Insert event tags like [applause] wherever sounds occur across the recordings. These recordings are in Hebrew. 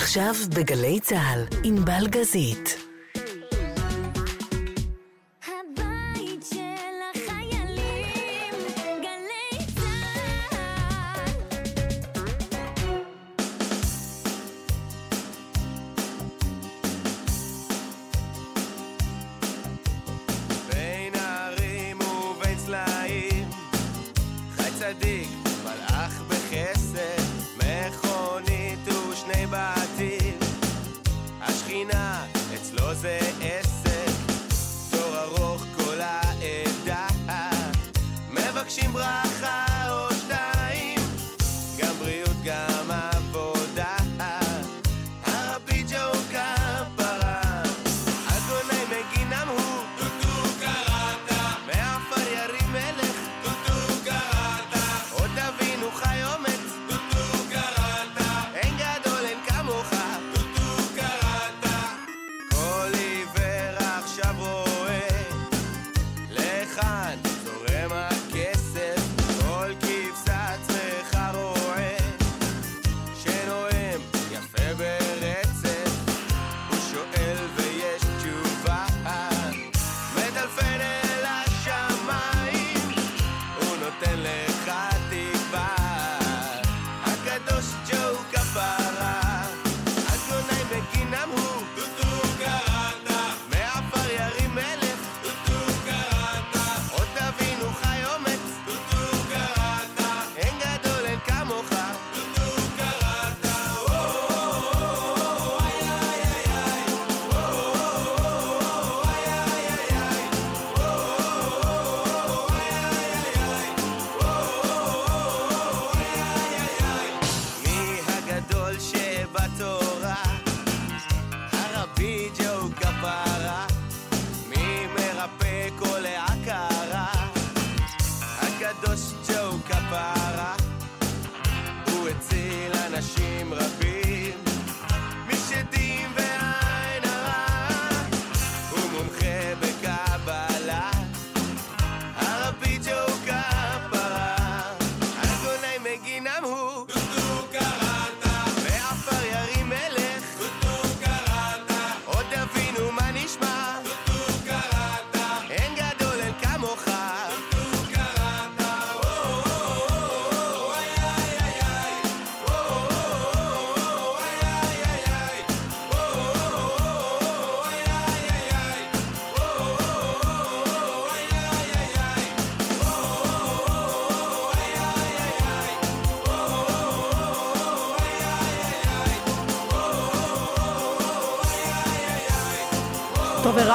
עכשיו בגלי צה"ל, ענבל גזית.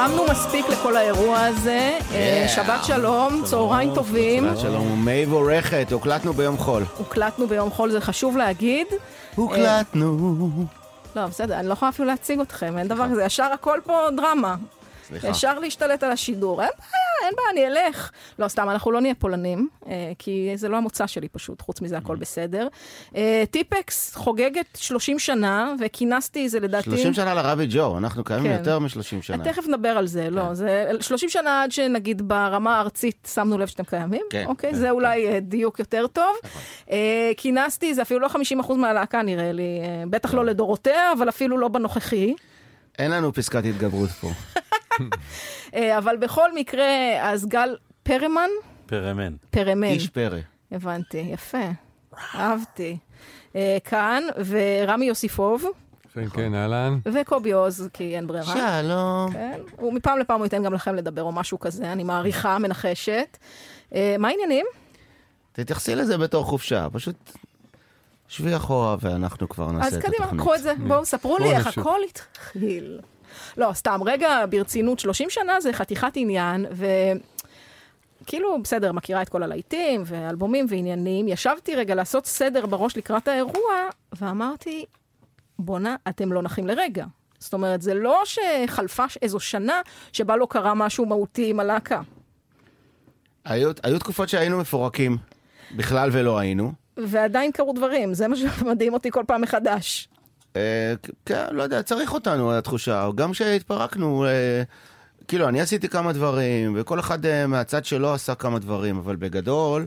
טוב, הרמנו מספיק לכל האירוע הזה. אה, שבת שלום, צהריים טובים. שבת שלום, מבורכת, הוקלטנו ביום חול. הוקלטנו ביום חול, זה חשוב להגיד. הוקלטנו. לא, בסדר, אני לא יכולה אפילו להציג אתכם, אין דבר כזה, ישר הכל פה דרמה. סליחה. ישר להשתלט על השידור, אין בעיה, אין בעיה, אני אלך. לא, סתם, אנחנו לא נהיה פולנים, אה, כי זה לא המוצא שלי פשוט, חוץ מזה הכל בסדר. אה, טיפקס חוגגת 30 שנה, וכינסתי זה לדעתי... 30 שנה לרבי ג'ו, אנחנו קיימים כן. יותר מ-30 שנה. תכף נדבר על זה, לא, זה 30 שנה עד שנגיד ברמה הארצית שמנו לב שאתם קיימים, כן, אוקיי? כן, זה אולי אה, דיוק יותר טוב. אה, כינסתי, זה אפילו לא 50% מהלהקה נראה לי, אה, בטח לא לדורותיה, אבל אפילו לא בנוכחי. אין לנו פסקת התגברות פה. [laughs] אה, אבל בכל מקרה, אז גל פרמן, פרמן. פרמן, איש פרא. הבנתי, יפה, אהבתי. אה, כאן, ורמי יוסיפוב, כן, כן, אהלן. וקובי עוז, כי אין ברירה. שלום. כן, ומפעם לפעם הוא ייתן גם לכם לדבר או משהו כזה, אני מעריכה, מנחשת. אה, מה העניינים? תתייחסי לזה בתור חופשה, פשוט שבי אחורה ואנחנו כבר נעשה אז את קדימה, התוכנית. קחו את זה, בואו ספרו לי איך. הכל התחיל. לא, סתם, רגע, ברצינות, 30 שנה זה חתיכת עניין, ו... כאילו, בסדר, מכירה את כל הלהיטים ואלבומים ועניינים. ישבתי רגע לעשות סדר בראש לקראת האירוע, ואמרתי, בואנה, אתם לא נחים לרגע. זאת אומרת, זה לא שחלפה איזו שנה שבה לא קרה משהו מהותי עם הלהקה. היו, היו תקופות שהיינו מפורקים, בכלל ולא היינו. ועדיין קרו דברים, זה מה שמדהים אותי כל פעם מחדש. אה, כן, לא יודע, צריך אותנו, התחושה. גם כשהתפרקנו, אה, כאילו, אני עשיתי כמה דברים, וכל אחד אה, מהצד שלו עשה כמה דברים, אבל בגדול,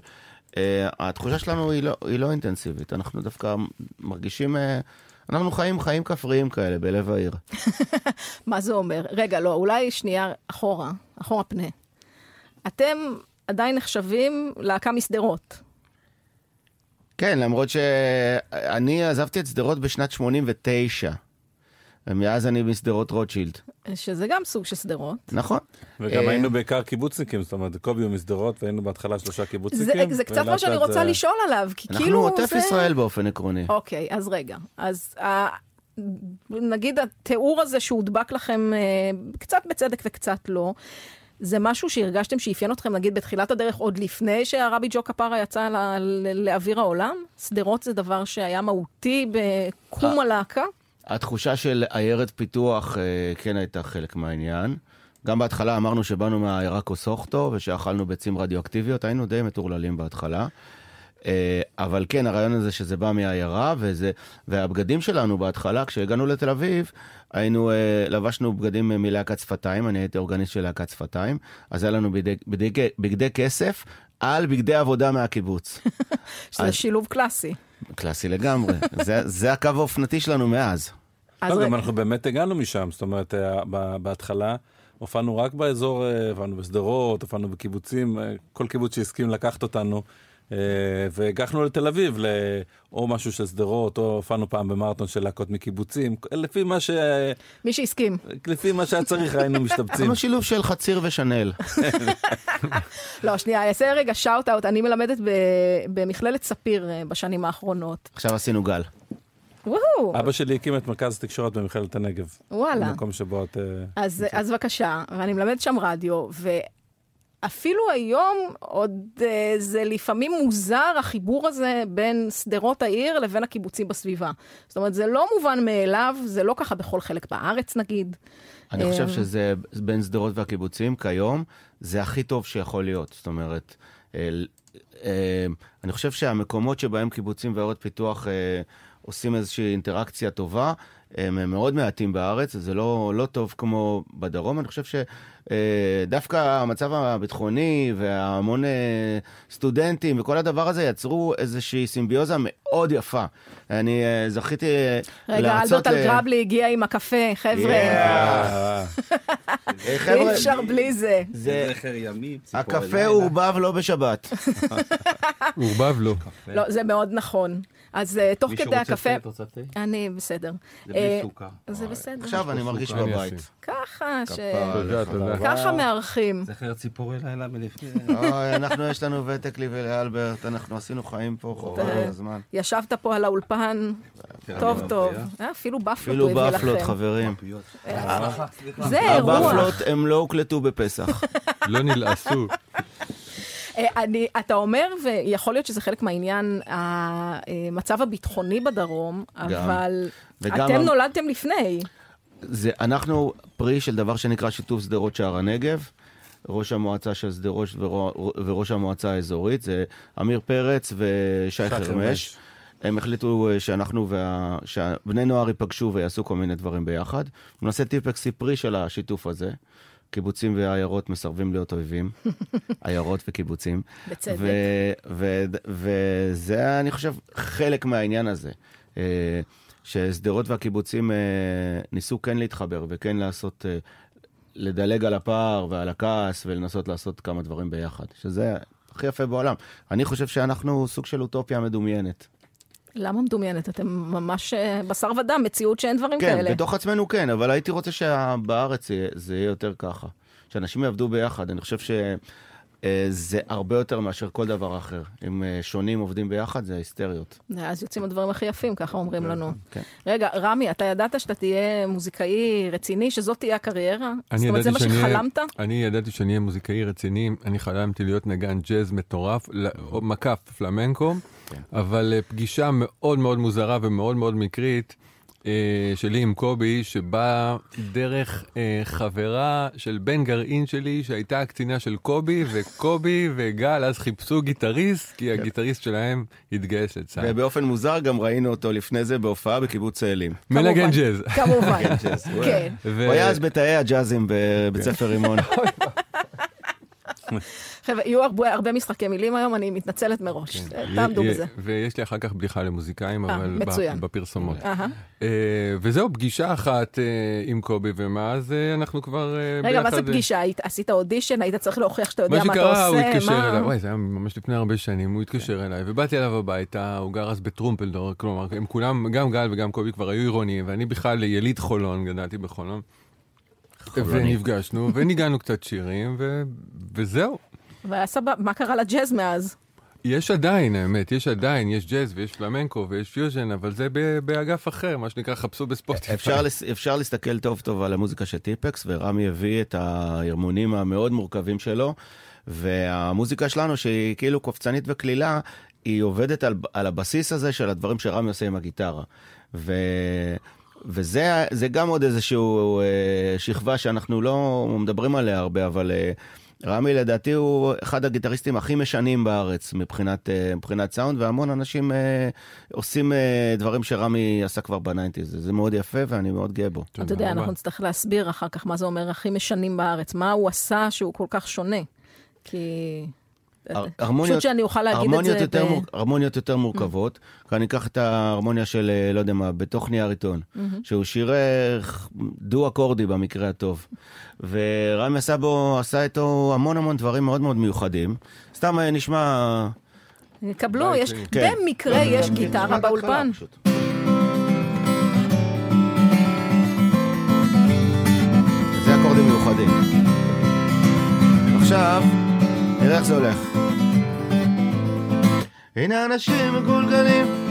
אה, התחושה שלנו היא לא, היא לא אינטנסיבית. אנחנו דווקא מרגישים, אה, אנחנו חיים חיים כפריים כאלה בלב העיר. [laughs] מה זה אומר? רגע, לא, אולי שנייה אחורה, אחורה פנה. אתם עדיין נחשבים להקה משדרות. כן, למרות שאני עזבתי את שדרות בשנת 89, ומאז אני משדרות רוטשילד. שזה גם סוג של שדרות. נכון. וגם אה, היינו בעיקר קיבוצניקים, זאת אומרת, קובי הוא משדרות, והיינו בהתחלה שלושה זה, קיבוצניקים. זה קצת מה שאני רוצה זה- לשאול עליו, כי אנחנו כאילו עוטף זה... ישראל באופן עקרוני. אוקיי, אז רגע. אז ה... נגיד התיאור הזה שהודבק לכם אה, קצת בצדק וקצת לא, זה משהו שהרגשתם שאפיין אתכם, נגיד, בתחילת הדרך, עוד לפני שהרבי ג'ו כפרה יצא ל- ל- לאוויר העולם? שדרות זה דבר שהיה מהותי בקום אה. הלהקה? התחושה של עיירת פיתוח אה, כן הייתה חלק מהעניין. גם בהתחלה אמרנו שבאנו מהעיירה קוסוכטו ושאכלנו ביצים רדיואקטיביות, היינו די מטורללים בהתחלה. אה, אבל כן, הרעיון הזה שזה בא מהעיירה, וזה, והבגדים שלנו בהתחלה, כשהגענו לתל אביב, היינו, אה, לבשנו בגדים מלהקת שפתיים, אני הייתי אורגניסט של להקת שפתיים, אז היה לנו בגדי, בגדי, בגדי כסף על בגדי עבודה מהקיבוץ. [laughs] שזה אז- שילוב קלאסי. קלאסי לגמרי, [laughs] זה, זה הקו האופנתי שלנו מאז. אז לא, גם רגע, אנחנו באמת הגענו משם, זאת אומרת, אה, ב- בהתחלה הופענו רק באזור, אה, הופענו בשדרות, הופענו בקיבוצים, אה, כל קיבוץ שהסכים לקחת אותנו. אה, והגחנו לתל אביב, או משהו של שדרות, או הופענו פעם במרתון של להקות מקיבוצים, לפי מה, ש... מי שהסכים. לפי מה שהיה צריך היינו משתבצים. [laughs] אנחנו שילוב של חציר ושנל. [laughs] לא, שנייה, אני אעשה רגע shout-out. אני מלמדת במכללת ספיר אה, בשנים האחרונות. עכשיו עשינו גל. וואו, אבא שלי הקים את מרכז התקשורת במכללת הנגב. וואלה. במקום שבו את... אה, אז, אז בבקשה, ואני מלמדת שם רדיו, ואפילו היום עוד אה, זה לפעמים מוזר החיבור הזה בין שדרות העיר לבין הקיבוצים בסביבה. זאת אומרת, זה לא מובן מאליו, זה לא ככה בכל חלק בארץ נגיד. אני אה, חושב שזה בין שדרות והקיבוצים כיום, זה הכי טוב שיכול להיות. זאת אומרת, אה, אה, אני חושב שהמקומות שבהם קיבוצים ועיירות פיתוח אה, עושים איזושהי אינטראקציה טובה, הם מאוד מעטים בארץ, זה לא, לא טוב כמו בדרום. אני חושב שדווקא המצב הביטחוני והמון אה, סטודנטים וכל הדבר הזה יצרו איזושהי סימביוזה מאוד יפה. אני אה, זכיתי אה, רגע, אלדות להרצות... על אה, גרבלי הגיע עם הקפה, [laughs] חבר'ה, אי אפשר בלי זה. זה... זכר ימים, הקפה. עורבב לא בשבת. [laughs] עורבב לא. לא, זה מאוד נכון. אז אה, תוך מישהו כדי הקפה... את רוצה תה? אני בסדר. זה אה, בלי סוכר. זה בסדר. עכשיו אני מרגיש בבית. ככה, ש... ככה מארחים. זכר ציפורי לילה מלפני... אנחנו, יש לנו ותק לי ולאלברט, אנחנו עשינו חיים פה חובה אה, הזמן. ישבת פה על האולפן, טוב טוב. אה, אפילו בפלות אפילו הוא הביא בפלות, לכם. חברים. זה אירוע. הבפלות הם לא הוקלטו בפסח. לא נלעסו. אה, אני, אתה אומר, ויכול להיות שזה חלק מהעניין, המצב הביטחוני בדרום, אבל אתם המ- נולדתם לפני. זה, אנחנו פרי של דבר שנקרא שיתוף שדרות שער הנגב. ראש המועצה של שדרות וראש המועצה האזורית, זה אמיר פרץ ושי חרמש. חרמש. הם החליטו אה, שאנחנו וה... שבני נוער ייפגשו ויעשו כל מיני דברים ביחד. נעשה טיפקסי פרי של השיתוף הזה. קיבוצים ועיירות מסרבים להיות אויבים, [laughs] עיירות וקיבוצים. בצדק. וזה, אני חושב, חלק מהעניין הזה. אה, ששדרות והקיבוצים אה, ניסו כן להתחבר וכן לעשות, אה, לדלג על הפער ועל הכעס ולנסות לעשות כמה דברים ביחד, שזה הכי יפה בעולם. אני חושב שאנחנו סוג של אוטופיה מדומיינת. למה מדומיינת? אתם ממש אה, בשר ודם, מציאות שאין דברים כן, כאלה. בתוך עצמנו כן, אבל הייתי רוצה שבארץ יהיה- זה יהיה יותר ככה. שאנשים יעבדו ביחד. אני חושב שזה הרבה יותר מאשר כל דבר אחר. אם אה, שונים עובדים ביחד, זה היסטריות. אז יוצאים הדברים הכי יפים, ככה אומרים לנו. כן. רגע, רמי, אתה ידעת שאתה תהיה מוזיקאי רציני, שזאת תהיה הקריירה? אני זאת אומרת, זה מה שחלמת? אני ידעתי שאני אהיה מוזיקאי רציני, אני חלמתי להיות נגן ג'אז מטורף, מקף פלמנקו, כן. אבל אה, פגישה מאוד מאוד מוזרה ומאוד מאוד מקרית אה, שלי עם קובי, שבאה דרך אה, חברה של בן גרעין שלי, שהייתה הקצינה של קובי, וקובי וגל אז חיפשו גיטריסט, כי הגיטריסט שלהם התגייס לצה"ל. ובאופן מוזר גם ראינו אותו לפני זה בהופעה בקיבוץ צאלים. מנגן. ג'אז. כמובן. כן. הוא היה אז בתאי הג'אזים בבית ספר רימון. [laughs] [laughs] חבר'ה, יהיו הרבה, הרבה משחקי מילים היום, אני מתנצלת מראש. תעמדו י- בזה. ויש לי אחר כך בדיחה למוזיקאים, אה, אבל. בפרסומות. אה, וזהו, פגישה אחת אה, עם קובי, ומאז אה, אנחנו כבר אה, ביחד. רגע, מה זה אה, פגישה? היית- עשית אודישן? היית צריך להוכיח שאתה יודע מה מה אתה שקרה, הוא עושה? התקשר מה- אליי, וואי, זה היה ממש לפני הרבה שנים, הוא התקשר אליי, ובאתי אליו הביתה, הוא גר אז בטרומפלדור, כלומר, הם כולם, גם גל וגם קובי כבר היו עירוניים, ואני בכלל יליד חולון, גדלתי בחולון. ונפגשנו, [laughs] וניגנו קצת שירים, ו... וזהו. והיה סבבה, מה קרה לג'אז מאז? יש עדיין, האמת, יש עדיין, יש ג'אז ויש פלמנקו ויש פיוז'ן, אבל זה באגף אחר, מה שנקרא, חפשו בספוטיפיי. אפשר, לס- אפשר להסתכל טוב טוב על המוזיקה של טיפקס, ורמי הביא את ההרמונים המאוד מורכבים שלו, והמוזיקה שלנו, שהיא כאילו קופצנית וקלילה, היא עובדת על, על הבסיס הזה של הדברים שרמי עושה עם הגיטרה. ו... וזה זה גם עוד איזשהו אה, שכבה שאנחנו לא מדברים עליה הרבה, אבל אה, רמי לדעתי הוא אחד הגיטריסטים הכי משנים בארץ מבחינת, אה, מבחינת סאונד, והמון אנשים אה, עושים אה, דברים שרמי עשה כבר ב nineties. זה זה מאוד יפה ואני מאוד גאה בו. אתה יודע. אנחנו נצטרך להסביר אחר כך מה זה אומר הכי משנים בארץ. מה הוא עשה שהוא כל כך שונה. כי... הר- פשוט הרמוניות- שאני אוכל להגיד את הרמוניות זה. יותר, ב- מור... הרמוניות יותר מורכבות, כי אני אקח את ההרמוניה של, אה, לא יודע מה, בתוך נייר עיתון, שהוא שיר דו-אקורדי במקרה הטוב. ורמי עשה בו, עשה איתו המון המון דברים מאוד מאוד מיוחדים. סתם אה, נשמע... קבלו, די, יש, כן. במקרה יש נשמע גיטרה באולפן. זה אקורדים מיוחדים. עכשיו, נראה איך זה הולך. הנה אנשים מגולגלים.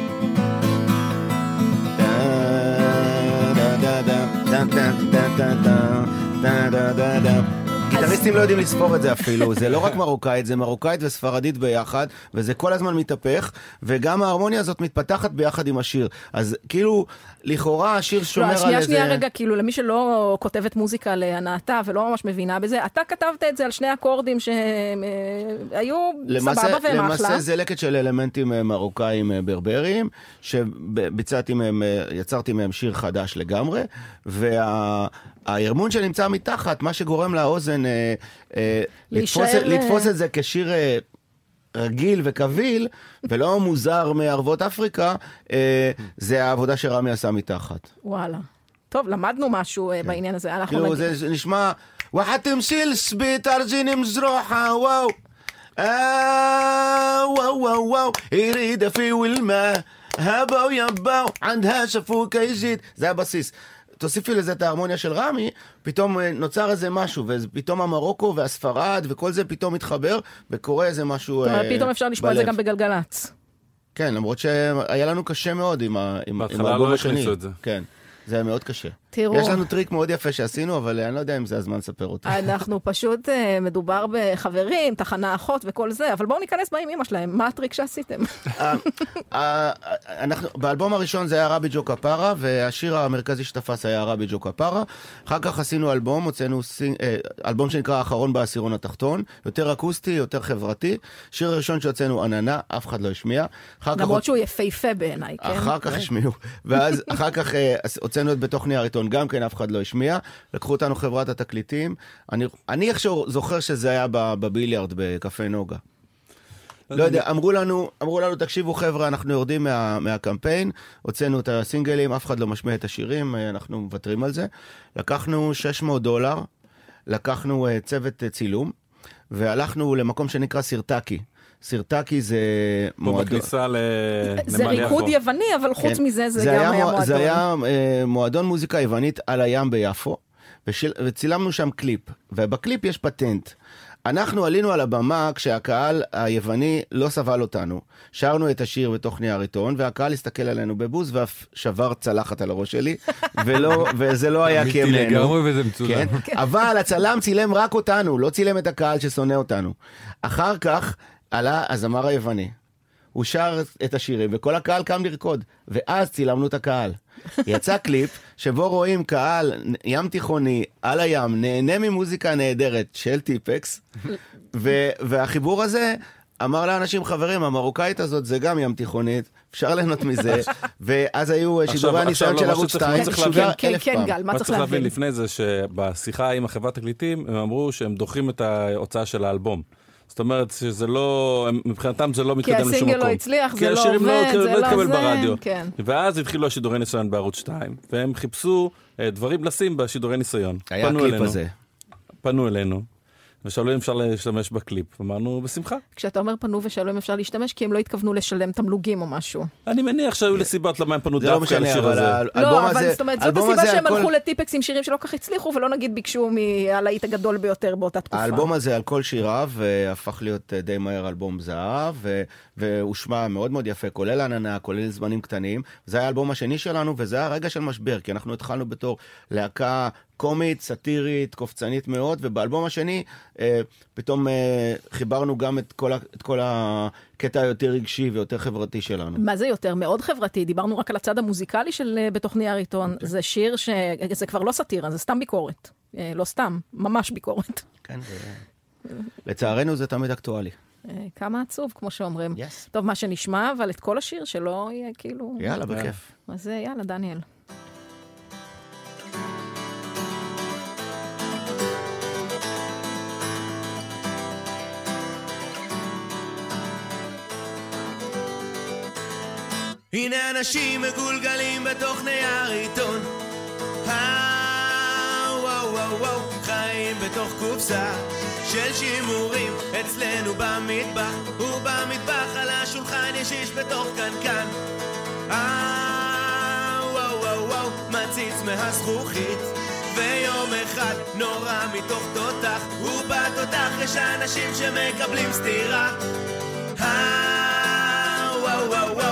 גיטריסטים לא יודעים לספור את זה אפילו, זה לא רק מרוקאית, זה מרוקאית וספרדית ביחד, וזה כל הזמן מתהפך, וגם ההרמוניה הזאת מתפתחת ביחד עם השיר. אז כאילו, לכאורה השיר שומר לא, על שנייה, איזה... שנייה, רגע, כאילו, למי שלא כותבת מוזיקה להנאתה ולא ממש מבינה בזה, אתה כתבת את זה על שני אקורדים שהם אה, היו למעשה, סבבה והם אחלה. למעשה זה לקט של אלמנטים אה, מרוקאים אה, ברברים, שביצעתי מהם, יצרתי מהם שיר חדש לגמרי, וההרמון שנמצא מתחת, מה שגורם לאוזן אה, אה, להישאר, לתפוס, לתפוס את זה כשיר... אה, רגיל וקביל, ולא מוזר מערבות אפריקה, אה, זה העבודה שרמי עשה מתחת. וואלה. טוב, למדנו משהו אה, בעניין הזה. אנחנו כאילו נגיד- זה זה נשמע, وحتمشي السبيط ارجيني مزروحة واو آه واو واو واو يريد في والماء هبا ويبا عندها شفوك يجيد זה הבסיס. תוסיפי לזה את ההרמוניה של רמי, פתאום אה, נוצר איזה משהו, ופתאום המרוקו והספרד וכל זה פתאום מתחבר, וקורה איזה משהו אומרת, אה, פתאום אפשר לשמוע את זה בלב. גם בגלגלצ. כן, למרות שהיה לנו קשה מאוד עם ה- עם- עם בהתחלה לא השני. הכניסו את זה. כן, זה היה מאוד קשה. תראו. יש לנו טריק מאוד יפה שעשינו, אבל אני לא יודע אם זה הזמן לספר אותו. אנחנו [laughs] פשוט, אה, מדובר בחברים, תחנה אחות וכל זה, אבל בואו ניכנס בה עם אמא שלהם, מה הטריק שעשיתם? אה, אה, אנחנו, באלבום הראשון זה היה רבי ג'ו כפרה, והשיר המרכזי שתפס היה רבי ג'ו כפרה. אחר כך עשינו אלבום, הוצאנו אלבום שנקרא האחרון בעשירון התחתון, יותר אקוסטי, יותר חברתי. שיר הראשון שהוצאנו עננה, אף אחד לא השמיע. למרות שהוא יפהפה בעיניי, כן? אחר כך השמיעו, ואז אחר כך הוצאנו את בתוך נייר עיתון, גם כן אף אחד לא השמיע, לקחו אותנו חברת התקליטים, אני, אני איכשהו זוכר שזה היה בביליארד בקפה נוגה. לא יודע, אמרו לנו, אמרו לנו, תקשיבו חבר'ה, אנחנו יורדים מה, מהקמפיין, הוצאנו את הסינגלים, אף אחד לא משמיע את השירים, אה, אנחנו מוותרים על זה. לקחנו 600 דולר, לקחנו אה, צוות אה, צילום, והלכנו למקום שנקרא סירטקי. סירטקי זה פה מועדון... בכניסה ל- זה ריקוד יפו. יווני, אבל חוץ כן. מזה זה גם היה היה מו- מועדון. זה היה אה, מועדון מוזיקה יוונית על הים ביפו, ושיל, וצילמנו שם קליפ, ובקליפ יש פטנט. אנחנו עלינו על הבמה כשהקהל היווני לא סבל אותנו. שרנו את השיר בתוך נייר עיתון, והקהל הסתכל עלינו בבוז ואף שבר צלחת על הראש שלי, ולא, [laughs] וזה לא היה כי הם אמיתי נהנו. לגמרי וזה מצולם. [laughs] כן? אבל הצלם צילם רק אותנו, לא צילם את הקהל ששונא אותנו. אחר כך עלה הזמר היווני. הוא שר את השירים וכל הקהל קם לרקוד, ואז צילמנו את הקהל. יצא [laughs] קליפ שבו רואים קהל ים תיכוני על הים, נהנה ממוזיקה נהדרת של טיפקס, [laughs] ו- והחיבור הזה אמר לאנשים, חברים, המרוקאית הזאת זה גם ים תיכונית, אפשר ליהנות מזה. [laughs] ואז היו שידורי הניסיון של ערוץ שצריך- 2, צריך שודר להבין- כן, אלף כן, פעם. גל, מה צריך להבין? לפני זה, שבשיחה עם החברת תקליטים, הם אמרו שהם דוחים את ההוצאה של האלבום. זאת אומרת שזה לא, מבחינתם זה לא כי מתקדם לשום מקום. הסינגל לא הצליח, כי זה לא השירים עובד, לא, זה לא לא התקבל זה, ברדיו. כן. ואז התחילו השידורי ניסיון בערוץ 2, והם חיפשו אה, דברים לשים בשידורי ניסיון. היה הקליפ הזה. פנו אלינו, ושאלו אם אפשר להשתמש בקליפ. אמרנו, בשמחה. כשאתה אומר פנו ושאלו אם אפשר להשתמש, כי הם לא התכוונו לשלם תמלוגים או משהו. אני מניח שהיו לי סיבות למה הם פנו לא דווקא משנה, לשיר אבל הזה. האלבום לא, אבל הזה, זאת אומרת, זאת האלבום הסיבה הזה שהם הלכו לטיפקס עם שירים שלא כך הצליחו, ולא נגיד ביקשו מהלהיט הגדול ביותר באותה תקופה. האלבום הזה על כל שיריו אה, הפך להיות אה, די מהר אלבום זהב, והושמע מאוד מאוד יפה, כולל עננה, כולל זמנים קטנים. זה היה האלבום השני שלנו, וזה היה רגע של משבר, כי אנחנו התחלנו בתור להקה קומית, סאטירית, קופצנית מאוד, ובאלבום השני אה, פתאום אה, חיברנו גם את כל, ה- את כל הקטע היותר רגשי ויותר חברתי שלנו. מה זה יותר? מאוד חברתי. דיברנו רק על הצד המוזיקלי של אה, בתוך נייר עיתון. אוקיי. זה שיר ש... זה כבר לא סאטירה, זה סתם ביקורת. אה, לא סתם, ממש ביקורת. כן, זה... לצערנו זה תמיד אקטואלי. אה, כמה עצוב, כמו שאומרים. Yes. טוב, מה שנשמע, אבל את כל השיר שלא יהיה כאילו... יאללה, בכיף. אז אה, יאללה, דניאל. הנה אנשים מגולגלים בתוך נייר עיתון אה, וואו וואו וואו חיים בתוך קופסה של שימורים אצלנו במטבח ובמטבח על השולחן יש איש בתוך קנקן. אה, וואו וואו וואו ויום אחד נורא מתוך אנשים שמקבלים סטירה. אה, וואו וואו וואו,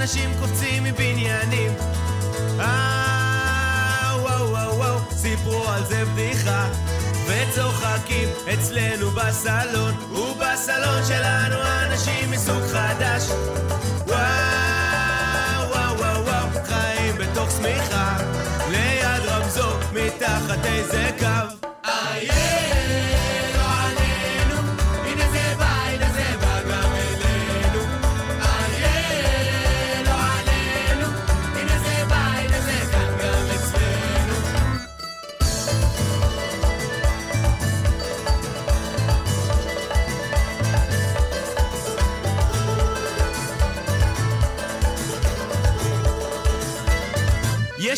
אנשים קופצים מבניינים. אה, על אצלנו בסלון ובסלון שלנו אנשים מסוג חדש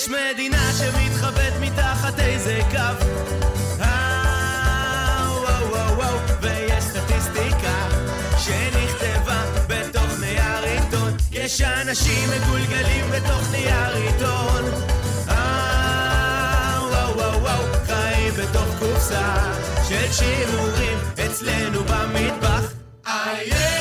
יש מדינה שמתחבאת מתחת איזה קו. אה, וואו וואו בתוך יש אנשים מגולגלים בתוך נייר עיתון. אה, וואו וואו וואו חיים בתוך קופסה של שימורים אצלנו במטבח. איה,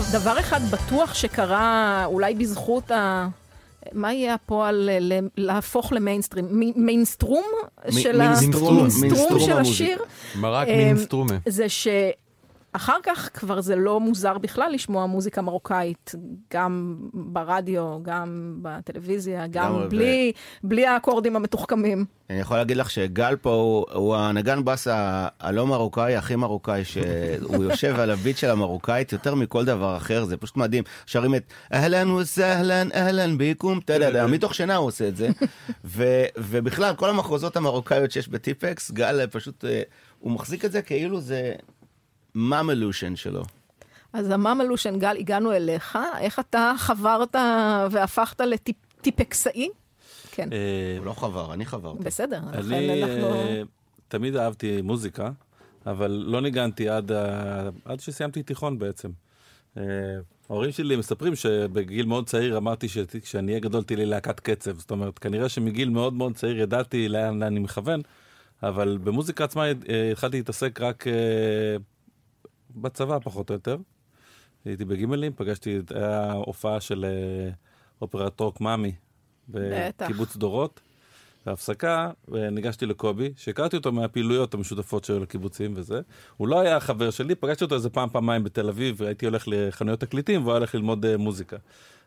טוב, דבר אחד בטוח שקרה, אולי בזכות ה... מה יהיה הפועל להפוך למיינסטרים? מיינסטרום של. השיר? מרק אמ, מינסטרומה. זה אחר כך כבר זה לא מוזר בכלל לשמוע מוזיקה מרוקאית, גם ברדיו, גם בטלוויזיה, גם בלי, בלי האקורדים המתוחכמים. אני יכול להגיד לך שגל פה הוא, הוא הנגן בס הלא מרוקאי, הכי מרוקאי, שהוא [laughs] יושב על הביט של המרוקאית יותר מכל דבר אחר, זה פשוט מדהים. שרים את אהלן וסהלן, אהלן ביקום, יודע, [laughs] מתוך שינה הוא עושה את זה. ו, ובכלל, כל המחרוזות המרוקאיות שיש בטיפקס, גל פשוט, אה, הוא מחזיק את זה כאילו זה ממלושן שלו. אז הממלושן, גל, הגענו אליך, איך אתה חברת והפכת לטיפקסאי? כן, אה, הוא לא חבר, אני חברתי. בסדר, לכן אני אנחנו... תמיד אהבתי מוזיקה, אבל לא ניגנתי עד, עד שסיימתי תיכון בעצם. אה, ההורים שלי מספרים שבגיל מאוד צעיר אמרתי שכשאני אהיה גדול תהיה לי להקת קצב. זאת אומרת, כנראה שמגיל מאוד מאוד צעיר ידעתי לאן, אני מכוון, אבל במוזיקה עצמה אה, התחלתי להתעסק רק בצבא פחות או יותר. הייתי בגימלים, פגשתי, היה הופעה של אה, אופרת רוק מאמי. בקיבוץ דורות. בהפסקה ניגשתי לקובי, שהכרתי אותו מהפעילויות המשותפות שהיו לקיבוצים וזה. הוא לא היה חבר שלי, פגשתי אותו איזה פעם פעמיים בתל אביב, והייתי הולך לחנויות תקליטים והוא היה הולך ללמוד אה, מוזיקה.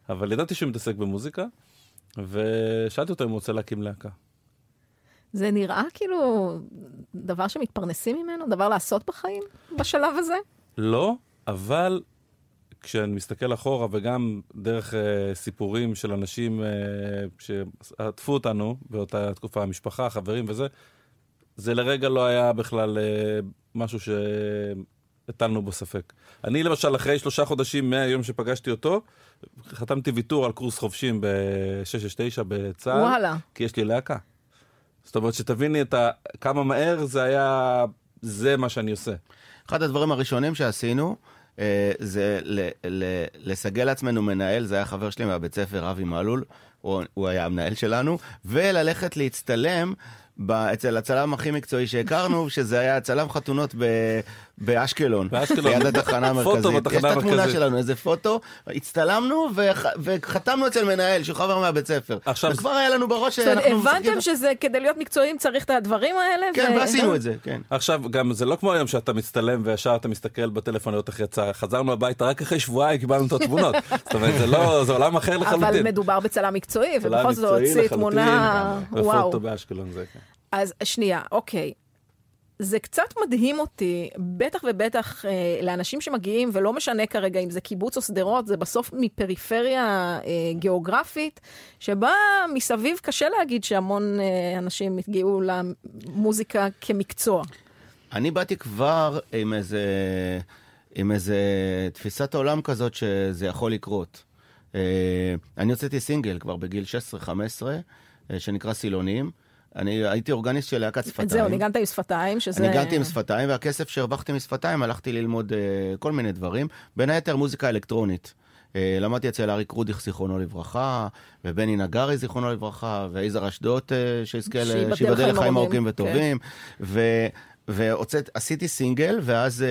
אבל ידעתי שהוא מתעסק במוזיקה, ושאלתי אותו אם הוא רוצה להקים להקה. זה נראה כאילו דבר שמתפרנסים ממנו, דבר לעשות בחיים בשלב הזה? לא, אבל כשאני מסתכל אחורה וגם דרך uh, סיפורים של אנשים uh, שעטפו אותנו באותה תקופה, המשפחה, חברים וזה, זה לרגע לא היה בכלל uh, משהו שהטלנו בו ספק. אני למשל, אחרי שלושה חודשים מהיום שפגשתי אותו, חתמתי ויתור על קורס חובשים ב-669 בצה"ל, וואלה. כי יש לי להקה. זאת אומרת, שתביני ה... כמה מהר זה היה, זה מה שאני עושה. אחד הדברים הראשונים שעשינו, אה, זה ל- ל- לסגל לעצמנו מנהל, זה היה חבר שלי מהבית ספר, אבי מלול, הוא, הוא היה המנהל שלנו, וללכת להצטלם ב- אצל הצלם הכי מקצועי שהכרנו, [laughs] שזה היה צלם חתונות ב- באשקלון. באשקלון. ליד התחנה [laughs] המרכזית. פוטו בתחנה יש את התמונה. שלנו, איזה פוטו, הצטלמנו וח- וחתמנו אצל מנהל, שהוא חבר מהבית ספר. עכשיו- וכבר היה לנו בראש זאת אומרת, שאנחנו הבנתם שזה כדי להיות מקצועיים צריך את הדברים האלה? כן, ועשינו את זה, כן. עכשיו, גם זה לא כמו היום שאתה מצטלם וישר אתה מסתכל בטלפון לראות איך יצא. חזרנו הביתה רק אחרי שבועיים קיבלנו את התמונות. [laughs] זאת אומרת, זה לא, זה עולם אחר לחלוטין. אבל מדובר בצלם מקצועי, ובכל זאת הוציא תמונה, וואו. ופוטו באשקלון זה, כן. אז שנייה, אוקיי. זה קצת מדהים אותי, בטח ובטח אה, לאנשים שמגיעים, ולא משנה כרגע אם זה קיבוץ או שדרות, זה בסוף מפריפריה אה, גיאוגרפית, שבה מסביב קשה להגיד שהמון אה, אנשים הגיעו למוזיקה כמקצוע. אני באתי כבר עם איזה, עם איזה תפיסת עולם כזאת שזה יכול לקרות. אה, אני הוצאתי סינגל כבר בגיל 16-15, אה, שנקרא סילונים. אני הייתי אורגניסט של להקת שפתיים. זהו, ניגנת עם שפתיים, שזה... ניגנתי עם שפתיים, והכסף שהרווחתי משפתיים הלכתי ללמוד אה, כל מיני דברים, בין היתר מוזיקה אלקטרונית. אה, למדתי אצל אריק רודיך, זיכרונו לברכה, ובני נגרי, זיכרונו לברכה, ויזהר אשדוד, אה, שיזכה, ל- שייבדל לחיים ארוכים, כן. וטובים. ו... ועשיתי סינגל, ואז...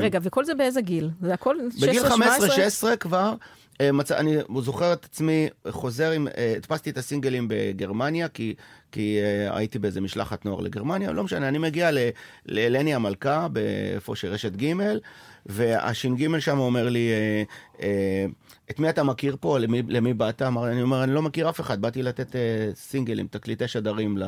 רגע, וכל זה באיזה גיל? זה הכל 16, בגיל 17? 15-16 כבר, מצא, אני זוכר את עצמי חוזר עם, הדפסתי את הסינגלים בגרמניה, כי, כי אה, הייתי באיזה משלחת נוער לגרמניה, לא משנה, אני מגיע ל- לאלני המלכה, באיפה שרשת ג', והש"ג שם אומר לי, אה, אה, את מי אתה מכיר פה? למי, למי באת? אמר, אני אומר, אני לא מכיר אף אחד, באתי לתת אה, סינגלים, תקליטי שדרים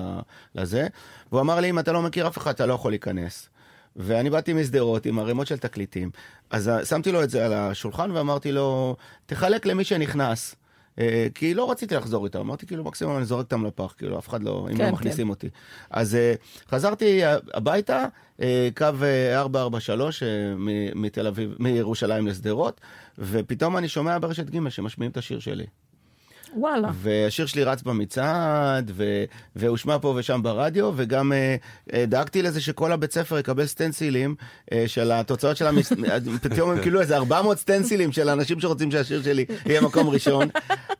לזה. והוא אמר לי, אם אתה לא מכיר אף אחד, אתה לא יכול להיכנס. ואני באתי משדרות עם ערימות של תקליטים. אז שמתי לו את זה על השולחן ואמרתי לו, תחלק למי שנכנס. אה, כי לא רציתי לחזור איתם, אמרתי כאילו מקסימום אני זורק אותם לפח, כאילו אף אחד לא, אם כן, לא מכניסים אותי. אז אה, חזרתי אה, הביתה, קו אה, 443 אה, מ- מתל אביב, מירושלים לשדרות, ופתאום אני שומע ברשת ג' שמשמיעים את השיר שלי. וואלה. והשיר שלי רץ במצעד, ו... והושמע פה ושם ברדיו, וגם אה, אה, דאגתי לזה שכל הבית ספר יקבל סטנסילים אה, של התוצאות של המס... [laughs] פתאום הם כאילו איזה 400 סטנסילים של אנשים שרוצים שהשיר שלי יהיה מקום ראשון,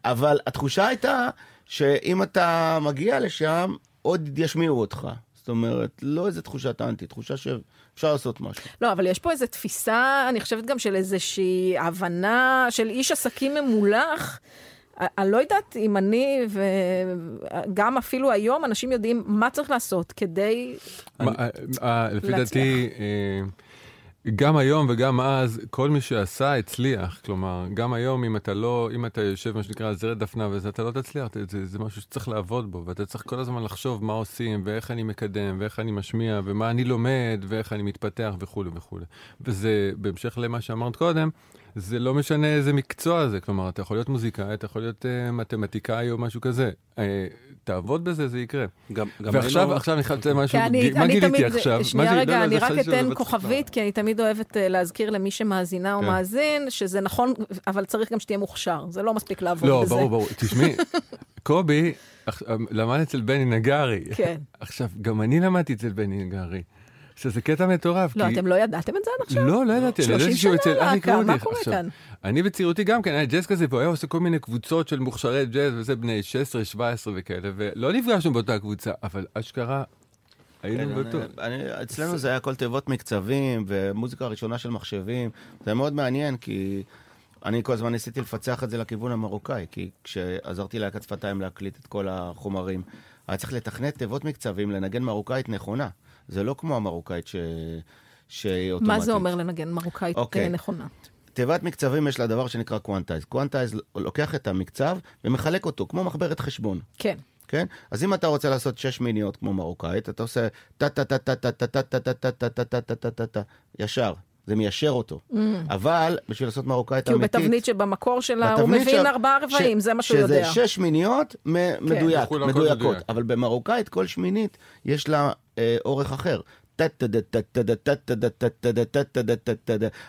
אבל התחושה הייתה שאם אתה מגיע לשם, עוד ישמיעו אותך. זאת אומרת, לא איזה תחושת אנטי, תחושה שאפשר לעשות משהו. לא, אבל יש פה איזו תפיסה, אני חושבת גם של איזושהי הבנה של איש עסקים ממולח. אני לא יודעת אם אני, וגם אפילו היום, אנשים יודעים מה צריך לעשות כדי... אה, אה, לפי להצליח. דעתי, אה, גם היום וגם אז, כל מי שעשה הצליח. כלומר, גם היום, אם אתה לא, אם אתה יושב, מה שנקרא, על זרת דפנה וזה, אתה לא תצליח, זה, זה, זה משהו שצריך לעבוד בו, ואתה צריך כל הזמן לחשוב מה עושים, ואיך אני מקדם, ואיך אני משמיע, ומה אני לומד, ואיך אני מתפתח, וכולי וכולי. וזה, בהמשך למה שאמרת קודם, זה לא משנה איזה מקצוע זה, כלומר, אתה יכול להיות מוזיקאי, אתה יכול להיות uh, מתמטיקאי או משהו כזה. Uh, תעבוד בזה, זה יקרה. גם, גם ועכשיו, היינו- עכשיו אני חייב לציין משהו, אני, מה אני גיליתי תמיד, עכשיו? שנייה רגע, לא, לא, אני רק אתן. כוכבית, כי אני תמיד אוהבת אה, להזכיר למי שמאזינה או כן. מאזין, שזה נכון, אבל צריך גם שתהיה מוכשר, זה לא מספיק לעבוד לא, בזה. ברור, ברור. תשמעי, [laughs] קובי אח- למד אצל בני נגרי. כן. עכשיו, גם אני למדתי אצל בני נגרי. עכשיו, זה קטע מטורף. לא, כי- אתם לא ידעתם את זה עד עכשיו? לא, לא ידעתי, אני 30 ידעתי שהוא שנה להקה, מה. קורה כאן? אני בצעירותי גם כן, היה ג'אז כזה, והוא היה עושה כל מיני קבוצות של מוכשרי ג'אז וזה, בני 16, 17 וכאלה, ולא נפגשנו באותה קבוצה, אבל אשכרה, היינו כן, באותו. אני- אני- אצלנו זה היה הכל תיבות מקצבים ומוזיקה ראשונה של מחשבים. זה מאוד מעניין, כי אני כל הזמן ניסיתי לפצח את זה לכיוון המרוקאי, כי כשעזרתי להקת שפתיים להקליט את כל החומרים, היה צריך לתכנת תיבות מקצבים, לנגן מרוקאית נכונה. זה לא כמו המרוקאית ש... שהיא אוטומטית. מה זה אומר לנגן מרוקאית אוקיי. אה, נכונה? תיבת מקצבים יש לה דבר שנקרא quantize. quantize לוקח את המקצב ומחלק אותו, כמו מחברת חשבון. כן. כן? אז אם אתה רוצה לעשות שש מיניות כמו מרוקאית, אתה עושה טה טה טה טה טה טה טה טה טה טה טה טה טה טה טה טה ישר. זה מיישר אותו. אבל בשביל לעשות מרוקאית כי הוא אמיתית... בתבנית שבמקור שלה הוא מבין ארבעה רבעים, זה מה שהוא יודע. שזה שש מיניות מדויקות. מדויק. אבל במרוקאית כל שמינית יש לה אה, אורך אחר.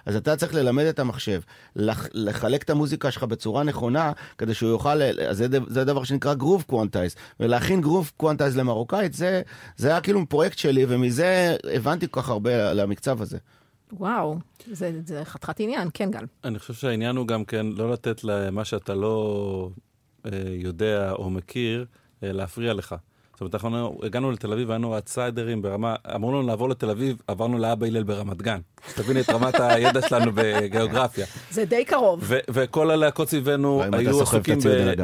אז אתה צריך ללמד את המחשב, לח- לחלק את המוזיקה שלך בצורה נכונה, כדי שהוא יוכל, אז זה דבר שנקרא groove quantize, ולהכין groove quantize למרוקאית, זה זה היה כאילו פרויקט שלי, ומזה הבנתי כל כך הרבה על המקצב הזה. וואו, זה זה חתיכת עניין, כן גל. אני חושב שהעניין הוא גם כן לא לתת למה שאתה לא אה, יודע או מכיר, אה, להפריע לך. זאת אומרת, אנחנו הגענו לתל אביב, היינו אאוטסיידרים ברמה, אמרו לנו לעבור לתל אביב, עברנו לאבא הלל ברמת גן. תבין את רמת הידע שלנו בגיאוגרפיה. זה די קרוב. וכל הלהקות סביבנו היו עסוקים.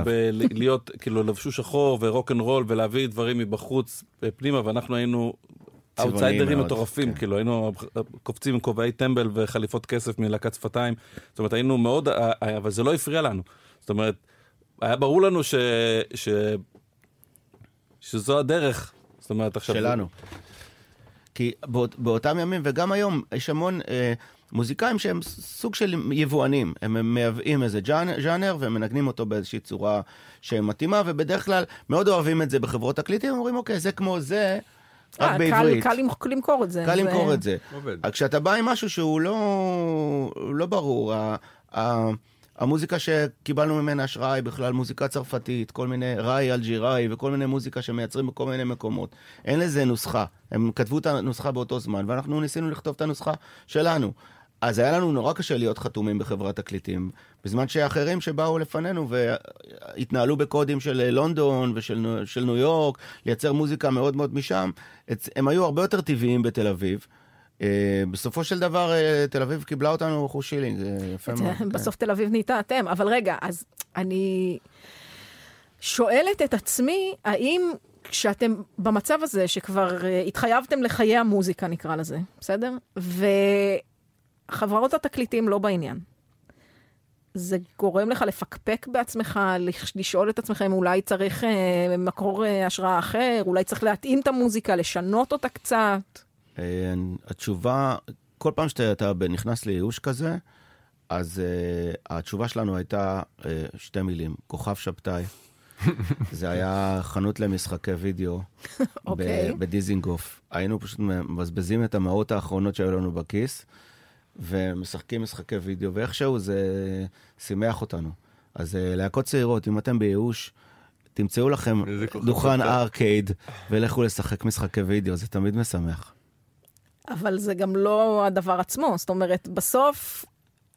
בלהיות, כאילו, לבשו שחור ו rock and roll ולהביא דברים מבחוץ אה, פנימה, ואנחנו היינו אאוטסיידרים מטורפים, כן. כאילו היינו קופצים עם כובעי טמבל וחליפות כסף מלהקת שפתיים. זאת אומרת, היינו מאוד, אה, אה, אבל זה לא הפריע לנו. זאת אומרת, היה ברור לנו ש... שזו הדרך. זאת אומרת, עכשיו... שלנו. כי באות, באותם ימים, וגם היום, יש המון אה, מוזיקאים שהם סוג של יבואנים. הם מייבאים איזה ג'אנ- ז'אנר ומנגנים אותו באיזושהי צורה שמתאימה, ובדרך כלל מאוד אוהבים את זה בחברות תקליטים, אומרים, אוקיי, זה כמו זה, רק אה, קל- בעברית. קל למכ- למכור את זה. קל זה- למכור את זה. עובד. כשאתה בא עם משהו שהוא לא, לא ברור, ה, ה, המוזיקה שקיבלנו ממנה השראה היא בכלל מוזיקה צרפתית, כל מיני ראי אלג'יראי וכל מיני מוזיקה שמייצרים בכל מיני מקומות. אין לזה נוסחה. הם כתבו את הנוסחה באותו זמן, ואנחנו ניסינו לכתוב את הנוסחה שלנו. אז היה לנו נורא קשה להיות חתומים בחברת תקליטים, בזמן שאחרים שבאו לפנינו והתנהלו בקודים של לונדון ושל של ניו יורק, לייצר מוזיקה מאוד מאוד משם, הם היו הרבה יותר טבעיים בתל אביב. אה, בסופו של דבר, אה, תל אביב קיבלה אותנו חוש שילינג, זה יפה מאוד. בסוף תל אביב נהייתה אתם. אבל רגע, אז אני שואלת את עצמי, האם כשאתם במצב הזה, שכבר אה, התחייבתם לחיי המוזיקה, נקרא לזה, בסדר? וחברות התקליטים לא בעניין. זה גורם לך לפקפק בעצמך, לש- לשאול את עצמך אם אולי צריך אה, מקור אה, השראה אחר, אולי צריך להתאים את המוזיקה, לשנות אותה קצת. אה, התשובה, כל פעם שאתה אתה נכנס לייאוש כזה, אז uh, התשובה שלנו הייתה uh, שתי מילים, כוכב שבתאי. זה היה חנות למשחקי וידאו אוקיי. ב- בדיזינגוף. היינו פשוט מבזבזים את המעות האחרונות שהיו לנו בכיס, ומשחקים משחקי וידאו, ואיכשהו זה שימח אותנו. אז uh, להקות צעירות, אם אתם בייאוש, תמצאו לכם דוכן. ארקייד, ולכו לשחק משחקי וידאו, זה תמיד משמח. אבל זה גם לא הדבר עצמו. זאת אומרת, בסוף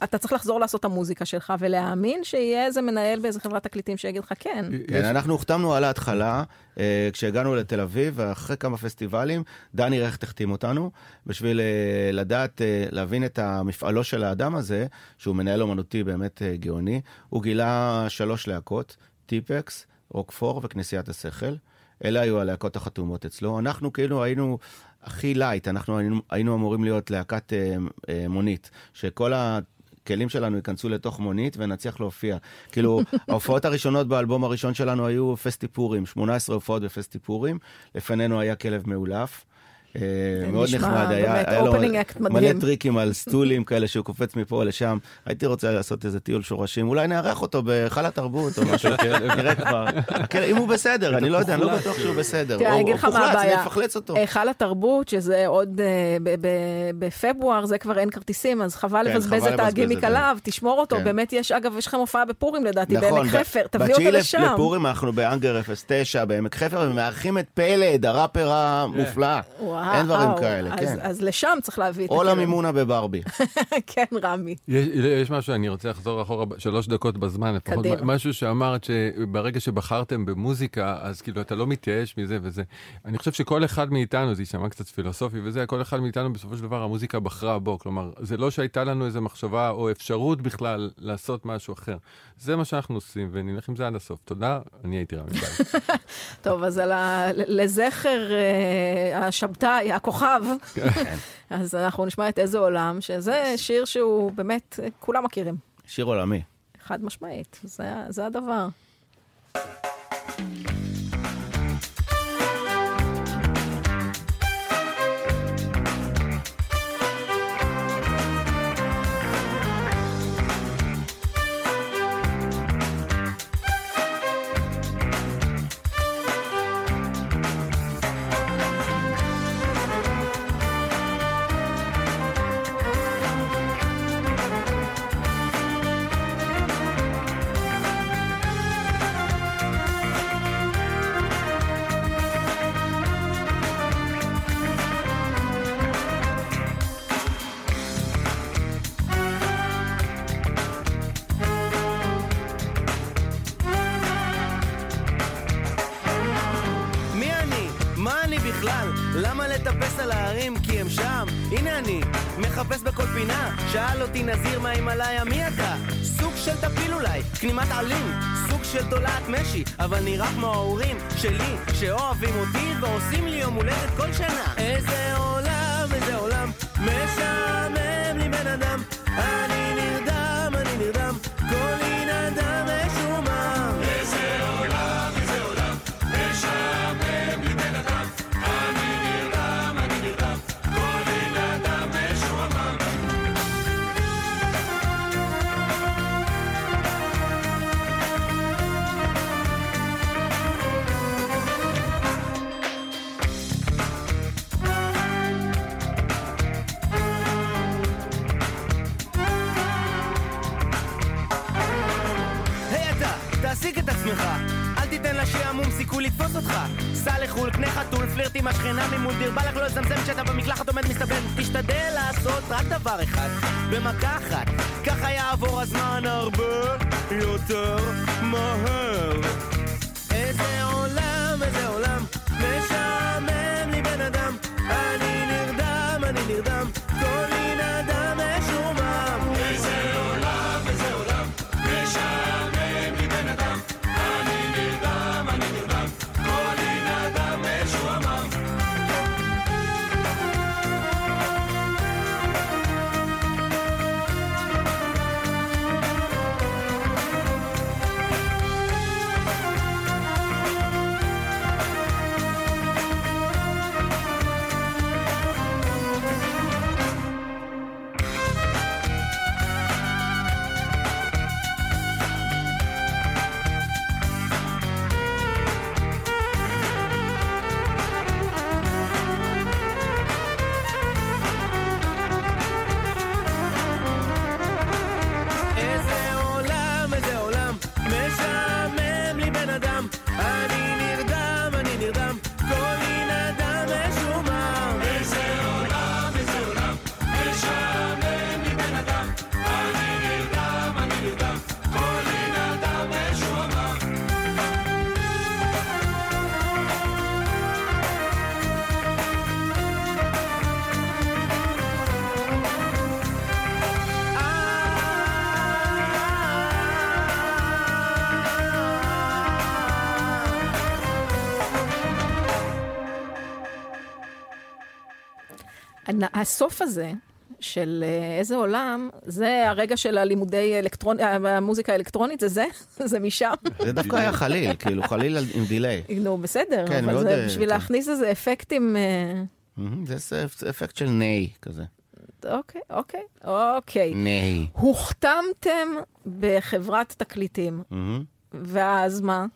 אתה צריך לחזור לעשות את המוזיקה שלך ולהאמין שיהיה איזה מנהל באיזה חברת תקליטים שיגיד לך כן. כן, אנחנו הוחתמנו על ההתחלה, אה, כשהגענו לתל אביב, ואחרי כמה פסטיבלים, דני רכט החתים אותנו, בשביל אה, לדעת, אה, להבין את המפעלו של האדם הזה, שהוא מנהל אומנותי באמת אה, גאוני. הוא גילה שלוש להקות, טיפקס, רוקפור וכנסיית השכל. אלה היו הלהקות החתומות אצלו. אנחנו כאילו היינו הכי light, אנחנו היינו, היינו אמורים להיות להקת אה, אה, מונית, שכל הכלים שלנו ייכנסו לתוך מונית ונצליח להופיע. כאילו, [laughs] ההופעות הראשונות באלבום הראשון שלנו היו פסטיפורים, 18 הופעות בפסטיפורים, לפנינו היה כלב מאולף. אה, מאוד נחמד, היה, לו מלא. טריקים על סטולים כאלה שהוא קופץ מפה לשם. הייתי רוצה לעשות איזה טיול שורשים, אולי נארח אותו בהיכל התרבות או משהו, [laughs] נראה כבר. כן, אם הוא בסדר, אני לא יודע, אני לא בטוח שהוא בסדר. תראה, אני אגיד לך מה הבעיה. אני אפחלץ אותו. היכל התרבות, שזה עוד אה, בפברואר, זה כבר אין כרטיסים, אז חבל כן, לבזבז את הגימיק. עליו, תשמור אותו, כן. באמת יש, אגב, יש לכם הופעה בפורים לדעתי, נכון, בעמק חפר, תביאו אותו לשם. לפורים אנחנו באנגר 09 בעמק חפר ומארחים את פלד, הראפר המופלא. וואו, אין דברים כאלה, אז- כן. אז לשם צריך להביא את או. למימונה בברבי. [laughs] כן, רמי. יש, יש משהו, אני רוצה לחזור אחורה שלוש דקות בזמן, קדימה. משהו שאמרת שברגע שבחרתם במוזיקה, אז כאילו אתה לא מתייאש מזה וזה. אני חושב שכל אחד מאיתנו, זה יישמע קצת פילוסופי וזה, כל אחד מאיתנו בסופו של דבר המוזיקה בחרה בו. כלומר, זה לא שהייתה לנו איזו מחשבה או אפשרות בכלל לעשות משהו אחר. זה מה שאנחנו עושים, ונלך עם זה עד הסוף. תודה, אני הייתי רמי. [laughs] טוב, אז על ה... לזכר אה, השבתאי, הכוכב, [laughs] אז אנחנו נשמע את איזה עולם, שזה שיר שהוא באמת, כולם מכירים. שיר עולמי. חד משמעית, זה, זה הדבר. מי שאל אותי נזיר מההימאליה, מי אתה? סוג של טפיל אולי, כנימת עלים. סוג של תולעת משי, אבל נראה כמו ההורים שלי, שאוהבים אותי ועושים לי יום הולדת כל שנה. איזה יותר הסוף הזה, של אה, איזה עולם, זה הרגע של הלימודי אלקטרונ... אה, המוזיקה האלקטרונית, זה זה? [laughs] זה משם? זה דווקא היה חליל, כאילו חליל עם דיליי. נו, בסדר, כן, אבל מאוד, זה אה, בשביל כן. להכניס איזה אפקטים... זה אפקט של ניי כזה. אוקיי, אוקיי, אוקיי. ניי. הוחתמתם בחברת תקליטים. ואז מה?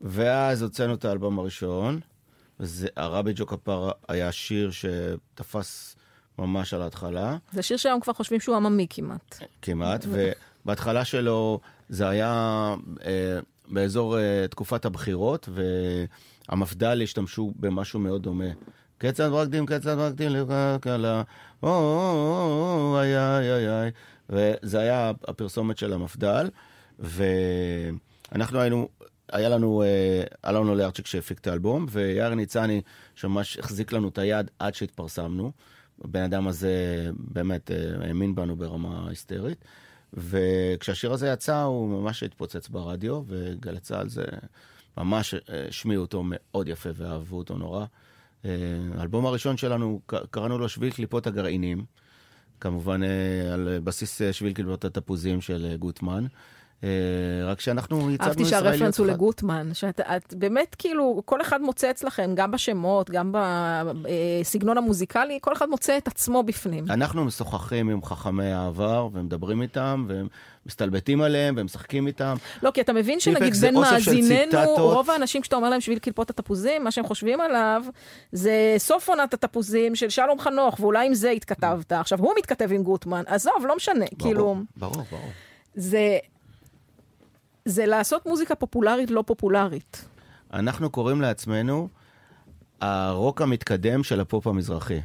ואז הוצאנו את האלבום הראשון, וזה, הרבי ג'ו כפרה היה שיר שתפס ממש על ההתחלה, זה שיר שהיום כבר חושבים שהוא עממי כמעט. כמעט, ובהתחלה שלו זה היה אה, באזור אה, תקופת הבחירות, והמפד"ל השתמשו במשהו מאוד דומה. כיצד מקדים, כיצד מקדים, לכלה, או, או, איי, איי, איי. וזה היה הפרסומת של המפד"ל, ואנחנו היינו, היה לנו, אה, אלון אוליארצ'יק שהפיק את האלבום, ויאיר ניצני שממש החזיק לנו את היד עד שהתפרסמנו. הבן אדם הזה באמת אה, האמין בנו ברמה היסטרית. וכשהשיר הזה יצא, הוא ממש התפוצץ ברדיו, וגלי צה"ל זה ממש אה, השמיעו אותו מאוד יפה ואהבו אותו נורא. אה, האלבום הראשון שלנו, קראנו לו שביל קליפות הגרעינים, כמובן אה, על בסיס אה, שביל קליפות התפוזים של אה, גוטמן. אה, רק שאנחנו ייצגנו אהבתי ישראליות. שהרפרנס הוא לגוטמן, שאת את באמת כאילו, כל אחד מוצא אצלכם, גם בשמות, גם בסגנון המוזיקלי, כל אחד מוצא את עצמו בפנים. אנחנו משוחחים עם חכמי העבר, ומדברים איתם, והם מסתלבטים עליהם, והם משחקים איתם. לא, כי אתה מבין שנגיד בין מאזיננו. רוב האנשים כשאתה אומר להם שביל קלפות התפוזים, מה שהם חושבים עליו זה סוף עונת התפוזים של שלום חנוך, ואולי עם זה התכתבת. עכשיו, הוא מתכתב עם גוטמן, עזוב, לא משנה, כאילו, ברור, ברור. זה... זה לעשות מוזיקה פופולרית לא פופולרית. אנחנו קוראים לעצמנו הרוק המתקדם של הפופ המזרחי.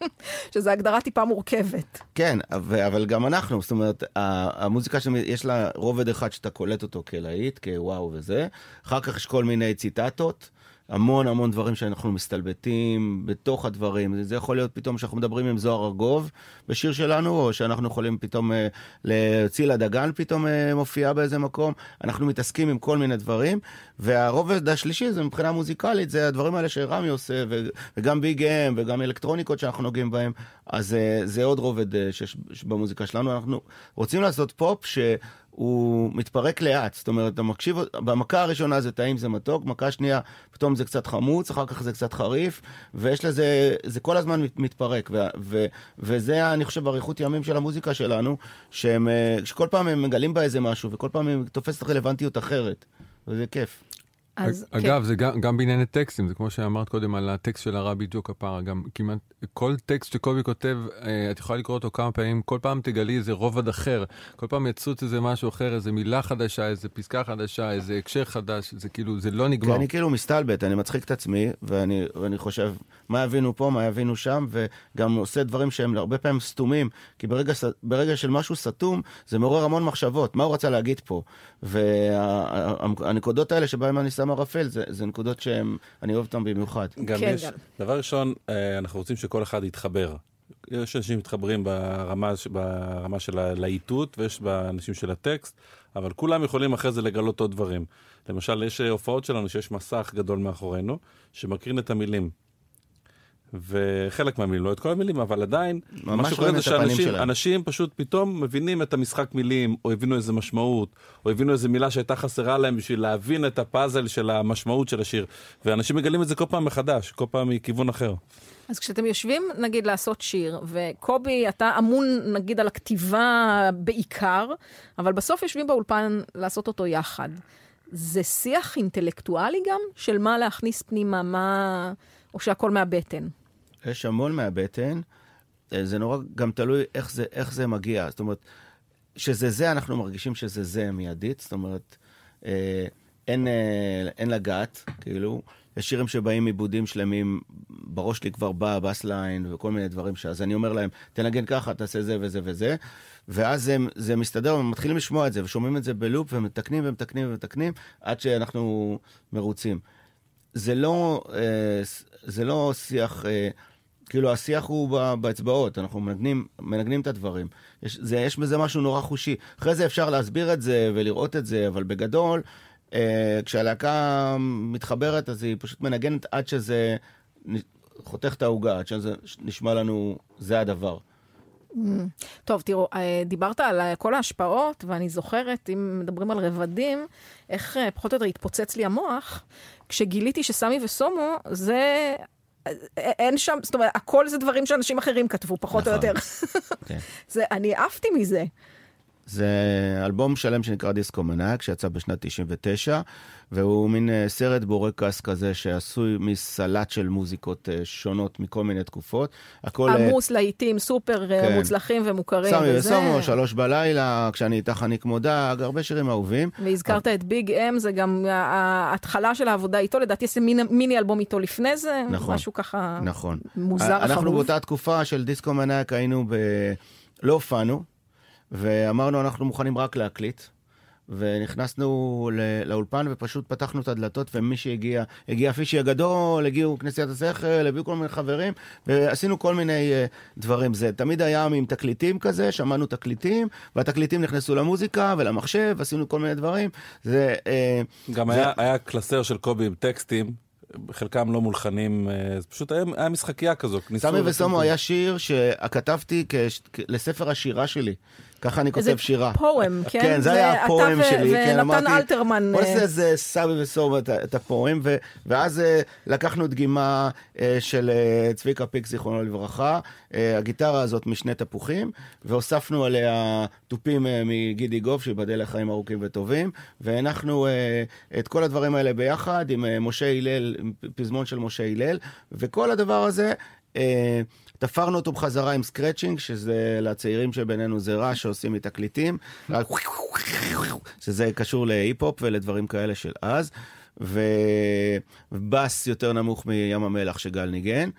[laughs] שזו הגדרה טיפה מורכבת. כן, אבל גם אנחנו, זאת אומרת, המוזיקה שלנו, יש לה רובד אחד שאתה קולט אותו כלהיט, כוואו וזה, אחר כך יש כל מיני ציטטות, המון המון דברים שאנחנו מסתלבטים בתוך הדברים. זה יכול להיות פתאום שאנחנו מדברים עם זוהר ארגוב בשיר שלנו, או שאנחנו יכולים פתאום, אה, לצילה דגן פתאום אה, מופיעה באיזה מקום. אנחנו מתעסקים עם כל מיני דברים, והרובד השלישי זה מבחינה מוזיקלית, זה הדברים האלה שרמי עושה, וגם ביג אם, וגם אלקטרוניקות שאנחנו נוגעים בהם, אז אה, זה עוד רובד אה, שיש במוזיקה שלנו. אנחנו רוצים לעשות פופ ש... הוא מתפרק לאט, זאת אומרת, אתה מקשיב, במכה הראשונה זה טעים, זה מתוק, מכה שנייה, פתאום זה קצת חמוץ, אחר כך זה קצת חריף, ויש לזה, זה כל הזמן מת- מתפרק, ו, ו, וזה, אני חושב, אריכות ימים של המוזיקה שלנו, שהם, אה, שכל פעם הם מגלים בה איזה משהו, וכל פעם היא תופסת רלוונטיות אחרת, וזה כיף. אז כן. אגב, זה גם, גם בענייני טקסטים, זה כמו שאמרת קודם על הטקסט של הרבי ג'ו כפרה, גם כמעט כל טקסט שקובי כותב, אה, את יכולה לקרוא אותו כמה פעמים, כל פעם תגלי איזה רובד אחר, כל פעם יצוץ איזה משהו אחר, איזה מילה חדשה, איזה פסקה חדשה, איזה הקשר חדש, זה כאילו, זה לא כי נגמר. אני כאילו מסתלבט, אני מצחיק את עצמי, ואני, ואני חושב, מה יבינו פה, מה יבינו שם, וגם עושה דברים שהם הרבה פעמים סתומים, כי ברגע, ברגע של משהו סתום, זה מעורר המון מחשבות, מה הוא רצה להגיד פה. והנקודות האלה שבהן אני שם ערפל, זה, זה נקודות שהן, אני אוהב אותן במיוחד. גם כן, יש, גם. דבר ראשון, אה, אנחנו רוצים שכל אחד יתחבר. יש אנשים שמתחברים ברמה, ברמה של הלהיטות ויש באנשים של הטקסט, אבל כולם יכולים אחרי זה לגלות עוד דברים. למשל, יש אה, הופעות שלנו שיש מסך גדול מאחורינו, שמקרין את המילים. וחלק מהמילים, לא את כל המילים, אבל עדיין, מה שקורה זה שאנשים פשוט פתאום מבינים את המשחק מילים, או הבינו איזה משמעות, או הבינו איזה מילה שהייתה חסרה להם בשביל להבין את הפאזל של המשמעות של השיר. ואנשים מגלים את זה כל פעם מחדש, כל פעם מכיוון אחר. אז כשאתם יושבים, נגיד, לעשות שיר, וקובי, אתה אמון, נגיד, על הכתיבה בעיקר, אבל בסוף יושבים באולפן לעשות אותו יחד. זה שיח אינטלקטואלי גם, של מה להכניס פנימה, מה... או שהכל מהבטן. יש המון מהבטן, אה, זה נורא גם תלוי איך זה, איך זה מגיע. זאת אומרת, שזה זה, אנחנו מרגישים שזה זה מיידית, זאת אומרת, אה, אין, אה, אין לגעת, כאילו. יש שירים שבאים עיבודים שלמים, בראש שלי כבר בא הבאס ליין וכל מיני דברים, ש- אז אני אומר להם, תנגן ככה, תעשה זה וזה וזה, ואז זה, זה מסתדר, הם מתחילים לשמוע את זה, ושומעים את זה בלופ, ומתקנים ומתקנים ומתקנים, עד שאנחנו מרוצים. זה לא, אה, זה לא שיח, אה, כאילו השיח הוא באצבעות, אנחנו מנגנים, מנגנים את הדברים. יש, זה, יש בזה משהו נורא חושי. אחרי זה אפשר להסביר את זה ולראות את זה, אבל בגדול, אה, כשהלהקה מתחברת, אז היא פשוט מנגנת עד שזה חותך את העוגה, עד שזה נשמע לנו, זה הדבר. טוב, תראו, אה, דיברת על אה, כל ההשפעות, ואני זוכרת, אם מדברים על רבדים, איך אה, פחות או יותר התפוצץ לי המוח, כשגיליתי שסמי וסומו זה... אין שם, זאת אומרת, הכל זה דברים שאנשים אחרים כתבו, פחות או נכון. יותר. כן. [laughs] זה, אני עפתי מזה. זה אלבום שלם שנקרא דיסקו מנאייק, שיצא בשנת 99, והוא מין אה, סרט בורקס כזה שעשוי מסלט של מוזיקות אה, שונות מכל מיני תקופות. הכל... אה, עמוס להיטים סופר כן. מוצלחים ומוכרים. סמי וזה. וסומו, שלוש בלילה, כשאני איתך אני כמו דג, הרבה שירים אהובים. והזכרת את ביג אם, זה גם ההתחלה של העבודה איתו, לדעתי עושה מיני, מיני אלבום איתו לפני זה, נכון. משהו ככה נכון. מוזר אנחנו חרוב. באותה תקופה של דיסקו מנאק היינו ב... לא הופענו, ואמרנו אנחנו מוכנים רק להקליט. ונכנסנו ל- לאולפן ופשוט פתחנו את הדלתות ומי שהגיע, הגיע פישי הגדול, הגיעו כנסיית השכל, הביאו כל מיני חברים ועשינו כל מיני uh, דברים. זה תמיד היה עם תקליטים כזה, שמענו תקליטים והתקליטים נכנסו למוזיקה ולמחשב, עשינו כל מיני דברים. זה... Uh, גם זה- היה, היה קלסר של קובי עם טקסטים, חלקם לא מולחנים, אה, זה פשוט היה, היה משחקייה כזו. ניסו סמי וסומו. היה שיר שכתבתי כש- לספר השירה שלי. ככה אני כותב שירה. פואם, כן? כן, זה היה הפואם שלי. כן, ונתן אמרתי, אלתרמן, בוא אה, נעשה איזה סמי וסומו את הפואם, ואז אה, לקחנו דגימה אה, של צביקה פיק, זיכרונו לברכה, הגיטרה הזאת משני תפוחים, והוספנו עליה תופים מגידי גוב, שיבדל לחיים ארוכים וטובים, והנחנו את כל הדברים האלה ביחד עם משה הלל, עם פזמון של משה הלל, וכל הדבר הזה... תפרנו אותו בחזרה עם scratching, שזה לצעירים שבינינו זה רעש שעושים מתקליטים, שזה קשור להיפ-הופ ולדברים כאלה של אז. ובאס יותר נמוך מים המלח שגל ניגן,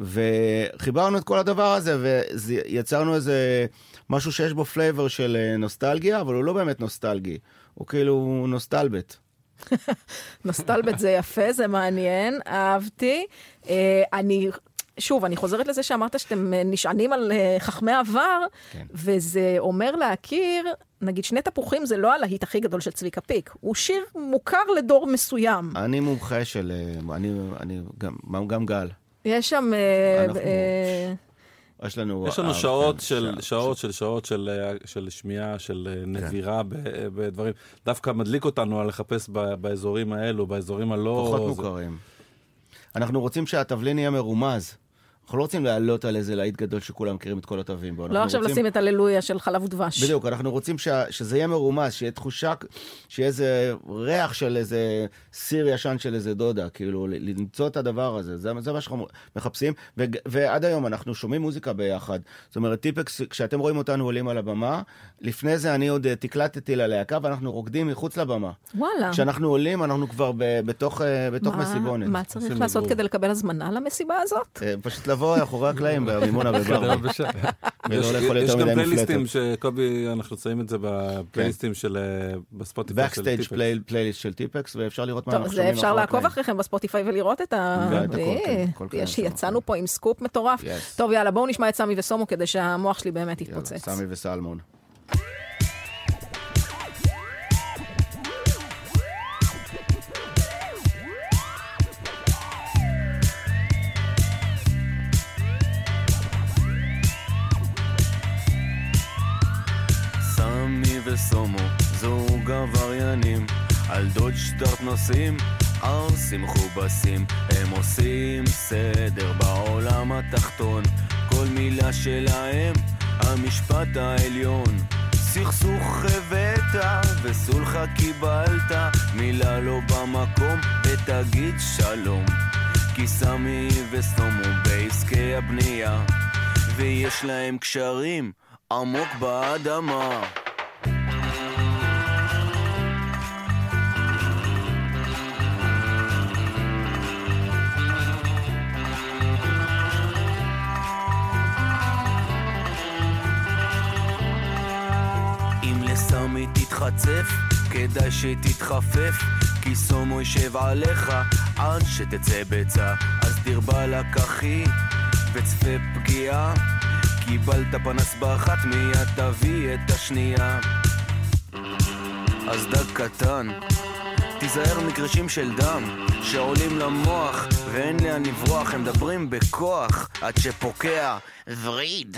וחיברנו את כל הדבר הזה ויצרנו איזה משהו שיש בו flavor של אה, נוסטלגיה, אבל הוא לא באמת נוסטלגי, הוא כאילו נוסטלבט. [laughs] נוסטלבט זה יפה, זה מעניין, אהבתי. אה, אני... שוב, אני חוזרת לזה שאמרת שאתם אה, נשענים על אה, חכמי עבר, כן. וזה אומר להכיר, נגיד שני תפוחים זה לא הלהיט הכי גדול של צביקה פיק, הוא שיר מוכר לדור מסוים. אני מומחה של, אה, אני, אני גם, גם גל. יש שם... אנחנו- אה, יש לנו... יש לנו אה, שעות כן, של ש- שעות של שעות של של שמיעה, של כן. נבירה ב- בדברים. דווקא מדליק אותנו על לחפש ב- באזורים האלו, באזורים הלא... פחות זה- מוכרים. אנחנו רוצים שהתבלין יהיה מרומז. אנחנו לא רוצים לעלות על איזה להיט גדול שכולם מכירים את כל התווים בו. לא עכשיו רוצים- לשים את הללויה של חלב ודבש. בדיוק, אנחנו רוצים שה, שזה יהיה מרומז, שיהיה תחושה, שיהיה איזה ריח של איזה סיר ישן של איזה דודה, כאילו, למצוא את הדבר הזה, זה, זה מה שאנחנו מחפשים, ו, ועד היום אנחנו שומעים מוזיקה ביחד. זאת אומרת, טיפקס, כשאתם רואים אותנו עולים על הבמה, לפני זה אני עוד אה, תקלטתי ללהקה ואנחנו רוקדים מחוץ לבמה. וואלה. כשאנחנו עולים, אנחנו כבר ב, בתוך, אה, בתוך מה- מסיבונת. מה צריך לעשות. כדי לקבל הזמנה למסיבה הזאת? אה, פשוט לבוא מאחורי הקלעים במימונה בבר. [laughs] ולא יש- גם פלייליסטים. שקובי, אנחנו שמים את זה בפלייליסטים של... אה, בספוטיפיי של Backstage טיפקס. פלייליסט של טיפקס, ואפשר לראות מה טוב, אנחנו זה שומעים אפשר לעקוב. אחריכם בספוטיפיי ולראות את ה... אה, כן, שם, יצאנו כן. פה עם סקופ מטורף. טוב, יאללה, בואו נשמע את סמי וסומו כדי שהמוח שלי באמת יתפוצץ. סמי וסלמון. וסומו, זוג עבריינים, על דוד שטארט נוסעים, ערסים מכובסים, הם עושים סדר בעולם התחתון, כל מילה שלהם, המשפט העליון. סכסוך הבאת וסולחה קיבלת, מילה לא במקום ותגיד שלום. כי סמי וסומו בעסקי הבנייה, ויש להם קשרים עמוק באדמה. אם לסמי תתחצף, כדאי שתתחפף, כי סומו יישב עליך עד שתצא ביצה. אז דיר באלק אחי, וצפה פגיעה, קיבלת פנס באחת, מיד תביא את השנייה. אז דג קטן, תיזהר מקרשים של דם שעולים למוח ואין לאן לברוח, הם מדברים בכוח עד שפוקע וריד.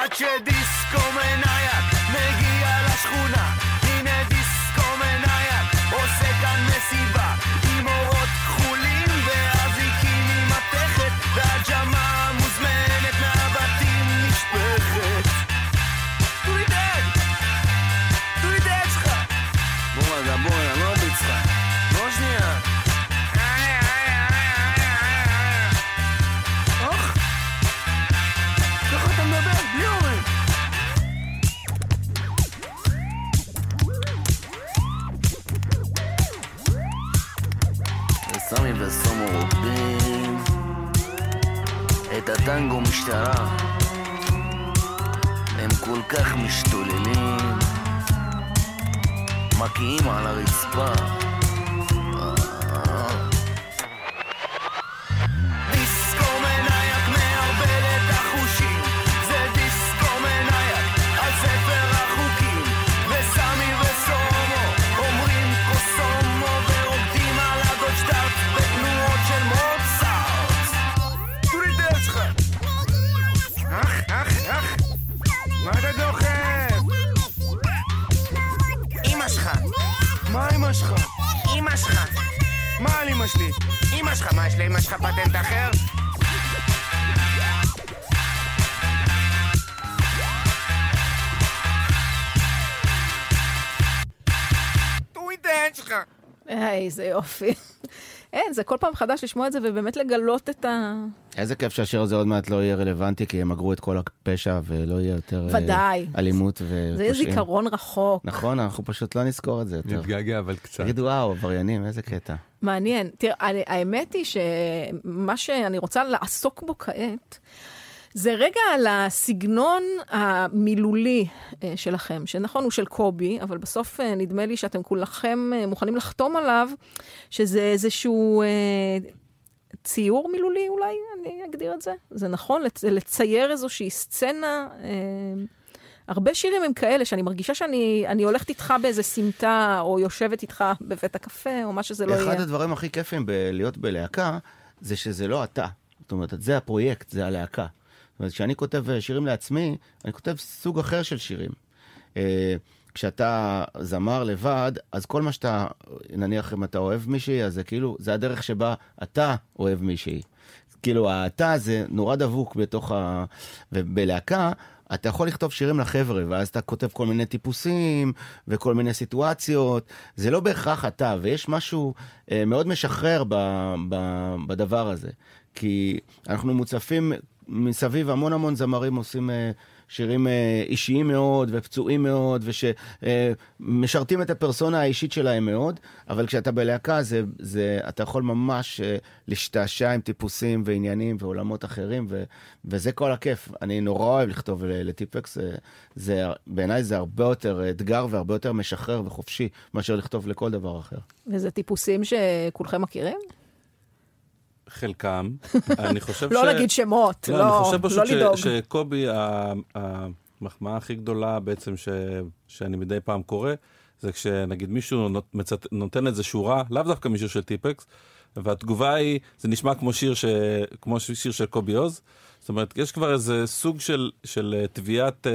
עד שדיסקו מנייק מגיע לשכונה. הנה דיסקו מנייק עושה כאן מסיבה עם אורות כחולים ואזיקים עם מתכת והג'מה וסמי וסומו רוקדים. את הטנגו משטרה. הם כל כך משתוללים. מקיאים על הרצפה אמא שלך? אמא שלך מה על אמא שלי? אמא שלך, מה יש לאמא שלך פטנט אחר? את היד שלך איזה יופי. אין, זה כל פעם חדש לשמוע את זה ובאמת לגלות את ה... איזה כיף שהשיר הזה עוד מעט לא יהיה רלוונטי, כי הם אגרו את כל הפשע ולא יהיה יותר אה, ודאי. אלימות זה ופושעים. יהיה זיכרון רחוק. נכון, אנחנו פשוט לא נזכור את זה יותר. נתגעגע אבל קצת. תגידו, וואו, עבריינים, איזה קטע. מעניין. תראה, אני- האמת היא שמה שאני רוצה לעסוק בו כעת, זה רגע על הסגנון המילולי אה, שלכם, שנכון, הוא של קובי, אבל בסוף אה, נדמה לי שאתם כולכם אה, מוכנים לחתום עליו, שזה איזשהו אה, ציור מילולי אולי, אני אגדיר את זה. זה נכון, לצ- לצייר איזושהי סצנה. אה, הרבה שירים הם כאלה, שאני מרגישה שאני אני הולכת איתך באיזה סמטה, או יושבת איתך בבית הקפה, או מה שזה לא יהיה. אחד הדברים הכי כיפים בלהיות בלהקה, זה שזה לא אתה. זאת אומרת, זה הפרויקט, זה הלהקה. אומרת, כשאני כותב אה, שירים לעצמי, אני כותב סוג אחר של שירים. אה, כשאתה זמר לבד, אז כל מה שאתה, נניח אם אתה אוהב מישהי, אז זה כאילו, זה הדרך שבה אתה אוהב מישהי. כאילו, האתה זה נורא דבוק בתוך ה... ובלהקה, אתה יכול לכתוב שירים לחבר'ה, ואז אתה כותב כל מיני טיפוסים וכל מיני סיטואציות. זה לא בהכרח אתה, ויש משהו אה, מאוד משחרר ב, ב, בדבר הזה. כי אנחנו מוצפים מסביב, המון המון זמרים עושים אה, שירים אה, אישיים מאוד ופצועים מאוד, ושמשרתים את הפרסונה האישית שלהם מאוד, אבל כשאתה בלהקה, זה, זה, אתה יכול ממש אה, להשתעשע עם טיפוסים ועניינים ועולמות אחרים, ו, וזה כל הכיף. אני נורא אוהב לכתוב לטיפקס, זה, זה, בעיניי זה הרבה יותר אתגר והרבה יותר משחרר וחופשי מאשר לכתוב לכל דבר אחר. וזה טיפוסים שכולכם מכירים? חלקם. [laughs] אני חושב לא ש... להגיד שמות, לא, לא, אני חושב פשוט לא ש- לדאוג. שקובי, המחמאה הכי גדולה בעצם ש... שאני מדי פעם קורא, זה כשנגיד מישהו מצט... נותן איזה שורה, לאו דווקא משיר של טיפקס, והתגובה היא, זה נשמע כמו שיר, ש... כמו שיר של קובי עוז. זאת אומרת, יש כבר איזה סוג של, של אה, תביעת אה,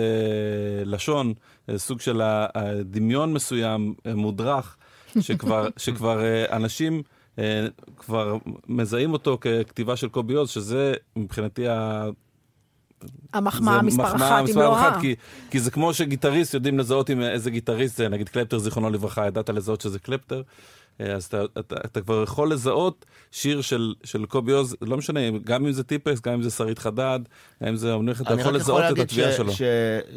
לשון, אה, סוג של הדמיון מסוים, אה, מודרך, שכבר, [laughs] שכבר אה, אנשים אה, כבר מזהים אותו ככתיבה של קובי עוז, שזה מבחינתי ה... המחמאה מספר מחמאה אחת, אם לא ה... כי, כי זה כמו שגיטריסט יודעים לזהות עם איזה גיטריסט זה, נגיד קלפטר זיכרונו לברכה, ידעת לזהות שזה קלפטר, אה, אז אתה, אתה, אתה כבר יכול לזהות שיר של, של קובי עוז, לא משנה, גם אם זה טיפקס, גם אם זה שרית חדד, גם אם זה אומנך, אתה אני יכול רק יכול לזהות את להגיד התביעה ש- שלו. ש-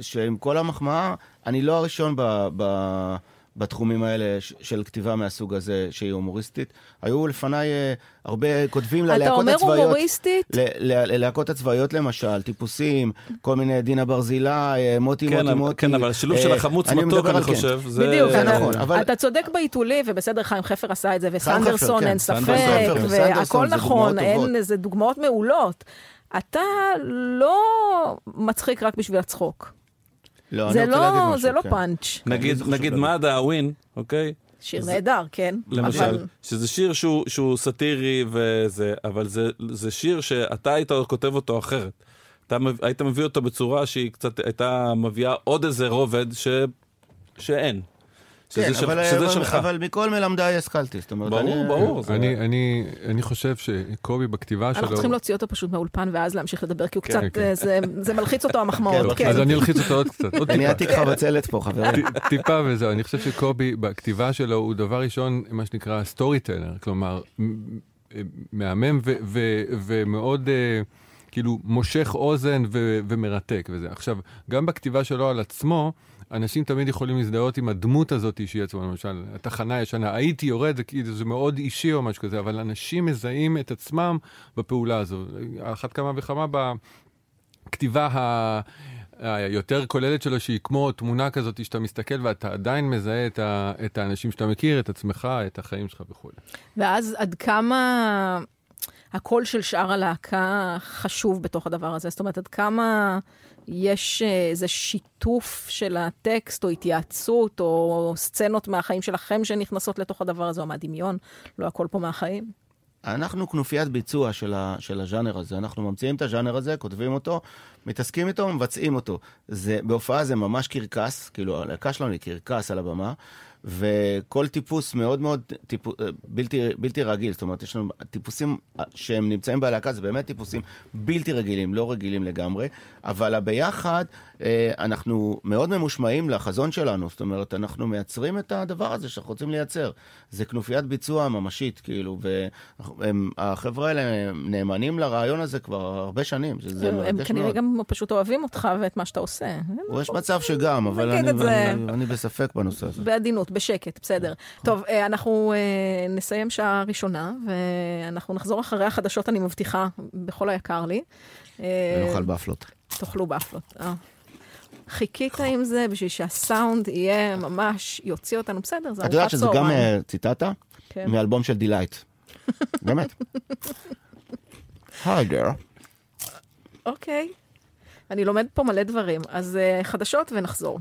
שעם כל המחמאה, אני לא הראשון ב- ב- בתחומים האלה של כתיבה מהסוג הזה, שהיא הומוריסטית. היו לפניי אה, הרבה כותבים אתה ללהקות אומר הצבאיות. הומוריסטית? ל- ל- ללהקות הצבאיות למשל, טיפוסים, כל מיני דינה ברזילי, אה, מוטי כן, מוטי מוטי. כן, אבל השילוב אה, של החמוץ אני מתוק, אני כן. חושב, זה... בדיוק, זה אתה- נכון, אבל- אתה צודק בעיתולי, ובסדר, חיים חפר עשה את זה, וסנדרסון, כן, אין ספק, והכל נכון. אין איזה דוגמאות מעולות. אתה לא מצחיק רק בשביל הצחוק. לא, זה לא, משהו, זה לא כן. פאנץ'. נגיד, חשוב נגיד להגיד. מד"א, הווין, אוקיי? שיר נהדר, כן? למשל, אבל- שזה שיר שהוא, שהוא סאטירי וזה, אבל זה, זה שיר שאתה היית כותב אותו אחרת. אתה היית מביא אותו בצורה שהיא קצת הייתה מביאה עוד איזה רובד ש... שאין. שזה, כן, של, אבל, שזה אבל, שלך. אבל מכל מלמדיי השכלתי. זאת אומרת, ברור, אני, ברור. זה- אני, אני, אני חושב שקובי בכתיבה שלו... אנחנו צריכים להוציא אותו פשוט מהאולפן ואז להמשיך לדבר, כי הוא כן, קצת, כן. אה, זה- זה מלחיץ אותו המחמאות, כן, כן. אז אני אלחיץ אותו עוד קצת, עוד אני טיפה. עתיק חבצלת פה, חברים. טיפה וזהו, אני חושב שקובי בכתיבה שלו הוא דבר ראשון, מה שנקרא סטורי טלר, כלומר, מהמם ו- ו- ומאוד אה, כאילו מושך אוזן ו- ומרתק וזה. עכשיו, גם בכתיבה שלו על עצמו, אנשים תמיד יכולים להזדהות עם הדמות הזאת שהיא עצמה, למשל, התחנה הישנה, הייתי יורד, זה כאילו, זה מאוד אישי או משהו כזה, אבל אנשים מזהים את עצמם בפעולה הזו. אחת כמה וכמה בכתיבה ה... היותר כוללת שלו, שהיא כמו תמונה כזאת שאתה מסתכל ואתה עדיין מזהה את, ה, את האנשים שאתה מכיר, את עצמך, את החיים שלך וכו'. ואז עד כמה הקול של שאר הלהקה חשוב בתוך הדבר הזה? זאת אומרת, עד כמה יש אה, איזה שיתוף של הטקסט, או התייעצות, או סצנות מהחיים שלכם שנכנסות לתוך הדבר הזה, או מהדמיון? לא הכל פה מהחיים? אנחנו כנופיית ביצוע של, ה, של הז'אנר הזה. אנחנו ממציאים את הז'אנר הזה, כותבים אותו, מתעסקים איתו, מבצעים אותו. זה, בהופעה זה ממש קרקס, כאילו הלהקה שלנו היא קרקס על הבמה, וכל טיפוס מאוד מאוד טיפו, בלתי, בלתי רגיל. זאת אומרת, יש לנו טיפוסים שהם נמצאים בלהקה, זה באמת טיפוסים בלתי רגילים, לא רגילים לגמרי, אבל הביחד, אה, אנחנו מאוד ממושמעים לחזון שלנו. זאת אומרת, אנחנו מייצרים את הדבר הזה שאנחנו רוצים לייצר. זה כנופיית ביצוע ממשית, כאילו, והחבר'ה האלה הם נאמנים לרעיון הזה כבר הרבה שנים, שזה הם מרגש כנראה מאוד. גם פשוט אוהבים אותך ואת מה שאתה עושה. יש מצב שגם, אבל אני. אני, אני בספק בנושא הזה. בעדינות, בשקט, בסדר. טוב, אה, אנחנו אה, נסיים שעה ראשונה, ואנחנו נחזור אחרי החדשות, אני מבטיחה, בכל היקר לי. אה, ונאכל באפלות. תאכלו באפלות. חיכית עם זה בשביל שהסאונד יהיה ממש, יוציא אותנו, בסדר, זה את יודעת ארוחת שזה גם צהריים. ציטטה? כן. מאלבום של דילייט. באמת. היי גר. אוקיי. אני לומדת פה מלא דברים, אז חדשות ונחזור.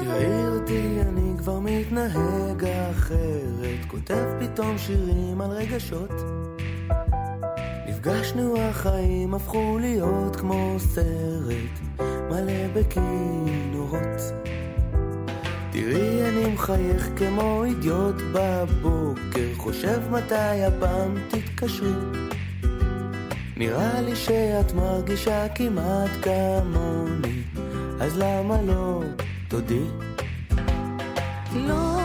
תראי אותי, אני כבר מתנהג אחרת, כותב פתאום שירים על רגשות. נפגשנו, החיים הפכו להיות כמו סרט, מלא בכינורות. תראי, אני מחייך כמו אידיוט בבוקר, חושב מתי הפעם תתקשרי. נראה לי שאת מרגישה כמעט כמוני, אז למה לא תודי? לא,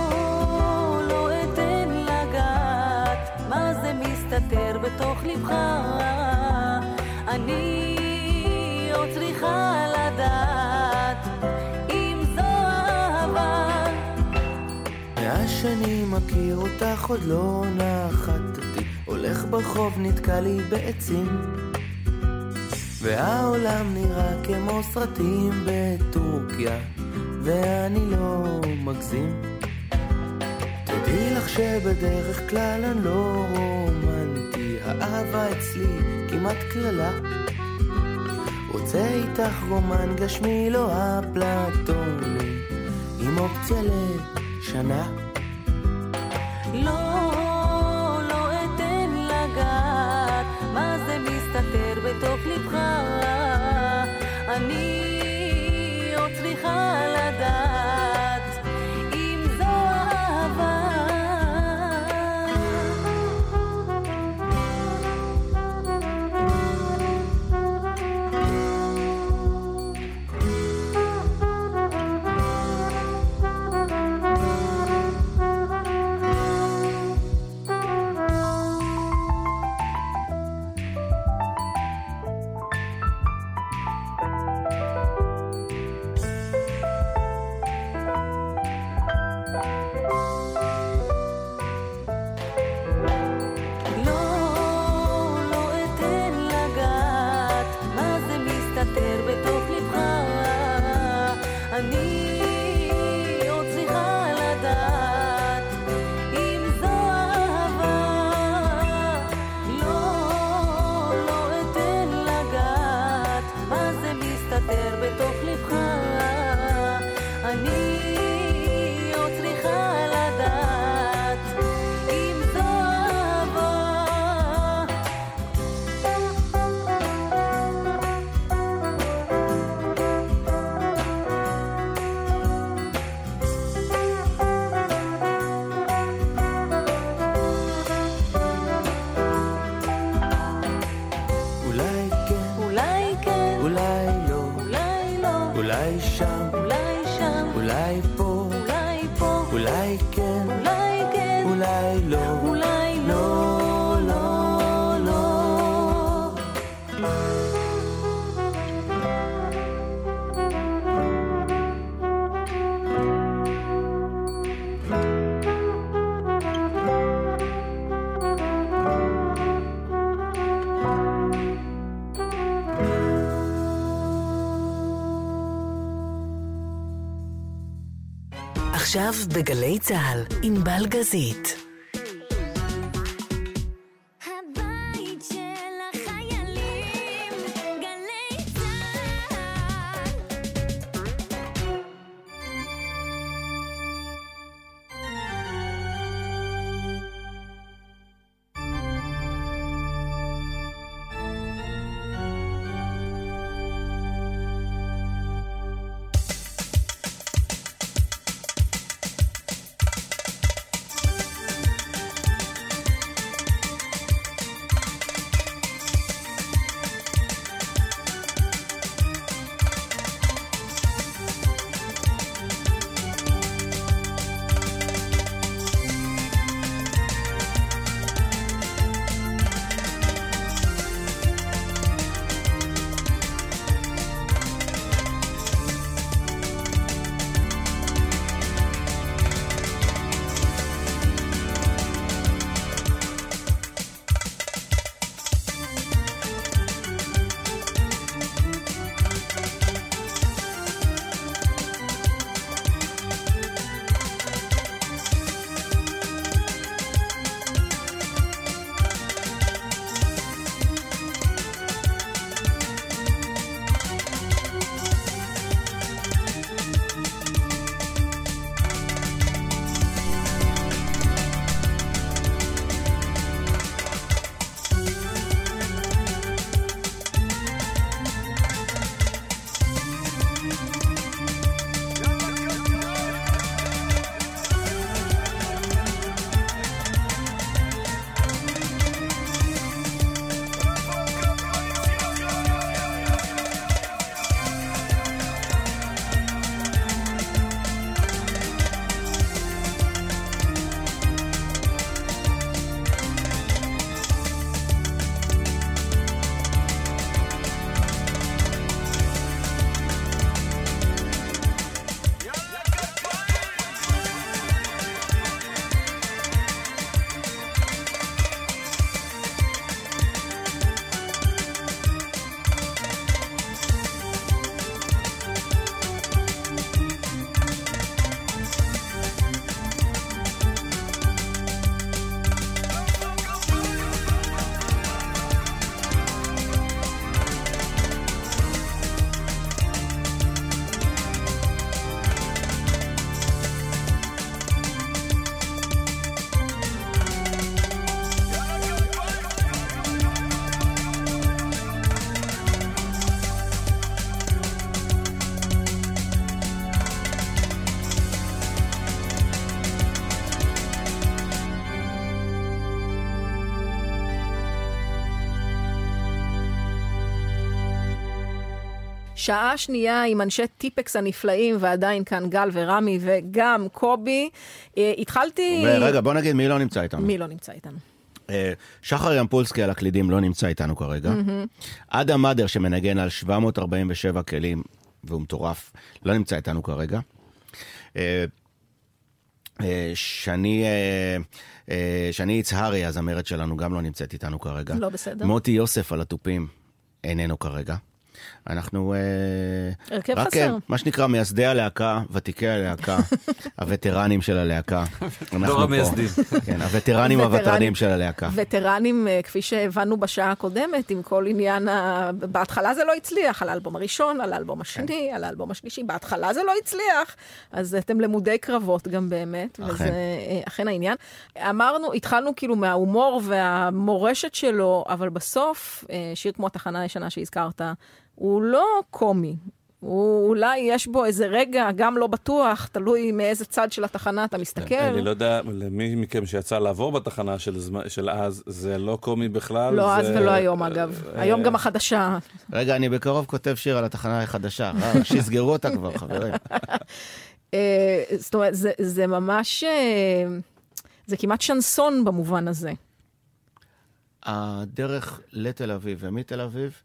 לא אתן לגעת, מה זה מסתתר בתוך לבך? אני עוד צריכה לדעת אם זו אהבה. מאז שאני מכיר אותך עוד לא נחתתי, הולך ברחוב נתקע לי בעצים. והעולם נראה כמו סרטים בטורקיה, ואני לא מגזים. תדעי לך שבדרך כלל אני לא רומנטי, האהבה אצלי כמעט קללה. רוצה איתך רומן גשמי לא אפלטוני, עם אופציה לשנה. לא, לא אתן לגעת, מה זה מסתתר בתוך לבך? אני עכשיו בגלי צה"ל, ענבל גזית. שעה שנייה עם אנשי טיפקס הנפלאים, ועדיין כאן גל ורמי וגם קובי. אה, התחלתי... רגע, בוא נגיד מי לא נמצא איתנו. מי לא נמצא איתנו? אה, שחר ימפולסקי על הקלידים לא נמצא איתנו כרגע. אדם מאדר שמנגן על 747 כלים, והוא מטורף, לא נמצא איתנו כרגע. אה, שני שני יצהרי, הזמרת שלנו, גם לא נמצאת איתנו כרגע. לא בסדר. מוטי יוסף על התופים, איננו כרגע. אנחנו... אה, הרכב רק, חסר. מה שנקרא מייסדי הלהקה, ותיקי הלהקה, [laughs] הווטרנים של הלהקה. פה. המייסדים. כן, הווטרנים וטרנים. הוותרנים של הלהקה. וטרנים, אה, כפי שהבנו בשעה הקודמת, עם כל עניין ה... בהתחלה זה לא הצליח, על האלבום הראשון, על האלבום השני, כן. על האלבום השלישי, בהתחלה זה לא הצליח, אז אתם למודי קרבות גם באמת. וזה אה, אכן העניין. אמרנו, התחלנו כאילו מההומור והמורשת שלו, אבל בסוף, שיר כמו התחנה הישנה שהזכרת, הוא לא קומי. הוא אולי יש בו איזה רגע, גם לא בטוח, תלוי מאיזה צד של התחנה אתה מסתכל. אני לא יודע, למי מכם שיצא לעבור בתחנה של, זמן- של אז, זה לא קומי בכלל. לא אז זה- ולא היום אגב. אה, היום גם החדשה. רגע, אני בקרוב כותב שיר על התחנה החדשה. אה, [laughs] שיסגרו אותה כבר, חברים. אה, זאת אומרת, זה, זה ממש, זה כמעט שנסון במובן הזה. הדרך לתל אביב ומתל אביב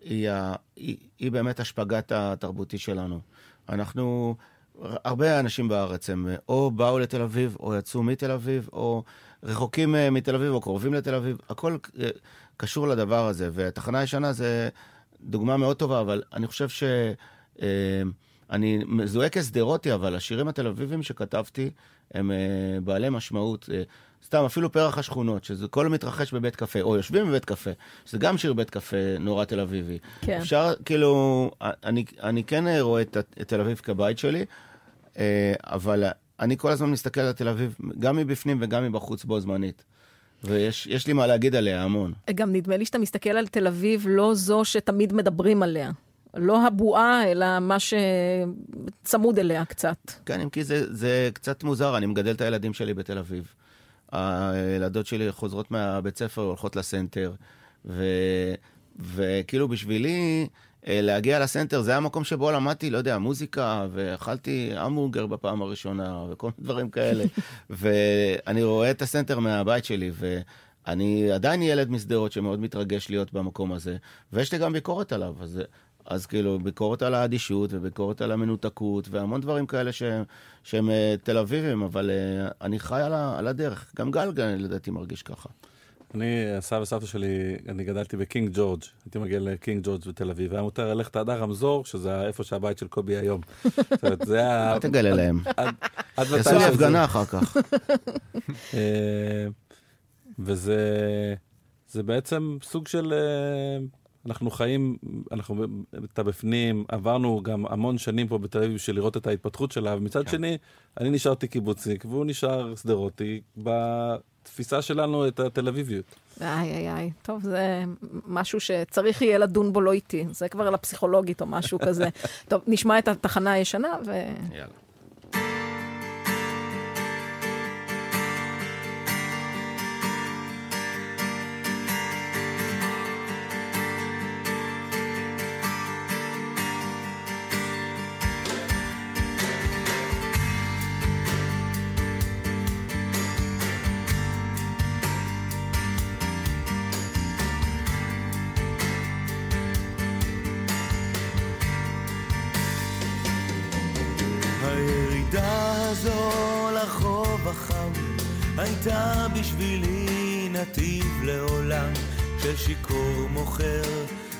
היא, היא, היא באמת השפגת התרבותי שלנו. אנחנו, הרבה אנשים בארץ הם או באו לתל אביב, או יצאו מתל אביב, או רחוקים אה, מתל אביב, או קרובים לתל אביב. הכל אה, קשור לדבר הזה, והתחנה הישנה זה דוגמה מאוד טובה, אבל אני חושב ש... אה, אני מזוהה כשדרותי, אבל השירים התל אביביים שכתבתי הם בעלי משמעות. אה, סתם, אפילו פרח השכונות, שזה כל מתרחש בבית קפה, או יושבים בבית קפה, שזה גם שיר בית קפה נורא תל אביבי. כן. אפשר, כאילו, אני, אני כן רואה את, את תל אביב כבית שלי, אה, אבל אני כל הזמן מסתכל על תל אביב, גם מבפנים וגם מבחוץ בו זמנית. ויש יש לי מה להגיד עליה המון. גם נדמה לי שאתה מסתכל על תל אביב, לא זו שתמיד מדברים עליה. לא הבועה, אלא מה שצמוד אליה קצת. כן, אם כי זה, זה קצת מוזר, אני מגדל את הילדים שלי בתל אביב. הילדות שלי חוזרות מהבית ספר, הולכות לסנטר, ו, וכאילו בשבילי אה, להגיע לסנטר, זה היה המקום שבו למדתי, לא יודע, מוזיקה, ואכלתי המבורגר בפעם הראשונה, וכל מיני דברים כאלה. [laughs] ואני רואה את הסנטר מהבית שלי, ואני עדיין ילד משדרות שמאוד מתרגש להיות במקום הזה, ויש לי גם ביקורת עליו, אז... אז כאילו, ביקורת על האדישות וביקורת על המנותקות והמון דברים כאלה שהם, שהם אה, תל אביבים, אבל אה, אני חי על, ה, על הדרך. גם גל, לדעתי, מרגיש ככה. אני, הסבא וסבתא שלי, אני גדלתי בקינג ג'ורג', הייתי מגיע לקינג ג'ורג' בתל אביב, היה מותר ללכת עד הר רמזור, שזה איפה שהבית של קובי היום. [laughs] זאת אומרת, זה היה... אל תגלה להם. [laughs] יעשו לי הפגנה אחר כך. [laughs] אה, וזה זה בעצם סוג של... אנחנו חיים, אנחנו אתה בפנים, עברנו גם המון שנים פה בתל אביב בשביל לראות את ההתפתחות שלה, ומצד שני, אני נשארתי קיבוצניק, והוא נשאר שדרותי, בתפיסה שלנו את התל אביביות. איי, איי, איי. טוב, זה משהו שצריך יהיה לדון בו לא איתי. זה כבר לפסיכולוגית או משהו כזה. [laughs] טוב, נשמע את התחנה הישנה ו... יאללה. הייתה בשבילי נתיב לעולם של שיכור מוכר.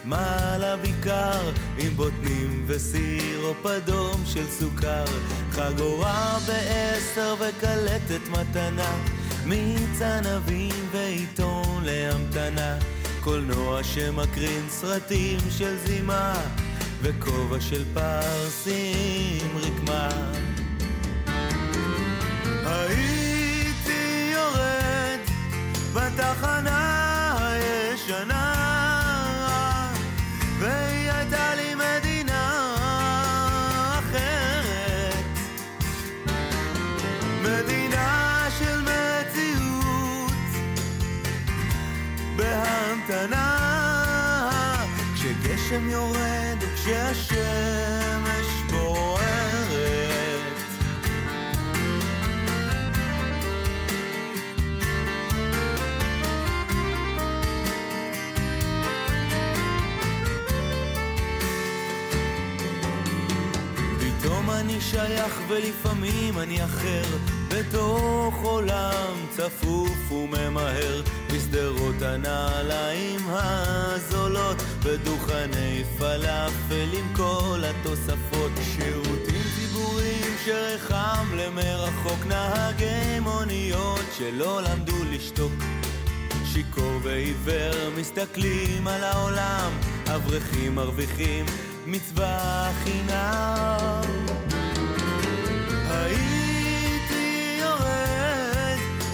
מעלה בעיקר עם בוטנים וסירופ אדום של סוכר. חגורה בעשר וקלטת מתנה מיץ ענבים ועיתון להמתנה. קולנוע שמקרין סרטים של זימה וכובע של פרסים רקמה בתחנה הישנה והיא הייתה לי מדינה אחרת. מדינה של מציאות בהמתנה כשגשם יורד וכשהשמש שייך ולפעמים אני אחר. בתוך עולם צפוף וממהר בשדרות הנעליים הזולות בדוכני פלאפל עם כל התוספות. שירותים ציבוריים שרחם למרחוק נהגי מוניות שלא למדו לשתוק. שיכור ועיוור מסתכלים על העולם, אברכים מרוויחים מצווה חינם.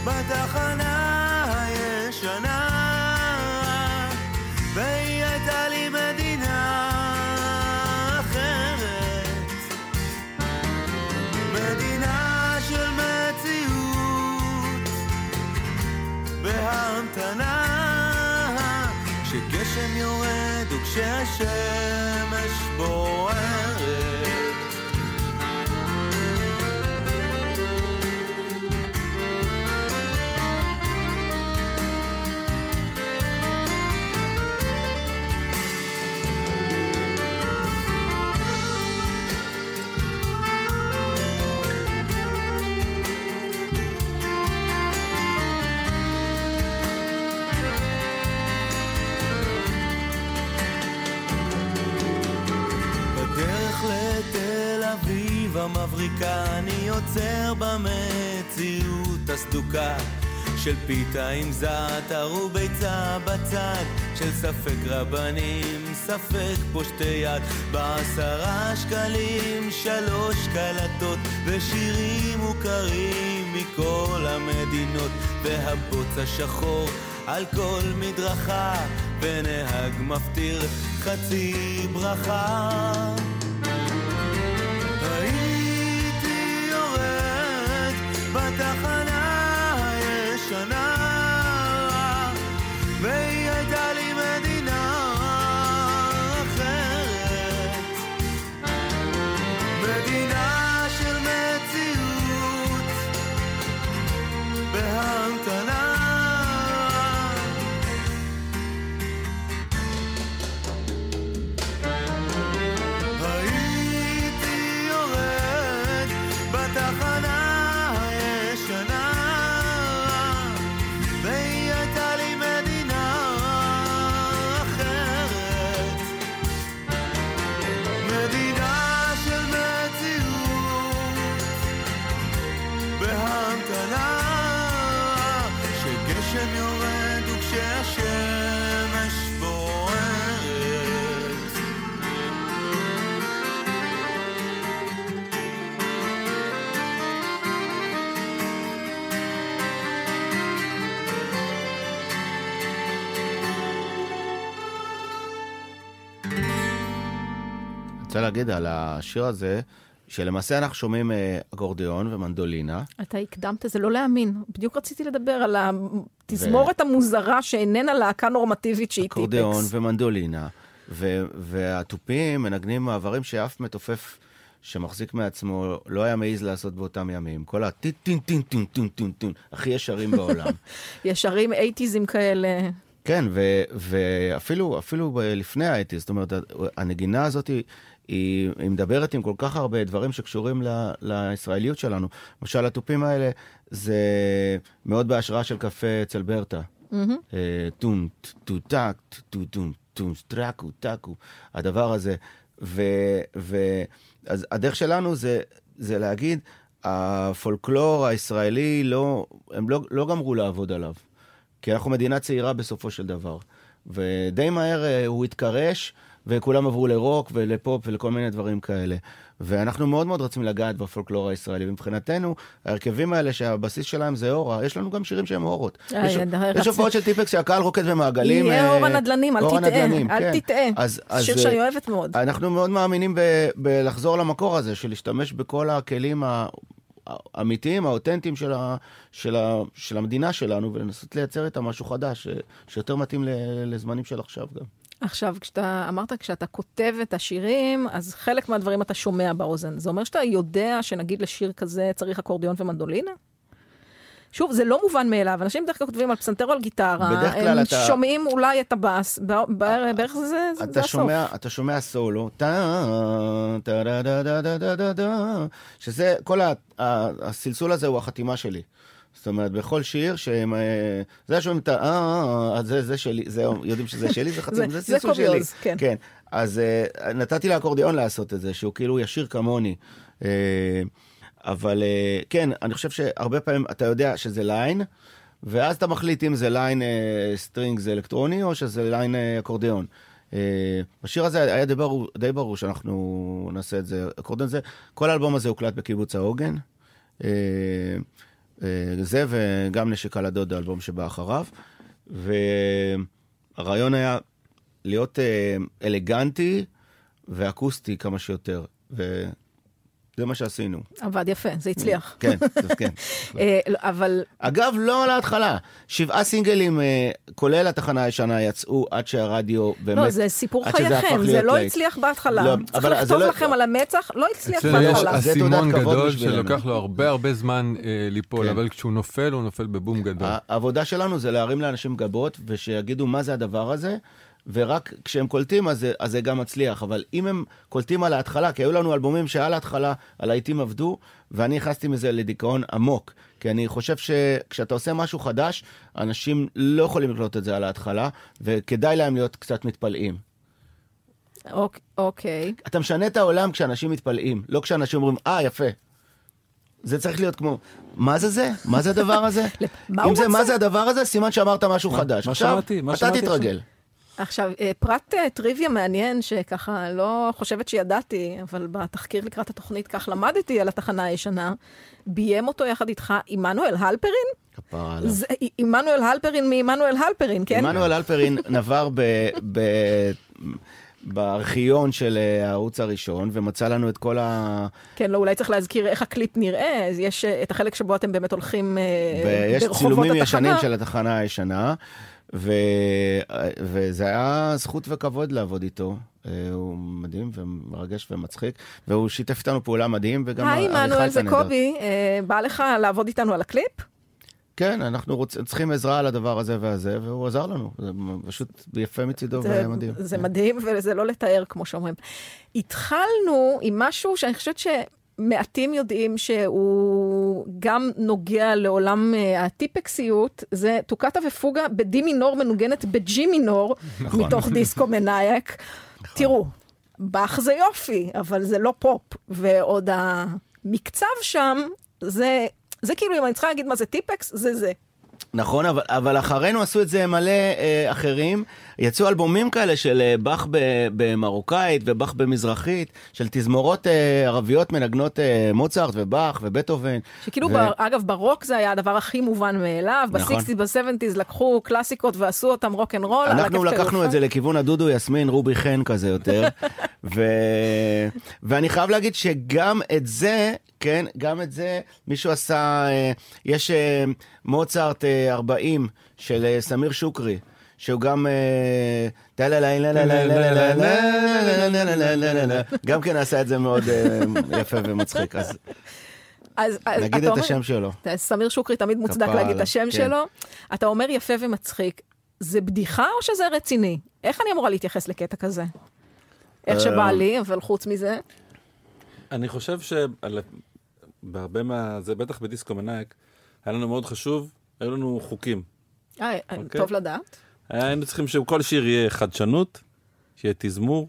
בתחנה הישנה והיא הייתה לי מדינה אחרת. מדינה של מציאות בהמתנה כשגשם יורד וכשהשמש בוער. המבריקה אני עוצר במציאות הסדוקה. של פיתה עם זעתר וביצה בצד. של ספק רבנים, ספק פושטי יד. בעשרה שקלים שלוש קלטות ושירים מוכרים מכל המדינות. והבוץ השחור על כל מדרכה ונהג מפטיר חצי ברכה בתחנה הישנה רוצה להגיד על השיר הזה, שלמעשה אנחנו שומעים אה, אקורדיאון ומנדולינה. אתה הקדמת, זה לא להאמין. בדיוק רציתי לדבר על התזמורת המוזרה שאיננה להקה נורמטיבית שהיא אקורדיאון טיפקס. ומנדולינה, ו- והתופים מנגנים מעברים שאף מתופף שמחזיק מעצמו לא היה מעז לעשות באותם ימים. כל הטין טין טין טין טין טין טין, הכי ישרים בעולם. [laughs] ישרים אייטיזים כאלה. כן, ו- ואפילו אפילו ב- לפני האייטיז, זאת אומרת, הנגינה הזאת היא, היא, מדברת עם כל כך הרבה דברים שקשורים ל- לישראליות שלנו. למשל, התופים האלה זה מאוד בהשראה של קפה אצל ברטה. אה, טום, טו טק, טו טום, טום, טרקו, טקו, הדבר הזה. ו... ו אז הדרך שלנו זה, זה להגיד, הפולקלור הישראלי, לא, הם לא, לא גמרו לעבוד עליו. כי אנחנו מדינה צעירה בסופו של דבר. ודי מהר אה, הוא התקרש, וכולם עברו לרוק ולפופ ולכל מיני דברים כאלה. ואנחנו מאוד מאוד רוצים לגעת בפולקלור הישראלי. ומבחינתנו, ההרכבים האלה שהבסיס שלהם זה אורה, יש לנו גם שירים שהם אורות. אה, יש, אה, רצ- הופעות של טיפקס שהקהל רוקד במעגלים. יהיה אה, אור הנדל"נים, אל תטעה, הנדל"נים, אל כן. תטעה. שיר אה, שאני אוהבת מאוד. אנחנו מאוד מאמינים בלחזור למקור הזה, של להשתמש בכל הכלים האמיתיים, האותנטיים של, ה, של, ה, של המדינה שלנו, ולנסות לייצר איתם משהו חדש, ש, שיותר מתאים ל, לזמנים של עכשיו גם. עכשיו, כשאתה אמרת, כשאתה כותב את השירים, אז חלק מהדברים אתה שומע באוזן. זה אומר שאתה יודע שנגיד לשיר כזה צריך אקורדיון ומנדולינה? שוב, זה לא מובן מאליו. אנשים בדרך כלל כותבים על פסנתר או על גיטרה, הם אתה- שומעים אולי את הבאס, ב- בערך זה, זה, זה הסוף. שומע, אתה שומע סולו, שזה, כל הסלסול הזה הוא החתימה שלי. זאת אומרת, בכל שיר שהם... אה, זה שומעים את ה... אה, אה, אה, זה זה שלי, זה יודעים שזה שלי, זה [laughs] חתימה, זה- זה זה סלסול שלי. קוריוז, כן. כן. אז נתתי לאקורדיאון לעשות את זה, שהוא כאילו ישיר כמוני. אבל כן, אני חושב שהרבה פעמים אתה יודע שזה line, ואז אתה מחליט אם זה line string זה אלקטרוני, או שזה line אקורדיאון. בשיר הזה היה די ברור, די ברור שאנחנו נעשה את זה. אקורדיאון זה, כל האלבום הזה הוקלט בקיבוץ העוגן. אה, זה וגם נשק על הדוד, האלבום שבא אחריו. והרעיון היה להיות אה, אלגנטי ואקוסטי כמה שיותר. ו... זה מה שעשינו. עבד יפה, זה הצליח. כן, כן. [laughs] כן אה, לא, אבל... אגב, לא על ההתחלה. שבעה סינגלים, אה, כולל התחנה הישנה, יצאו עד שהרדיו באמת... לא, זה סיפור חייכם, זה לא הצליח בהתחלה. לא, צריך לכתוב לא- לכם על המצח, לא הצליח בהתחלה. יש אסימון גדול שלוקח לו הרבה הרבה זמן אה, ליפול, כן. אבל כשהוא נופל, הוא נופל בבום גדול. העבודה שלנו זה להרים לאנשים גבות, ושיגידו מה זה הדבר הזה. ורק כשהם קולטים אז זה, אז זה גם מצליח. אבל אם הם קולטים על ההתחלה, כי היו לנו אלבומים שעל ההתחלה הלהיטים עבדו, ואני נכנסתי מזה לדיכאון עמוק. כי אני חושב שכשאתה עושה משהו חדש, אנשים לא יכולים לקלוט את זה על ההתחלה, וכדאי להם להיות קצת מתפלאים. אוקיי. Okay. אתה משנה את העולם כשאנשים מתפלאים, לא כשאנשים אומרים, אה, ah, יפה. זה צריך להיות כמו, מה זה זה? מה זה הדבר הזה? [laughs] מה הוא רוצה? אם זה מה זה הדבר הזה, סימן שאמרת משהו חדש. מה שמעתי? מה שמעתי? אתה תתרגל. עכשיו, אה, פרט אה, טריוויה מעניין, שככה לא חושבת שידעתי, אבל בתחקיר לקראת התוכנית כך למדתי על התחנה הישנה, ביים אותו יחד איתך עמנואל הלפרין? כפרה עליו. עמנואל הלפרין מעמנואל הלפרין, כן? עמנואל הלפרין [laughs] נבר ב... ב... בארכיון של אה, הערוץ הראשון, ומצא לנו את כל ה... כן, לא, אולי צריך להזכיר איך הקליפ נראה. אז יש את החלק שבו אתם באמת הולכים ברחובות התחנה. יש צילומים ישנים של התחנה הישנה. ו... וזה היה זכות וכבוד לעבוד איתו. אה, הוא מדהים ומרגש ומצחיק, והוא שיתף איתנו פעולה מדהים, וגם היי, מנואל וקובי, אה, בא לך לעבוד איתנו על הקליפ? כן, אנחנו רוצ... צריכים עזרה על הדבר הזה והזה, והוא עזר לנו. זה פשוט יפה מצידו זה, ומדהים. זה כן. מדהים, וזה לא לתאר, כמו שאומרים. התחלנו עם משהו שאני חושבת ש... מעטים יודעים שהוא גם נוגע לעולם אה, הטיפקסיות, זה טוקטה ופוגה בדי מינור מנוגנת בג'י מינור, נכון. מתוך דיסקו [laughs] מנאייק. נכון. תראו, באך זה יופי, אבל זה לא פופ, ועוד המקצב שם, זה, זה כאילו, אם אני צריכה להגיד מה זה טיפקס, זה זה. נכון, אבל, אבל אחרינו עשו את זה מלא אה, אחרים. יצאו אלבומים כאלה של אה, באך במרוקאית ובאך במזרחית, של תזמורות אה, ערביות מנגנות אה, מוצרט ובאך ובטהובן. שכאילו, ו... בר, אגב, ברוק זה היה הדבר הכי מובן מאליו, נכון. ב sixties, ב seventies לקחו קלאסיקות ועשו אותם רוק אנד רול. אנחנו לקחנו את זה לכיוון הדודו יסמין רובי חן כזה יותר, [laughs] ו... ואני חייב להגיד שגם את זה, כן, גם את זה מישהו עשה, יש מוצרט 40 של סמיר שוקרי. שהוא גם... גם כן עשה את זה מאוד יפה ומצחיק. אז נגיד את השם שלו. סמיר שוקרי תמיד מוצדק להגיד את השם שלו. אתה אומר יפה ומצחיק. זה בדיחה או שזה רציני? איך אני אמורה להתייחס לקטע כזה? איך שבא לי, אבל חוץ מזה... אני חושב שבהרבה מה... זה בטח בדיסקו מנאייק, היה לנו מאוד חשוב, היו לנו חוקים. אה, טוב לדעת. היינו צריכים שבכל שיר יהיה חדשנות, שיהיה תזמור,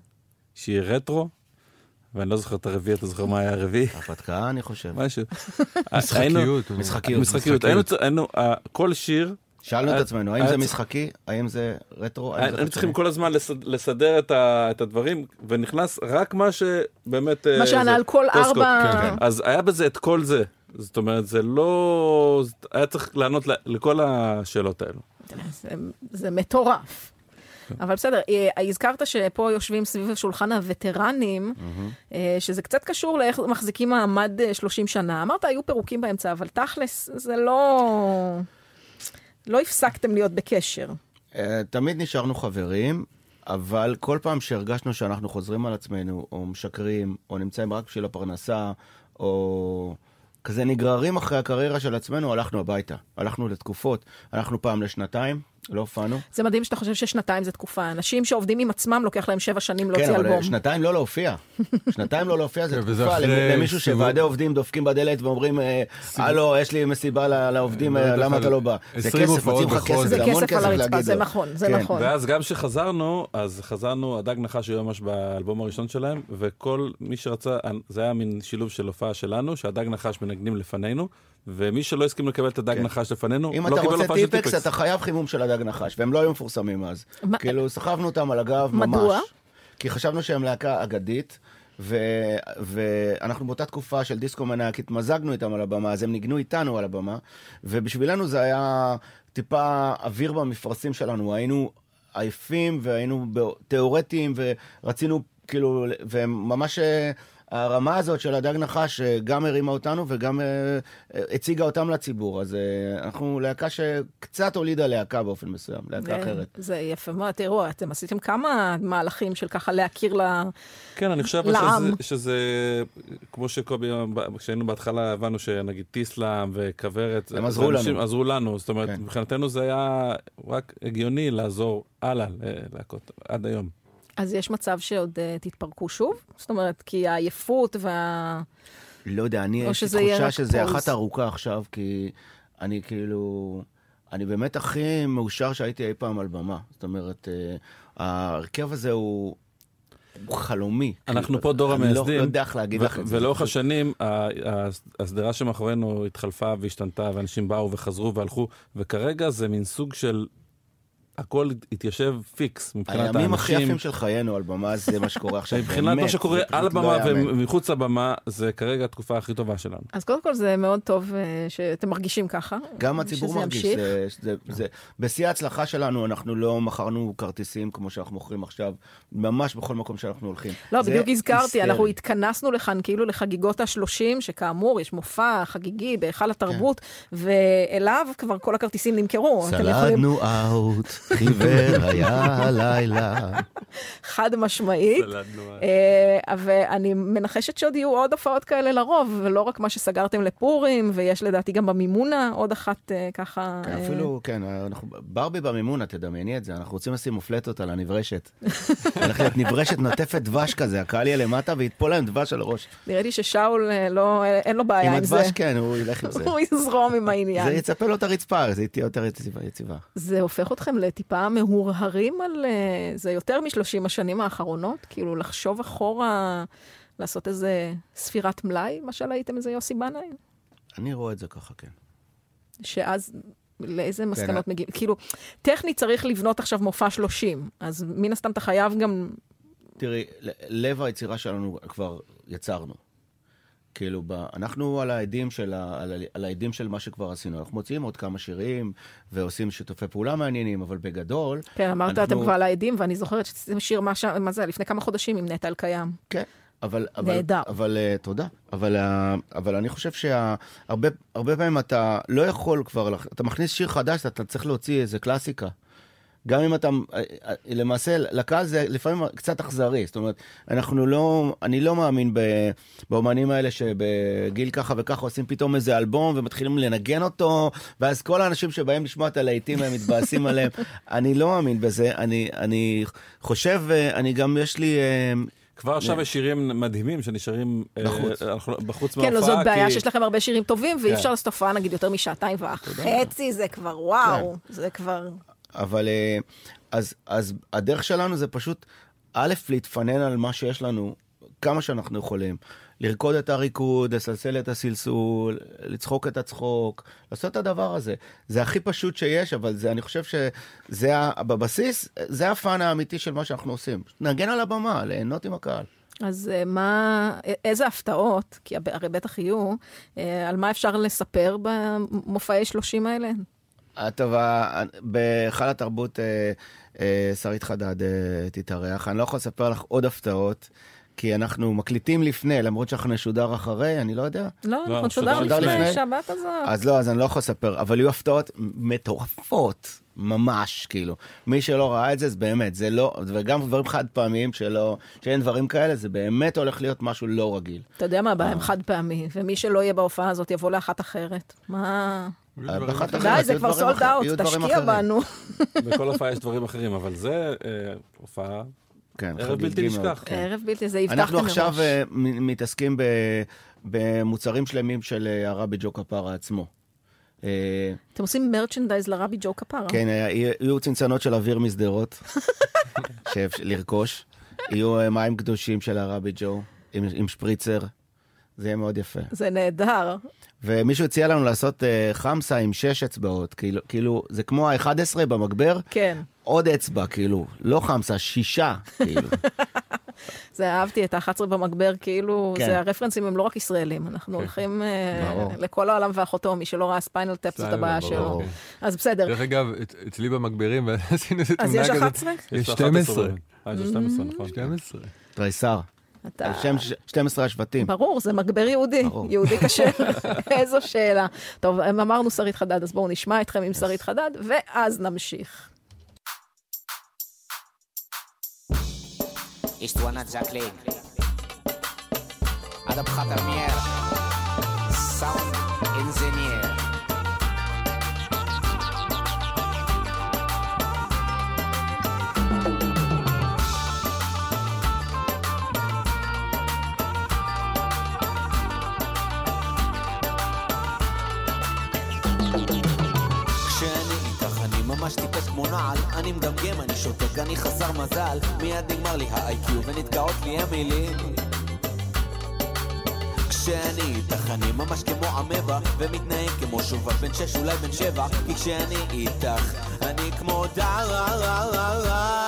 שיהיה רטרו, ואני לא זוכר את הרביעי, אתה זוכר מה היה הרביעי? הרפתקה, אני חושב. משהו. [laughs] משחקיות. משחקיות. משחקיות. היינו, אה, כל שיר, שאלנו את היה- עצמנו, האם היה זה משחקי? האם זה רטרו? היינו צריכים? כל הזמן לסד- לסדר את הדברים, ונכנס רק מה שבאמת... אה, מה שענה זה- על כל. ארבע- כן, כן. אז היה בזה את כל זה. זאת אומרת, זה לא... היה צריך לענות לכל השאלות האלו. זה, זה מטורף. אבל בסדר, אה, הזכרת שפה יושבים סביב השולחן הווטרנים, אה, שזה קצת קשור לאיך מחזיקים מעמד אה, 30 שנה. אמרת, היו פירוקים באמצע, אבל תכלס, זה לא... לא הפסקתם להיות בקשר. אה, תמיד נשארנו חברים, אבל כל פעם שהרגשנו שאנחנו חוזרים על עצמנו, או משקרים, או נמצאים רק בשביל הפרנסה, או כזה נגררים אחרי הקריירה של עצמנו, הלכנו הביתה. הלכנו לתקופות, הלכנו פעם לשנתיים, לא הופענו. זה מדהים שאתה חושב ששנתיים זה תקופה. אנשים שעובדים עם עצמם, לוקח להם שבע שנים להוציא כן, אבל אלבום. שנתיים לא להופיע. [laughs] שנתיים לא להופיע זה כן, תקופה. למישהו. שוועדי עובדים דופקים בדלת ואומרים, אה, הלו, יש לי מסיבה לעובדים, לא אה, למה אתה לא בא? זה 20 כסף, מוצאים לך. כסף, זה המון כסף על כסף הרצפה, להגיד זה. נכון, זה כן. נכון. ואז גם כשחזרנו, אז חזרנו, הדג נחש היו ממש באלבום הראשון שלהם, וכל מי שרצה, זה היה מין שילוב של הופעה שלנו, שהדג נחש מנגנים לפנינו, ומי שלא הסכים לקבל את הדג כן. נחש לפנינו, אם לא אתה קיבל רוצה הופעה של טיפקס, אתה חייב חימום של הדג נחש, והם לא היו מפורסמים אז. מה- כאילו, סחבנו אותם על הגב ממש. מדוע? כי חשבנו שהם להקה אגדית, ו- ואנחנו באותה תקופה של דיסקו מנאק, התמזגנו איתם על הבמה, אז הם ניגנו איתנו על הבמה, ובשבילנו זה היה טיפה אוויר במפרשים שלנו, היינו עייפים והיינו תיאורטיים, ורצינו, כאילו, והם ממש... הרמה הזאת של הדג נחש אה, גם הרימה אותנו וגם אה, אה, הציגה אותם לציבור. אז אנחנו להקה שקצת הולידה להקה באופן מסוים, להקה אחרת. זה יפה מאוד. תראו, אתם עשיתם כמה מהלכים של ככה להכיר ל... כן, אני חושב לעם. שזה, שזה, כמו שקובי, כשהיינו בהתחלה הבנו שנגיד טיסלאם וכוורת, הם עזרו לנו. עזרו לנו, זאת אומרת, כן. מבחינתנו זה היה רק הגיוני לעזור הלאה ללהקות, עד היום. אז יש מצב שעוד אה, תתפרקו שוב? זאת אומרת, כי העייפות וה... לא יודע, אני, יש לי תחושה שזה פולס. אחת ארוכה עכשיו, כי אני כאילו... אני באמת הכי מאושר שהייתי אי פעם על במה. זאת אומרת, אה, ההרכב הזה הוא... הוא חלומי. אנחנו כאילו, פה דור אני לא- המייסדים, לא יודע איך להגיד ו- לך את זה. ולאורך השנים, ה- ה- השדרה שמאחורינו התחלפה והשתנתה, ואנשים באו וחזרו והלכו, וכרגע זה מין סוג של... הכל התיישב פיקס מבחינת האנשים. הימים הכי יפים של חיינו על במה, זה מה שקורה עכשיו. מבחינת מה שקורה על לא הבמה. ומחוץ לבמה, זה כרגע התקופה הכי טובה שלנו. אז קודם כל זה מאוד טוב אה, שאתם מרגישים ככה. גם הציבור שזה מרגיש, בשיא ההצלחה שלנו, אנחנו לא מכרנו כרטיסים כמו שאנחנו מוכרים עכשיו, ממש בכל מקום שאנחנו הולכים. לא, בדיוק הזכרתי, היסטרי. אנחנו התכנסנו לכאן כאילו לחגיגות ה-30, שכאמור, יש מופע חגיגי בהיכל התרבות, ואליו כבר כל הכרטיסים נמכרו. סלדנו אאוט, חיוור היה הלילה. חד משמעית. אה, ואני מנחשת שעוד יהיו עוד הופעות כאלה לרוב, ולא רק מה שסגרתם לפורים, ויש לדעתי גם במימונה עוד אחת אה, ככה... אה, אפילו, כן, אנחנו, ברבי במימונה, תדמייני את זה, אנחנו רוצים לשים מופלטות על הנברשת. [laughs] הולך להיות נברשת נוטפת דבש כזה, הקהל יהיה למטה ויתפול להם דבש על הראש. נראה לי ששאול, לא, אין לו בעיה עם עם זה. הדבש, כן, הוא ילך עם זה. [laughs] הוא יזרום עם העניין. זה יצפה לו את הרצפה, זה תהיה יותר יציבה. יציבה. זה הופך אתכם לטיפה מהורהרים על... אה, זה יותר משלושים השנים האחרונות? כאילו, לחשוב אחורה, לעשות איזה ספירת מלאי, משל הייתם איזה יוסי בנאי? אני רואה את זה ככה, כן. שאז לאיזה כן, מסקנות מגיעים? כאילו, טכנית צריך לבנות עכשיו מופע 30, אז מן הסתם אתה חייב גם... תראי, לב היצירה שלנו כבר יצרנו. כאילו, ב, אנחנו על העדים, של ה, על, ה- על העדים של מה שכבר עשינו. אנחנו מוציאים עוד כמה שירים ועושים שיתופי פעולה מעניינים, אבל בגדול... כן, אמרת, אנחנו- אתם כבר על העדים, ואני זוכרת שעשיתם שיר, מה, ש... מה זה, לפני כמה חודשים עם נטע אלקיים. כן, אבל... אבל נהדר. אבל uh, תודה. אבל, uh, אבל אני חושב שהרבה הרבה פעמים אתה לא יכול כבר... אתה מכניס שיר חדש, אתה צריך להוציא איזה קלאסיקה. גם אם אתה, אה, אה, למעשה, לקהל זה לפעמים קצת אכזרי. זאת אומרת, אנחנו לא, אני לא מאמין ב, באומנים האלה שבגיל ככה וככה עושים פתאום איזה אלבום ומתחילים לנגן אותו, ואז כל האנשים שבאים לשמוע את הלהיטים הם מתבאסים [laughs] עליהם. אני לא מאמין בזה. אני, אני חושב, אה, אני גם, יש לי... כבר עכשיו יש שירים מדהימים שנשארים בחוץ. בחוץ כן, מההופעה. לא, זאת בעיה שיש לכם הרבה שירים טובים, ואי כן. אפשר לעשות הופעה נגיד יותר משעתיים וחצי, זה כבר וואו, זה כבר... אבל אה, אז, אז הדרך שלנו זה פשוט, א', להתפנן על מה שיש לנו כמה שאנחנו יכולים. לרקוד את הריקוד, לסלסל את הסלסול, לצחוק את הצחוק, לעשות את הדבר הזה. זה הכי פשוט שיש, אבל זה, אני חושב שזה, בבסיס, זה הפאן האמיתי של מה שאנחנו עושים. נגן על הבמה, ליהנות עם הקהל. אז אה, מה, איזה הפתעות, כי הרי בטח יהיו, אה, על מה אפשר לספר במופעי 30 האלה? הטובה, בהיכל התרבות אה, אה, שרית חדד אה, תתארח. אני לא יכול לספר לך עוד הפתעות, כי אנחנו מקליטים לפני, למרות שאנחנו נשודר אחרי, אני לא יודע. לא, לא, אנחנו שודר שודר לפני. לפני שבת הזאת. אז לא, אז אני לא יכול לספר, אבל יהיו הפתעות מטורפות, ממש, כאילו. מי שלא ראה את זה, זה באמת, זה לא, וגם דברים חד פעמיים שלא, שאין דברים כאלה, זה באמת הולך להיות משהו לא רגיל. אתה יודע מה הבעיה אה. עם חד פעמי, ומי שלא יהיה בהופעה הזאת יבוא לאחת אחרת. מה... די, זה כבר סולד אאוט, תשקיע. בנו. [laughs] בכל הופעה יש דברים אחרים, אבל זה אה, הופעה... כן, ערב בלתי נשכח. כן. ערב בלתי, זה הבטחתם מראש. אנחנו עכשיו אה, מתעסקים במוצרים שלמים של אה, הרבי ג'ו כפרה עצמו. אתם עושים merchandise לרבי ג'ו כפרה. כן, יהיו- צנצנות של אוויר משדרות, [laughs] לרכוש. יהיו מים קדושים של הרבי ג'ו, עם שפריצר. זה יהיה מאוד יפה. זה נהדר. ומישהו הציע לנו לעשות אה, חמסה עם שש אצבעות, כאילו, כאילו, זה כמו ה-11 במגבר, כן. עוד אצבע, כאילו, לא חמסה, שישה, כאילו. [laughs] זה אהבתי את ה-11 במגבר, כאילו, כן. זה הרפרנסים הם לא רק ישראלים, אנחנו הולכים אה, ברור. לכל העולם ואחותו, מי שלא ראה Spinal Tap זאת הבעיה. שלו. אז בסדר, דרך אגב, את- אצלי במגבירים, [laughs] עשינו איזה אז תמונה יש כזאת. 11? יש 11 12. אה, יש 12, נכון. 12. תריסר. אתה... על שם ש- 12 השבטים. ברור, זה מגבר יהודי, ברור. יהודי קשה. [laughs] איזו שאלה. טוב, אמרנו שרית חדד, אז בואו נשמע אתכם עם שרית חדד, ואז נמשיך. Istuana Jacqueline Adam Khatarmier Sound ממש טיפש כמו נעל. אני מגמגם, אני שותק, אני חסר מזל. מיד נגמר לי ה-IQ ונתקעות לי המילים. כשאני איתך אני ממש כמו אמבה ומתנהג כמו שובב בן שש אולי בן שבע. כי כשאני איתך אני כמו דרג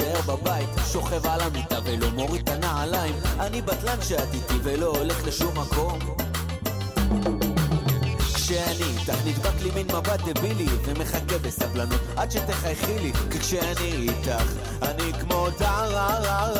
להישאר בבית שוכב על המיטה ולא מוריד את הנעליים. אני בטלן שאת איתי ולא הולך לשום מקום. כשאני איתך נדבק לי מין מבט דבילי ומחכה בסבלנות עד שתחייכי לי כי כשאני איתך אני כמו דרג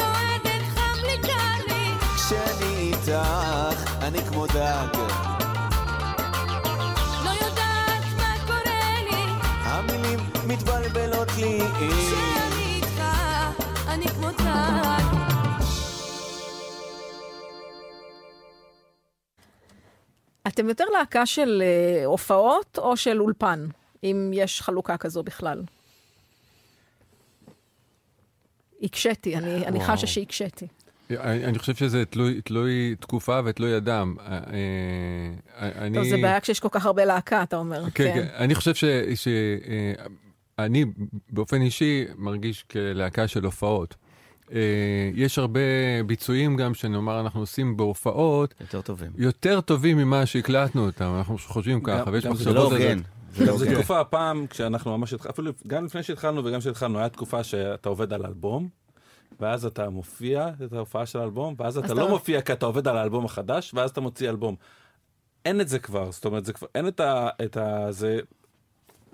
רועדת חם לי קר לי, כשאני איתך, אני כמו דג לי כשאני איתך, אני כמו דג. אתם יותר להקה של אה, הופעות או של אולפן, אם יש חלוקה כזו בכלל? הקשיתי, אני, אני. חשה שהקשיתי. אני אני חושב שזה תלוי, תלוי תקופה ותלוי אדם. אה, אה, אני... טוב, זה בעיה כשיש כל כך הרבה להקה, אתה אומר. כן, כן. אני חושב ש... ש אה, אני באופן אישי מרגיש כלהקה של הופעות. אה, יש הרבה ביצועים גם, שנאמר, אנחנו עושים בהופעות, יותר טובים. יותר טובים ממה שהקלטנו אותם, אנחנו חושבים ככה, ויש מחשבות לא על זה. הוגן. זה לא זו הוגן. תקופה הפעם, כשאנחנו ממש התחלנו, אפילו גם לפני שהתחלנו וגם כשהתחלנו, היה תקופה שאתה עובד על אלבום, ואז אתה מופיע את ההופעה של האלבום, ואז אתה לא מופיע כי אתה עובד על האלבום החדש, ואז אתה מוציא אלבום. אין את זה כבר, זאת אומרת, זה כבר, אין את ה... את ה זה,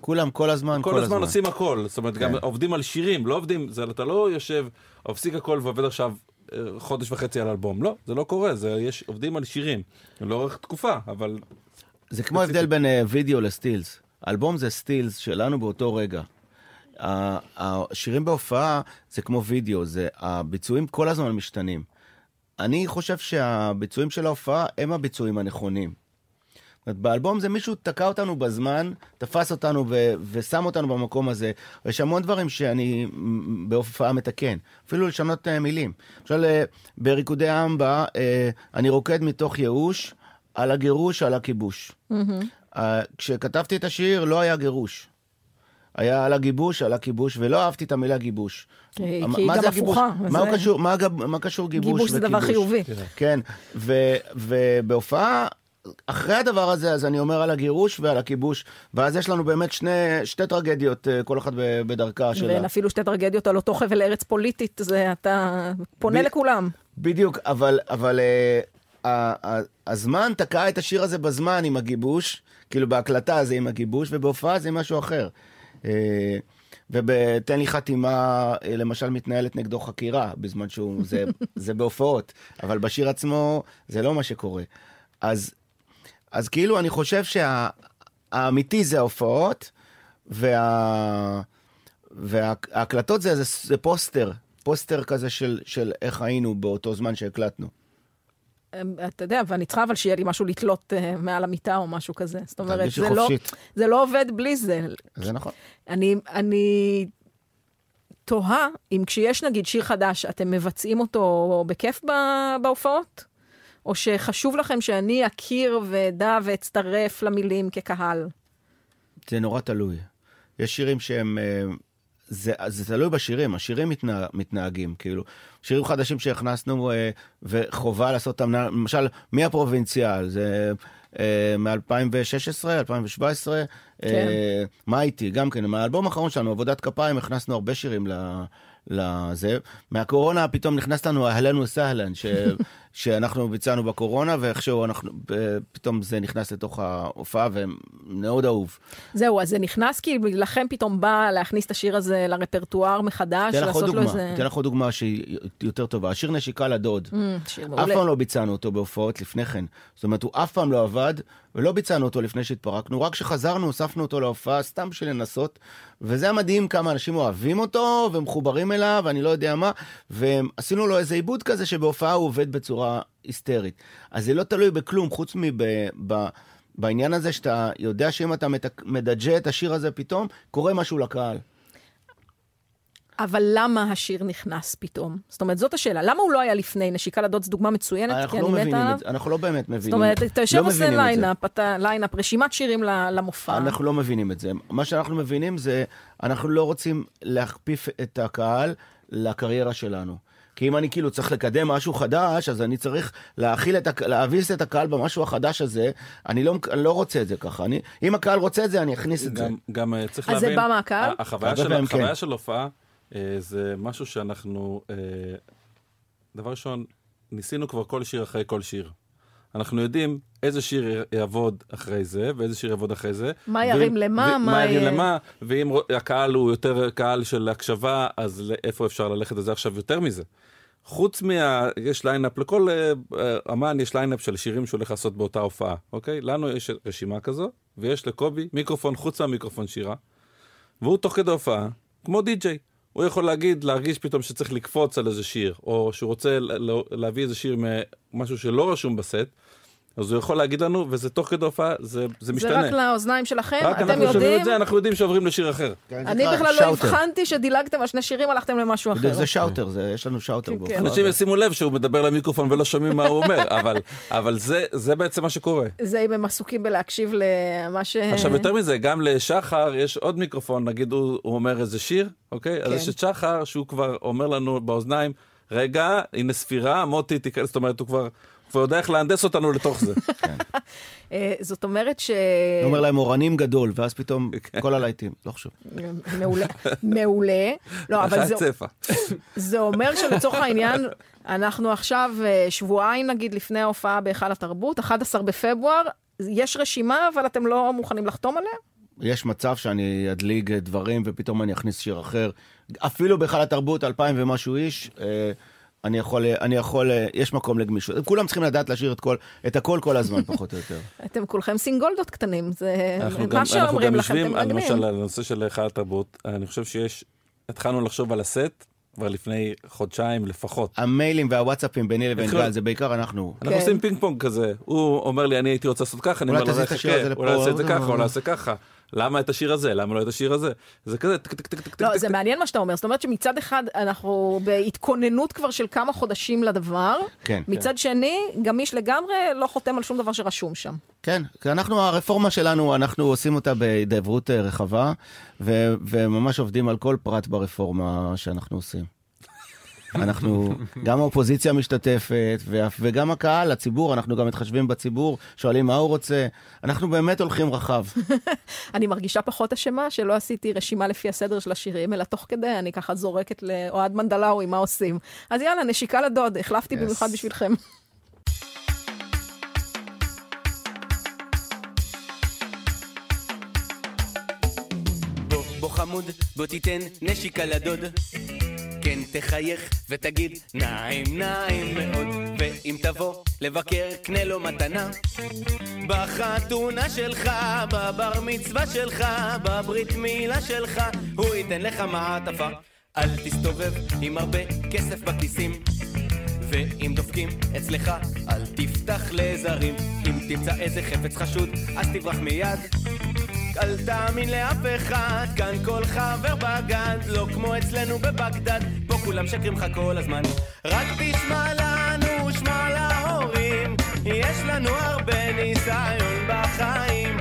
כולם כל הזמן, כל הזמן עושים הכל, זאת אומרת, גם כן. עובדים על שירים, לא עובדים, זה, אתה לא יושב, מפסיק הכל ועובד עכשיו אה, חודש וחצי על אלבום, לא, זה לא קורה, זה, יש, עובדים על שירים, לאורך תקופה, אבל זה כמו ההבדל בין אה, וידאו לסטילס. אלבום זה סטילס שלנו באותו רגע. השירים בהופעה זה כמו וידאו, זה הביצועים כל הזמן משתנים. אני חושב שהביצועים של ההופעה הם הביצועים הנכונים. אומרת, באלבום זה מישהו תקע אותנו בזמן, תפס אותנו ו- ושם אותנו במקום הזה. יש המון דברים שאני בהופעה מתקן, אפילו לשנות אה, מילים. למשל, אה, בריקודי אמבה, אה, אני רוקד מתוך ייאוש על הגירוש, על הכיבוש. אה, כשכתבתי את השיר לא היה גירוש. היה על הגיבוש, על הכיבוש, ולא אהבתי את המילה גיבוש. כי- היא גם זה? הפוכה, מה וזה- קשור- מה מה קשור גיבוש גיבוש זה דבר וכיבוש? חיובי. כן, ובהופעה, אחרי הדבר הזה, אז אני אומר על הגירוש ועל הכיבוש, ואז יש לנו באמת שני, שתי טרגדיות, אה, כל אחת בדרכה שלה. ואין אפילו שתי טרגדיות על אותו חבל ארץ פוליטית, זה אתה פונה ב- לכולם. בדיוק, אבל, אבל אה, ה- ה- הזמן תקע את השיר הזה בזמן עם הגיבוש, כאילו בהקלטה זה עם הגיבוש, ובהופעה זה עם משהו אחר. אה, ובתן לי חתימה, אה, למשל, מתנהלת נגדו חקירה, בזמן שהוא, זה, [laughs] זה בהופעות, אבל בשיר עצמו זה לא מה שקורה. אז, אז כאילו, אני חושב שהאמיתי זה ההופעות, וה... וההקלטות זה, זה, זה פוסטר, פוסטר כזה של, של איך היינו באותו זמן שהקלטנו. אמ, אתה יודע, ואני צריכה אבל שיהיה לי משהו לתלות אה, מעל המיטה או משהו כזה. זאת אומרת, זה לא. זה לא עובד בלי זה. זה נכון. אני, אני תוהה אם כשיש נגיד שיר חדש, אתם מבצעים אותו בכיף בהופעות? או שחשוב לכם שאני אכיר ואדע ואצטרף למילים כקהל? זה נורא תלוי. יש שירים שהם... אה, זה, זה תלוי בשירים, השירים מתנה, מתנהגים, כאילו. שירים חדשים שהכנסנו אה, וחובה לעשות אותם, למשל, מי הפרובינציאל? זה אה, מ-2016, 2017. כן. אה, מה איתי? גם כן, מהאלבום האחרון שלנו, עבודת כפיים, הכנסנו הרבה שירים ל... לזה. מהקורונה פתאום נכנס לנו אהלן וסהלן, ש... [laughs] שאנחנו ביצענו בקורונה, ואיכשהו אנחנו, פתאום זה נכנס לתוך ההופעה, ומאוד אהוב. זהו, אז זה נכנס כי לכם פתאום בא להכניס את השיר הזה לרפרטואר מחדש, לעשות לו דוגמה, איזה... אתן לך עוד דוגמה שהיא יותר טובה. השיר נשיקה לדוד. Mm, שיר אף. פעם לא ביצענו אותו בהופעות לפני כן. זאת אומרת, הוא אף פעם לא עבד, ולא ביצענו אותו לפני שהתפרקנו, רק כשחזרנו, הוספנו אותו להופעה, סתם בשביל לנסות. וזה היה מדהים כמה אנשים אוהבים אותו, ומחוברים אליו, ואני לא יודע מה, ועשינו לו איזה עיבוד כזה שבהופעה הוא עובד בצורה היסטרית. אז זה לא תלוי בכלום, חוץ מב... ב... בעניין הזה שאתה יודע שאם אתה מדג'ה את השיר הזה פתאום, קורה משהו לקהל. אבל למה השיר נכנס פתאום? זאת אומרת, זאת השאלה. למה הוא לא היה לפני? נשיקה לדוד זו דוגמה מצוינת, כי אנחנו אני לא מתה עליו. את זה, אנחנו לא באמת מבינים. זאת אומרת, אתה יושב לא עושה זה. ליינאפ, אתה ליינאפ, רשימת שירים למופע. אנחנו לא מבינים את זה. מה שאנחנו מבינים זה, אנחנו לא רוצים להכפיף את הקהל לקריירה שלנו. כי אם אני כאילו צריך לקדם משהו חדש, אז אני צריך להכיל את, הק- להביס את הקהל במשהו החדש הזה. אני לא, אני לא רוצה את זה ככה. אני, אם הקהל רוצה את זה, אני אכניס את זה. גם, גם אה, צריך אז זה להבין, בא מהקהל? ה- החוויה, של, כן. של הופעה זה משהו שאנחנו, אה, דבר ראשון, ניסינו כבר כל שיר אחרי כל שיר. אנחנו יודעים איזה שיר יעבוד אחרי זה, ואיזה שיר יעבוד אחרי זה. מה ירים למה, מה מה ירים למה, ואם הקהל הוא יותר קהל של הקשבה, אז לאיפה אפשר ללכת לזה עכשיו יותר מזה. חוץ מה... יש ליינאפ, לכל אה, אה, אמן יש ליינאפ של שירים שהוא הולך לעשות באותה הופעה, אוקיי? לנו יש רשימה כזו, ויש לקובי מיקרופון חוץ מהמיקרופון שירה, והוא תוך כדי הופעה, כמו די-ג'יי. הוא יכול להגיד, להרגיש פתאום שצריך לקפוץ על איזה שיר, או שהוא רוצה להביא איזה שיר ממשהו שלא רשום בסט, אז הוא יכול להגיד לנו, וזה תוך כדי הופעה, זה, זה זה משתנה. רק לאוזניים שלכם? רק אתם אנחנו שומעים יודעים? את זה, אנחנו יודעים שעוברים לשיר אחר. אני בכלל לא הבחנתי שדילגתם על שני שירים, הלכתם למשהו אחר. זה שאוטר, זה, יש לנו שאוטר בהופעה. אנשים ישימו לב שהוא מדבר למיקרופון ולא שומעים מה הוא אומר, אבל, אבל זה, זה בעצם מה שקורה. זה אם הם עסוקים בלהקשיב למה ש... עכשיו, יותר מזה, גם לשחר יש עוד מיקרופון, נגיד הוא, הוא אומר איזה שיר, אוקיי? אז כן. יש את שחר שהוא כבר אומר לנו באוזניים, רגע, הנה ספירה, מוטי תיכנס, זאת אומרת, הוא כבר, כבר יודע איך להנדס אותנו לתוך זה. [laughs] אה, זאת אומרת ש... הוא אומר להם אורנים גדול, ואז פתאום כל הלהיטים, לא חשוב. [laughs] מעולה. מעולה. לא, אבל זה... [laughs] זה אומר שלצורך העניין, אנחנו עכשיו אה, שבועיים נגיד לפני ההופעה בהיכל התרבות, 11 בפברואר, יש רשימה, אבל אתם לא מוכנים לחתום עליה? יש מצב שאני אדליג דברים ופתאום אני אכניס שיר אחר. אפילו בהיכל התרבות, אלפיים ומשהו איש, אה, אני יכול, אני יכול, אה, יש מקום לגמישות. כולם צריכים לדעת לשיר את, כל, את הכל כל הזמן, פחות או יותר. [laughs] אתם כולכם סינגולדות קטנים, זה אנחנו מה גם, אנחנו שאומרים גם לכם, אתם על- למשל, מנגנים. על הנושא של היכל התרבות, אני חושב שיש, התחלנו לחשוב על הסט כבר לפני חודשיים לפחות. המיילים והוואטסאפים ביני לבין גל, זה בעיקר אנחנו. אנחנו עושים פינג פונג כזה, הוא אומר לי, אני הייתי רוצה לעשות ככה, אני אומר לו, תזיז את השיר חכה, הזה אולי נעשה את זה אה, ככה, אה. אולי נעשה ככה. למה את השיר הזה? למה לא את השיר הזה? זה כזה, טק טק טק טק לא, זה. מעניין מה שאתה אומר. זאת אומרת שמצד אחד אנחנו בהתכוננות כבר של כמה חודשים לדבר, כן. מצד שני, גמיש לגמרי, לא חותם על שום דבר שרשום שם. כן, כי אנחנו, הרפורמה שלנו, אנחנו עושים אותה בהידברות אה, רחבה, ו- וממש עובדים על כל פרט ברפורמה שאנחנו עושים. אנחנו, גם האופוזיציה משתתפת, ו- וגם הקהל, הציבור, אנחנו גם מתחשבים בציבור, שואלים מה הוא רוצה. אנחנו באמת הולכים רחב. [laughs] אני מרגישה פחות אשמה שלא עשיתי רשימה לפי הסדר של השירים, אלא תוך כדי אני ככה זורקת לאוהד מנדלאווי מה עושים. אז יאללה, נשיקה לדוד, החלפתי Yes. במיוחד בשבילכם. בו, בו חמוד, בוא תיתן נשיקה לדוד. כן תחייך ותגיד נעים נעים מאוד. ואם תבוא לבקר קנה לו מתנה. בחתונה שלך, בבר מצווה שלך, בברית מילה שלך הוא ייתן לך מעטפה. אל תסתובב עם הרבה כסף בכיסים. ואם דופקים אצלך, אל תפתח לזרים. אם תמצא איזה חפץ חשוד, אז תברח מיד. אל תאמין לאף אחד, כאן כל חבר בגד, לא כמו אצלנו בבגדד, כולם שקרים לך כל הזמן. רק תשמע לנו, שמע להורים, יש לנו הרבה ניסיון בחיים.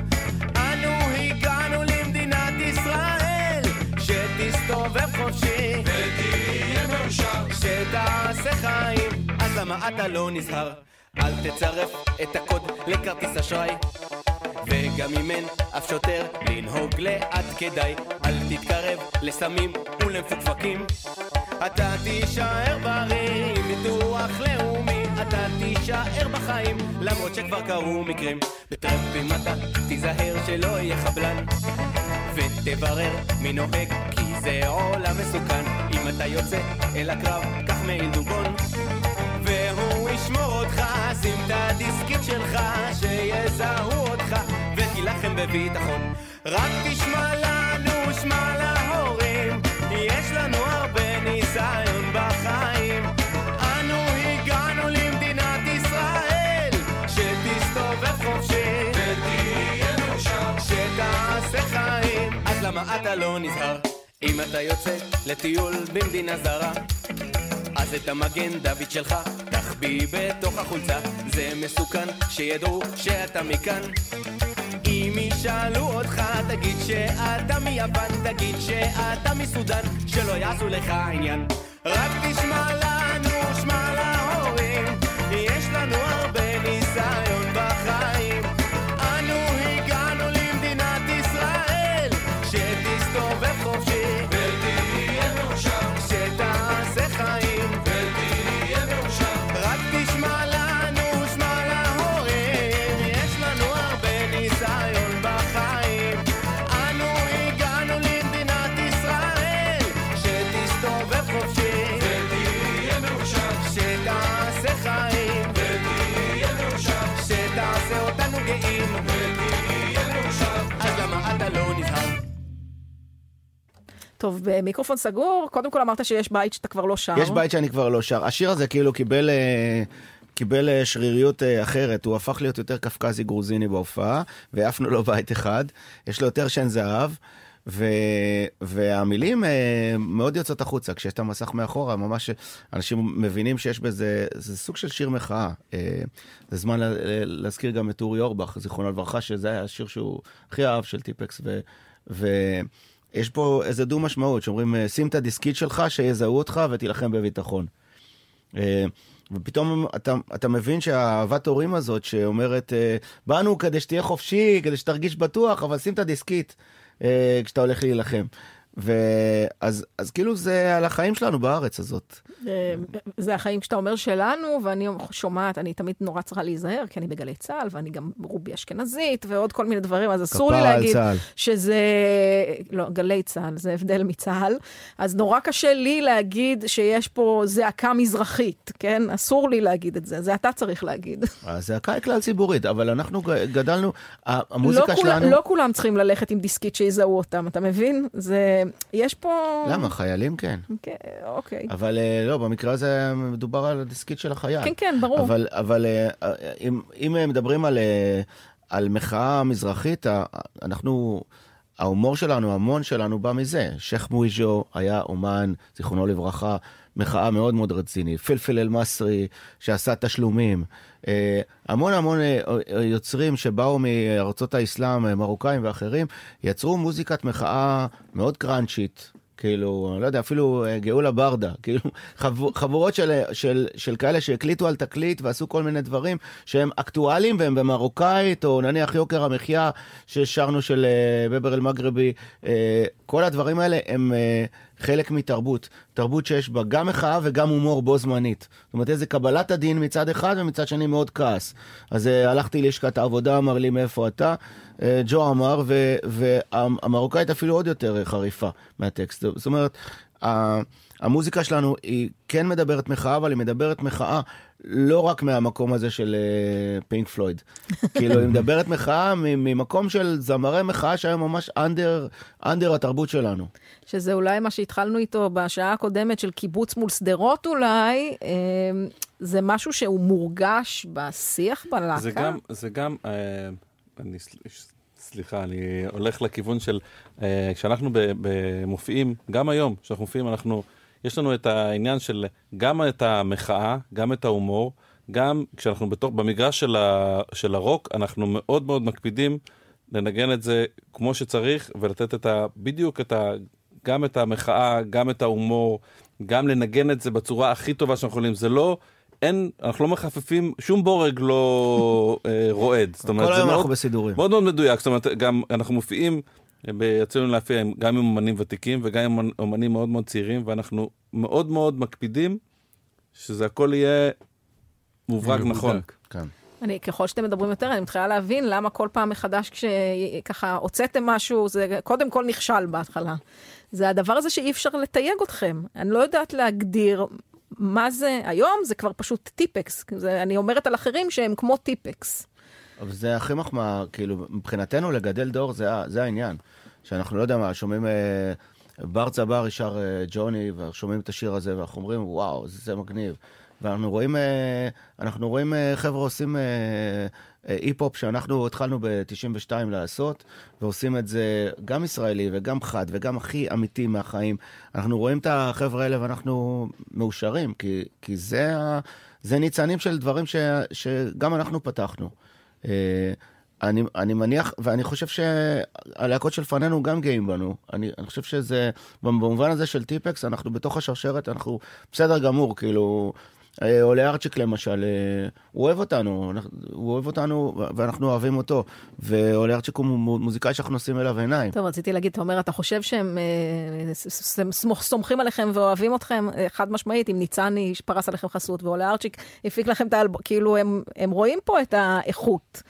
אנו הגענו למדינת ישראל, שתסתובב חופשי, ותהיה מאושר, שתעשה חיים, אז למה אתה לא נזהר? אל תצרף את הקוד לכרטיס אשראי. וגם אם אין אף שוטר לנהוג לאט כדאי אל תתקרב לסמים ולמפוקפקים. אתה תישאר בריא עם ביטוח לאומי. אתה תישאר בחיים למרות שכבר קרו מקרים. בטרמפים אתה תיזהר שלא יהיה חבלן. ותברר מי נוהג כי זה עולם מסוכן. אם אתה יוצא אל הקרב קח מעיל דובון. והוא ישמור אותך, שים את הדיסקית שלך, שיזהו אותך, ותילחם בביטחון. רק תשמע לנו, שמע להורים, יש לנו הרבה ניסיון בחיים. אנו הגענו למדינת ישראל, שתסתובב חופשי, ותהיה מאושר, שתעשה חיים. אז למה אתה לא נזהר? אם אתה יוצא לטיול במדינה זרה, אז את המגן דוד שלך תחביא בתוך החולצה. זה מסוכן שידעו שאתה מכאן. אם ישאלו אותך תגיד שאתה מיוון תגיד שאתה מסודן שלא יעשו לך עניין. רק תשמע לנו, שמע להורים יש לנו הרבה טוב, במיקרופון סגור, קודם כל אמרת שיש בית שאתה כבר לא שר. יש בית שאני כבר לא שר. השיר הזה כאילו קיבל... אה, קיבל אה, שריריות אה, אחרת, הוא הפך להיות יותר קפקזי גרוזיני בהופעה, ועפנו לו בית אחד, יש לו יותר שן זהב, ו... והמילים אה, מאוד יוצאות החוצה, כשיש את המסך מאחורה, ממש אנשים מבינים שיש בזה, זה סוג של שיר מחאה. אה, זה זמן לה- להזכיר גם את אורי אורבך, זיכרונו לברכה, שזה היה השיר שהוא הכי אהב של טיפקס, ו... ו... יש פה איזה דו משמעות, שאומרים, אה, שים את הדיסקית שלך, שיזהו אותך ותילחם בביטחון. אה, ופתאום אתה, אתה מבין שהאהבת הורים הזאת שאומרת, אה, באנו כדי שתהיה חופשי, כדי שתרגיש בטוח, אבל שים את הדיסקית כשאתה הולך להילחם. ואז אז כאילו זה על החיים שלנו בארץ הזאת. זה החיים שאתה אומר שלנו, ואני שומעת, אני תמיד נורא צריכה להיזהר, כי אני בגלי צה"ל, ואני גם רובי אשכנזית, ועוד כל מיני דברים, אז אסור לי להגיד צה"ל. שזה... לא, גלי צה"ל, זה הבדל מצה"ל. אז נורא קשה לי להגיד שיש פה זעקה מזרחית, כן? אסור לי להגיד את זה, זה אתה צריך להגיד. הזעקה היא כלל ציבורית, אבל אנחנו גדלנו, ה- המוזיקה לא, כול, שלנו... לא כולם צריכים ללכת עם דיסקית שיזהו אותם, אתה מבין? זה... יש פה... למה? חיילים כן. כן, אוקיי. אבל אה, לא, במקרה הזה מדובר על הדיסקית של החייל. כן, כן, ברור. אבל, אבל אה, אם, אם מדברים על, אה, על מחאה מזרחית, אנחנו, ההומור שלנו, המון שלנו בא מזה. שייח' מוויז'ו היה אומן, זיכרונו לברכה, מחאה מאוד מאוד רציני. פלפל אל-מסרי, שעשה תשלומים. אה, המון המון אה, אה, יוצרים שבאו מארצות האסלאם, אה, מרוקאים ואחרים, יצרו מוזיקת מחאה מאוד קראנצ'ית. כאילו, לא יודע, אפילו אה, גאולה ברדה, [laughs] כאילו, חב, חבורות של, של, של כאלה שהקליטו על תקליט ועשו כל מיני דברים שהם אקטואליים והם במרוקאית, או נניח יוקר המחיה ששרנו של אה, בבר אל-מגרבי, אה, כל הדברים האלה הם חלק מתרבות, תרבות שיש בה גם מחאה וגם הומור בו זמנית. זאת אומרת, איזה קבלת הדין מצד אחד ומצד שני מאוד כעס. אז אה, הלכתי ללשכת העבודה, אמר לי מאיפה אתה, אה, ג'ו אמר, והמרוקאית אפילו עוד יותר אה, חריפה מהטקסט. זאת אומרת, המוזיקה שלנו היא כן מדברת מחאה, אבל היא מדברת מחאה לא רק מהמקום הזה של אה, פינק פלויד. [laughs] כאילו, היא מדברת מחאה מ- ממקום של זמרי מחאה שהיום ממש אנדר, אנדר התרבות שלנו. שזה אולי מה שהתחלנו איתו בשעה הקודמת של קיבוץ מול שדרות אולי, אה, זה משהו שהוא מורגש בשיח בלהקה. זה גם, זה גם, אה, אני, סל- סליחה, אני הולך לכיוון של, אה, כשאנחנו ב- במופיעים, גם היום, כשאנחנו מופיעים, אנחנו, יש לנו את העניין של גם את המחאה, גם את ההומור, גם כשאנחנו בתוך, במגרש של, ה, של הרוק, אנחנו מאוד מאוד מקפידים לנגן את זה כמו שצריך, ולתת את ה, בדיוק את ה, גם את המחאה, גם את ההומור, גם לנגן את זה בצורה הכי טובה שאנחנו יכולים. זה לא... אין, אנחנו לא מחפפים, שום בורג לא אה, רועד. זאת אומרת, כל זה היום מאוד, אנחנו בסידורים. מאוד מאוד מדויק. זאת אומרת, גם אנחנו מופיעים, יצא לנו להופיע עם- גם עם אומנים ותיקים וגם עם אומנים מאוד מאוד צעירים, ואנחנו מאוד מאוד מקפידים שזה הכל יהיה מוברק. נכון. כן. אני, ככל שאתם מדברים יותר, אני מתחילה להבין למה כל פעם מחדש כשככה הוצאתם משהו, זה קודם כל נכשל בהתחלה. זה הדבר הזה שאי אפשר לתייג אתכם. אני לא יודעת להגדיר מה זה, היום זה כבר פשוט טיפקס. זה, אני אומרת על אחרים שהם כמו טיפקס. אבל זה הכי מחמאה, כאילו, מבחינתנו לגדל דור זה, זה העניין. שאנחנו לא יודע מה, שומעים אה, בר צבר שר אה, ג'וני, ושומעים את השיר הזה, ואנחנו אומרים, וואו, זה, זה מגניב. ואנחנו רואים, אה, אנחנו רואים אה, חבר'ה עושים אה, אה, אי-פופ שאנחנו התחלנו ב-92 לעשות, ועושים את זה גם ישראלי וגם חד וגם הכי אמיתי מהחיים. אנחנו רואים את החבר'ה האלה ואנחנו מאושרים, כי, כי זה, ה- זה ניצנים של דברים ש, שגם אנחנו פתחנו. אה, אני, אני מניח, ואני חושב שהלהקות שלפנינו גם גאים בנו. אני, אני חושב שזה, במובן הזה של טיפקס, אנחנו בתוך השרשרת, אנחנו בסדר גמור, כאילו, אה, עולה ארצ'יק למשל, אה, הוא אוהב אותנו, הוא אוהב אותנו ואנחנו אוהבים אותו. ועולה ארצ'יק הוא מו- מוזיקאי שאנחנו נושאים אליו עיניים. טוב, רציתי להגיד, אתה אומר, אתה חושב שהם אה, סומכים עליכם ואוהבים אתכם, אה, חד משמעית, אם ניצני פרס עליכם חסות ועולה ארצ'יק הפיק לכם את האלבום, כאילו, הם רואים פה את האיכות.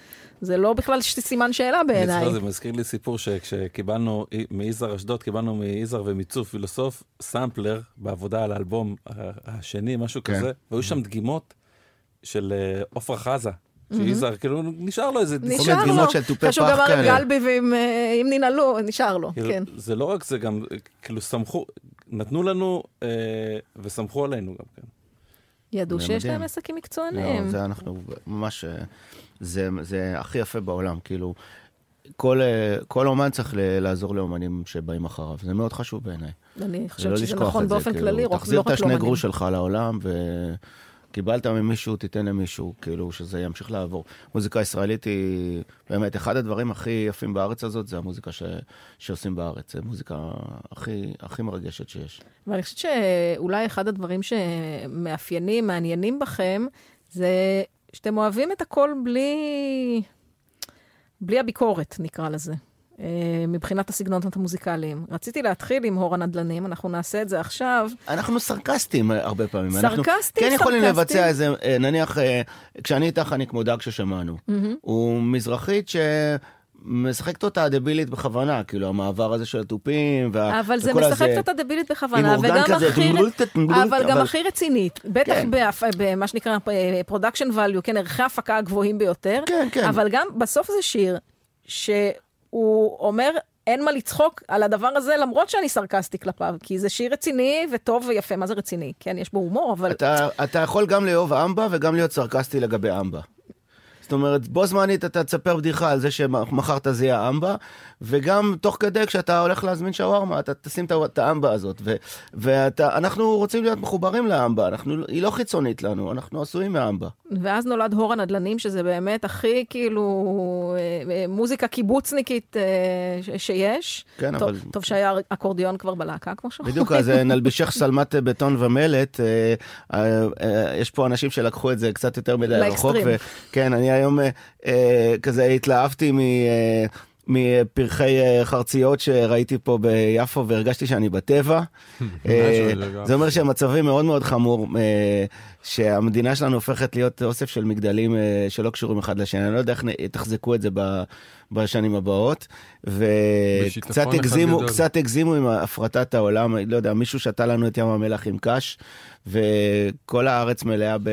זה לא בכלל סימן שאלה בעיניי. זה מזכיר לי סיפור שכשקיבלנו מיזהר אשדוד, קיבלנו מיזהר ומיצוף פילוסוף סמפלר בעבודה על האלבום השני, משהו כן. כזה, והיו שם דגימות של אה, עפרה חזה, שיזהר, כאילו נשאר לו איזה... נשאר לו, דגימות של תופי פח גם על כאלה. גלבי ועם אה, עם ננעלו, נשאר לו, כאילו, כן. זה לא רק זה, גם אה, כאילו סמכו, נתנו לנו אה, וסמכו עלינו גם כן. ידעו שיש מדהים. להם עסקים לא, מקצוענים. זה אנחנו ממש, זה, זה הכי יפה בעולם, כאילו, כל, אה, כל אומן צריך ל- לעזור לאומנים שבאים אחריו, זה מאוד חשוב בעיניי. אני חושבת לא שזה נכון את זה, באופן כאילו, כללי, רק- תחזיר לא את השני לאומנים. גרוש שלך לעולם, וקיבלת ממישהו, תיתן למישהו, כאילו, שזה ימשיך לעבור. מוזיקה ישראלית היא באמת, אחד הדברים הכי יפים בארץ הזאת, זה המוזיקה ש... שעושים בארץ, זה מוזיקה הכי, הכי מרגשת שיש. ואני חושבת שאולי אחד הדברים שמאפיינים, מעניינים בכם, זה שאתם אוהבים את הכל בלי, בלי הביקורת, נקרא לזה. אה, מבחינת הסגנונות המוזיקליים. רציתי להתחיל עם הור הנדל"נים, אנחנו נעשה את זה עכשיו. אנחנו סרקסטים אה, הרבה פעמים. אנחנו סרקסטים, כן יכולים סרקסטים. לבצע איזה, אה, נניח, כשאני איתך אני כמו דג ששמענו. הוא מזרחית שמשחקת אותה הדבילית בכוונה, כאילו המעבר הזה של התופים, וה- אבל זה וכל משחק הזה. אותה דבילית בכוונה, וגם כזה, הכי... טמבולטה, אבל גם אבל- הכי רצינית. בטח כן. בהפ- במה שנקרא production value, כן, ערכי הפקה הגבוהים ביותר. כן, כן. אבל גם בסוף זה שיר שהוא אומר, אין מה לצחוק על הדבר הזה, למרות שאני סרקסטי כלפיו, כי זה שיר רציני וטוב ויפה. מה זה רציני? כן, יש בו הומור, אבל... אתה, אתה יכול גם לאהוב אמבה וגם להיות סרקסטי לגבי אמבה. זאת אומרת, בו זמנית אתה תספר בדיחה על זה שמכרת זיע אמבה, וגם תוך כדי כשאתה הולך להזמין שווארמה, אתה תשים את האמבה הזאת. ואנחנו רוצים להיות מחוברים לאמבה, אנחנו, היא לא חיצונית לנו, אנחנו עשויים מאמבה. ואז נולד הור הנדל"נים, שזה באמת הכי כאילו אה, אה, מוזיקה קיבוצניקית אה, שיש. כן, טוב, אבל- טוב שהיה אקורדיון כבר בלהקה, כמו שאומרים. בדיוק, אז נלבישך שלמת בטון ומלט. יש פה אנשים שלקחו את זה קצת יותר מדי רחוק. לאקסטרים. וכן, אני היום כזה התלהבתי מ... מפרחי אה, חרציות שראיתי פה ביפו והרגשתי שאני בטבע. [laughs] אה, זה אומר שהמצבי מאוד מאוד חמור, אה, שהמדינה שלנו הופכת להיות אוסף של מגדלים שלא קשורים אחד לשני. אני לא יודע איך תחזקו את זה בשנים הבאות. וקצת. קצת הגזימו עם הפרטת העולם, לא יודע, מישהו שתה לנו את ים המלח עם קש, וכל הארץ מלאה ב...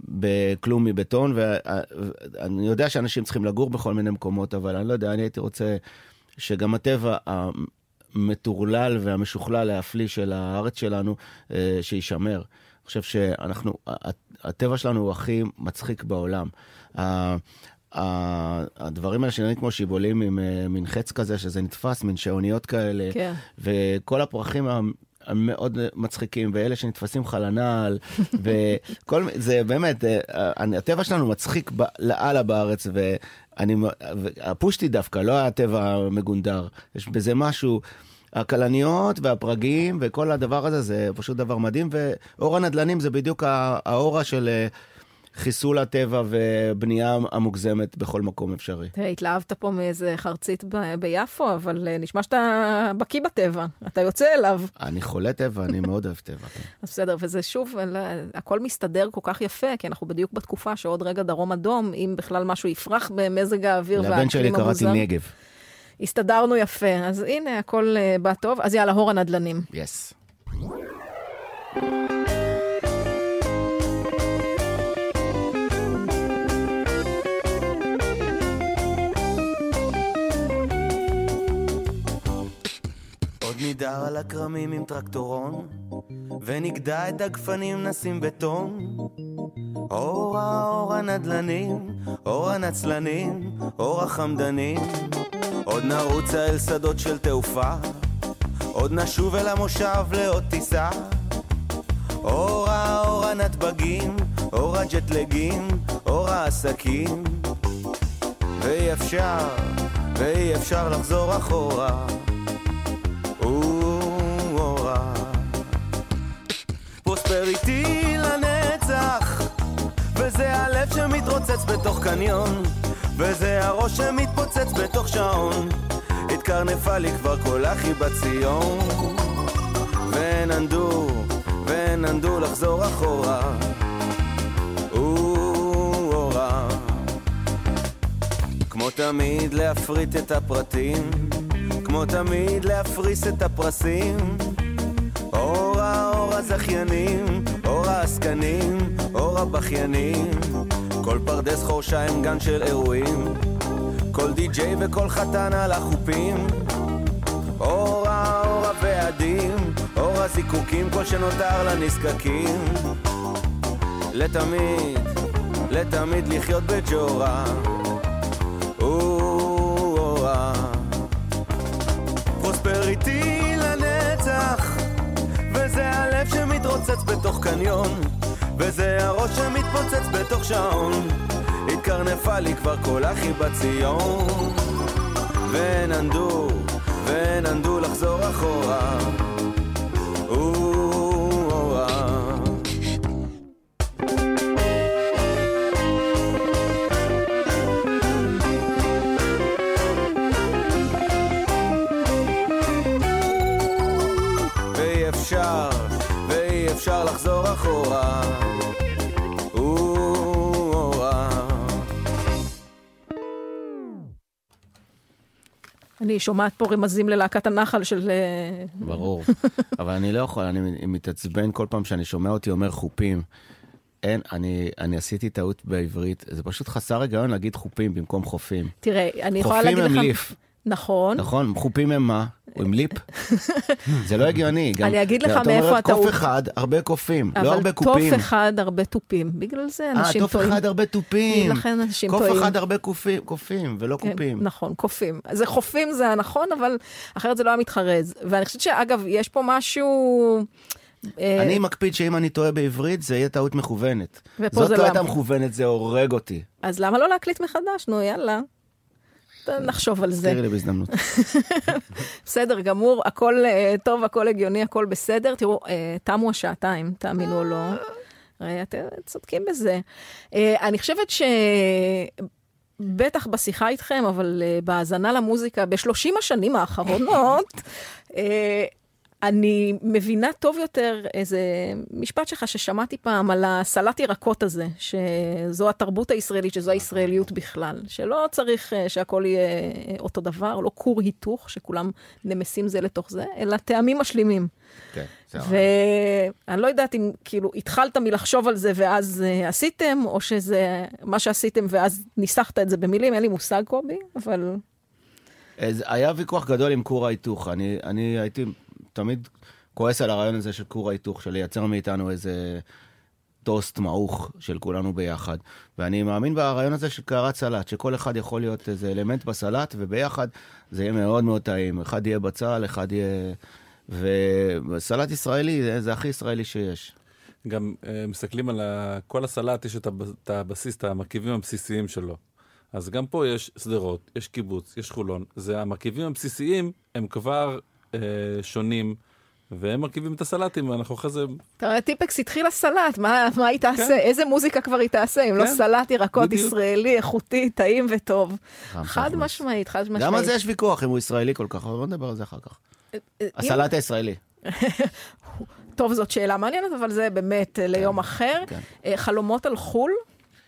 בכלום מבטון, ואני יודע שאנשים צריכים לגור בכל מיני מקומות, אבל אני לא יודע, אני הייתי רוצה שגם הטבע המטורלל והמשוכלל להפליא של הארץ שלנו, אה, שיישמר. אני חושב שאנחנו, הטבע שלנו הוא הכי מצחיק בעולם. הדברים האלה שנראים כמו שיבולים עם אה, מין חץ כזה, שזה נתפס, מין שעוניות כאלה, כן. וכל הפרחים המאוד מצחיקים, ואלה שנתפסים לך לנעל, [laughs] וכל, מ- זה באמת, אה, הטבע שלנו מצחיק ב- לאללה בארץ, ואני, הפושטי דווקא, לא הטבע המגונדר, יש בזה משהו. הכלניות והפרגים וכל הדבר הזה זה פשוט דבר מדהים ואור הנדל"נים זה בדיוק האורה של אה, חיסול הטבע ובנייה המוגזמת בכל מקום אפשרי. תראה, התלהבת פה מאיזה חרצית ב- ביפו, אבל אה, נשמע שאתה בקיא בטבע, אתה יוצא אליו. אני חולה טבע, אני מאוד אוהב טבע. כן. [laughs] אז בסדר, וזה שוב, לא, הכל מסתדר כל כך יפה, כי אנחנו בדיוק בתקופה שעוד רגע דרום אדום, אם בכלל משהו יפרח במזג האוויר לבן שלי והאקלים קראתי המוזר. נגב. הסתדרנו יפה, אז הנה, הכל אה, בא טוב. אז יאללה, הור הנדל"נים. יס. עוד נידר על הכרמים עם טרקטורון, ונגדע את הגפנים נשים בטון. אור האור הנדל"נים, אור הנצלנים, אור החמדנים. עוד נרוצה אל שדות של תעופה, עוד נשוב אל המושב לעוד טיסה. אור האור הנתב"גים, אור הג'טלגים, אור העסקים. ואי אפשר, ואי אפשר לחזור אחורה. פרוספריטי לנצח, וזה הלב שמתרוצץ בתוך קניון, וזה הראש שמתפוצץ בתוך שעון. התקרנפה לי כבר כל אחי בציון, ואין אנדו, ואין אנדו לחזור אחורה. אורה. כמו תמיד להפריט את הפרטים, כמו תמיד להפריס את הפרסים. הזכיינים, אור העסקנים, אור הבכיינים. כל פרדס חורשיים גן של אירועים, כל די-ג'יי וכל חתן על החופים. אור האור הוועדים, אור הזיקוקים, כל שנותר לנזקקים. לתמיד, לתמיד לחיות בג'ורה. אורה. פרוספריטי לנצח, וזה הלב שמתרוצץ בתוך קניון, וזה הראש שמתפוצץ בתוך שעון. התקרנפה לי כבר כל אחי בציון, ואין אנדו, ואין אנדו לחזור אחורה. אפשר לחזור אחורה. אני שומעת פה רמזים ללהקת הנחל של... אה, ברור. [laughs] אבל אני לא יכול, אני מתעצבן כל פעם שאני שומע אותי אומר חופים. אין, אני, אני עשיתי טעות בעברית, זה פשוט חסר היגיון להגיד חופים במקום חופים. תראה, אני יכולה להגיד לך... חופים הם ליף, נכון. נכון? חופים הם מה? הם ליפ? זה לא הגיוני. גם- אני אגיד לך מאיפה הטעות. קוף אחד, הרבה קופים, לא הרבה אבל קופים. תוף אחד, הרבה תופים. בגלל זה אה, אנשים תוף טועים. אחד, הרבה תופים. לכן אנשים קוף טועים. אחד, הרבה קופים, קופים, ולא כן, קופים. נכון, קופים. זה חופים זה הנכון, אבל אחרת זה לא היה מתחרז. ואני חושבת שאגב, יש פה משהו... אה, אני מקפיד שאם אני טועה בעברית, זה יהיה טעות מכוונת. זאת לא לא. הייתה מכוונת, זה הורג אותי. אז למה לא להקליט מחדש? נו, יאללה. נחשוב על זה. תראי לי בהזדמנות. [laughs] בסדר גמור, הכל אה, טוב, הכל הגיוני, הכל בסדר. תראו, אה, תמו השעתיים, תאמינו או לא. אה, אתם צודקים בזה. אני חושבת ש... בטח בשיחה איתכם, אבל uh, בהאזנה למוזיקה בשלושים השנים האחרונות, uh, אני מבינה טוב יותר איזה משפט שלך ששמעתי פעם על הסלט ירקות הזה, שזו התרבות הישראלית, שזו הישראליות בכלל, שלא צריך uh, שהכל יהיה אה, אותו דבר, לא כור היתוך, שכולם נמסים זה לתוך זה, אלא טעמים משלימים. כן, זה ואני לא יודעת אם כאילו התחלת מלחשוב על זה ואז uh, עשיתם, או שזה מה שעשיתם ואז ניסחת את זה במילים, אין לי מושג קובי, אבל היה ויכוח גדול עם כור ההיתוך. אני, אני הייתי תמיד כועס על הרעיון הזה של כור ההיתוך, של לייצר מאיתנו איזה טוסט מעוך של כולנו ביחד. ואני מאמין ברעיון הזה של קערת סלט, שכל אחד יכול להיות איזה אלמנט בסלט, וביחד זה יהיה מאוד מאוד טעים. אחד יהיה בצל, אחד יהיה... וסלט ישראלי זה, זה הכי ישראלי שיש. גם אה, מסתכלים על ה... כל הסלט, יש את, הב... את הבסיס, את המרכיבים הבסיסיים שלו. אז גם פה יש שדרות, יש קיבוץ, יש חולון. זה המרכיבים הבסיסיים, הם כבר אה, שונים, והם מרכיבים את הסלטים, ואנחנו אחרי זה... תראה, טיפקס התחילה סלט, מה, מה היא תעשה? כן. איזה מוזיקה כבר היא תעשה, אם לא כן, סלט ירקות בדיוק. ישראלי, איכותי, טעים וטוב. חד. משמעית, חד משמעית. גם על זה יש ויכוח, אם הוא ישראלי כל כך, אבל בוא נדבר על זה אחר כך. אה, אם- הסלט הישראלי. [laughs] טוב, זאת שאלה מעניינת, אבל זה באמת אה, ליום אחר. כן. אה, חלומות על חו"ל?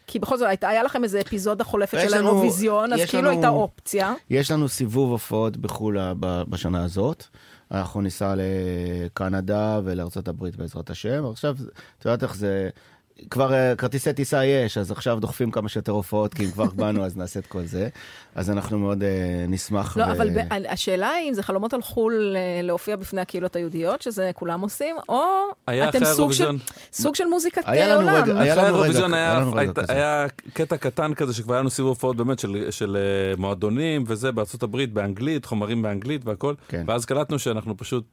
כי בכל זאת, היה לכם איזה אפיזודה חולפת של האירוויזיון, אז כאילו לנו- הייתה אופציה. יש לנו סיבוב הופעות בחו"ל בשנה הזאת. אנחנו ניסע לקנדה ולארצות הברית בעזרת השם. עכשיו, את יודעת איך זה... כבר אה, כרטיסי טיסה יש, אז עכשיו דוחפים כמה שיותר הופעות, כי אם כבר באנו אז נעשה את כל זה. אז אנחנו מאוד אה, נשמח. לא, ו- אבל ב- השאלה היא אם זה חלומות על חו"ל אה, להופיע בפני הקהילות היהודיות, שזה כולם עושים, או היה אתם סוג של-. סוג של מוזיקת היה לנו עולם. רגע- היה לנו רגע- היה, היה לנו רגע הייתה- כזה. היה קטע קטן כזה שכבר היה לנו סיבוב הופעות באמת של, של אה, מועדונים וזה בארצות הברית באנגלית, חומרים באנגלית והכל, כן. ואז קלטנו שאנחנו פשוט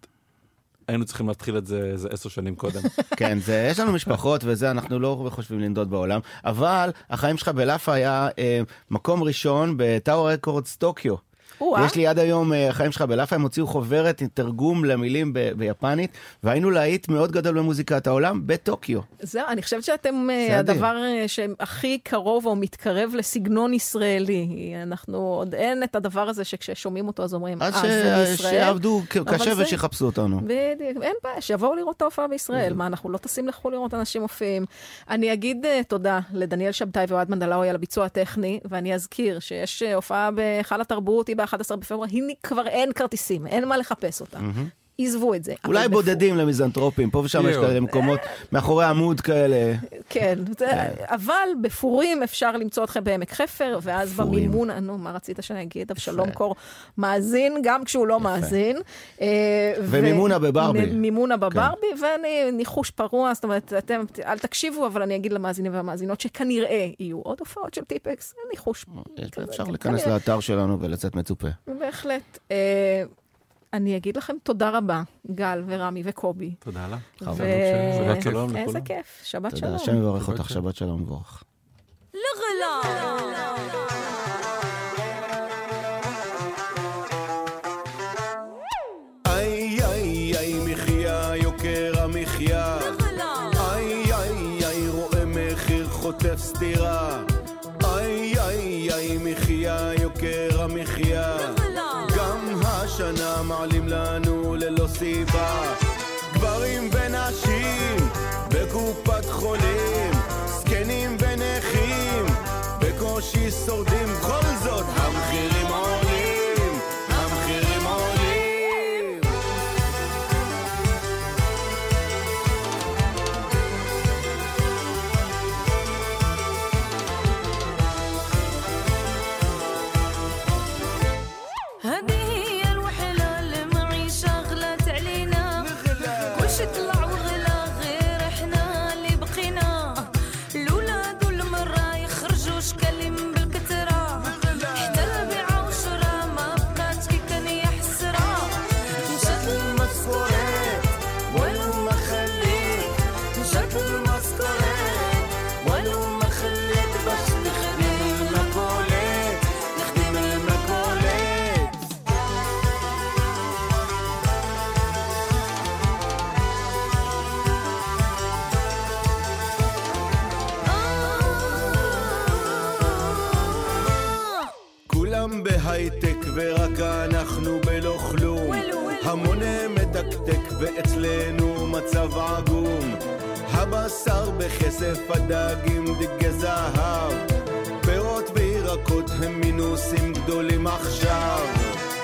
היינו צריכים להתחיל את זה איזה עשר שנים קודם. [laughs] כן, זה, יש לנו משפחות וזה, אנחנו לא חושבים לנדוד בעולם, אבל החיים שלך בלאפה היה אה, מקום ראשון בטאוור רקורדס טוקיו. יש לי עד היום, אה, החיים שלך בלאפה, הם הוציאו חוברת עם תרגום למילים ב- ביפנית, והיינו להיט מאוד גדול במוזיקת העולם בטוקיו. זהו, אני חושבת שאתם אה. הדבר אה, שהכי קרוב או מתקרב לסגנון ישראלי. אנחנו, עוד אין את הדבר הזה שכששומעים אותו אז אומרים, אז אה, זה מישראל. שיעבדו קשה ושיחפשו אותנו. בדיוק, אין בעיה, שיבואו לראות את ההופעה בישראל. מה, אנחנו לא טסים לחו"ל לראות אנשים מופיעים. אני אגיד תודה לדניאל שבתאי ואוהד מנדלאוי על הביצוע הטכני, ואני אזכיר שיש הופעה בהיכל התרבות, היא ב-11 בפברואר, היא כבר אין כרטיסים, אין מה לחפש אותה. עזבו את זה. אולי בודדים למיזנטרופים, פה ושם יש. כאלה מקומות מאחורי עמוד כאלה. כן, זה, אבל בפורים אפשר למצוא אתכם בעמק חפר, ואז. במימון, אה, נו, מה רצית שאני אגיד? אבשלום קור מאזין, גם כשהוא לא מאזין. אה, ומימונה בברבי. מימונה בברבי, ואני ניחוש פרוע, זאת אומרת, אתם אל תקשיבו, אבל אני אגיד למאזינים והמאזינות שכנראה יהיו עוד הופעות של טיפקס, ניחוש. כזה, אפשר כן, להיכנס. לאתר שלנו ולצאת מצופה. בהחלט. אה, אני אגיד לכם תודה רבה, גל ורמי וקובי. תודה לה. ו- שבת שלום איזה לכולם. כיף, שבת תודה, שלום. השם יברך אותך, שבת שלום מבורך. איי זהב עגום, הבשר בכסף הדגים דגי זהב, פירות וירקות הם מינוסים גדולים עכשיו.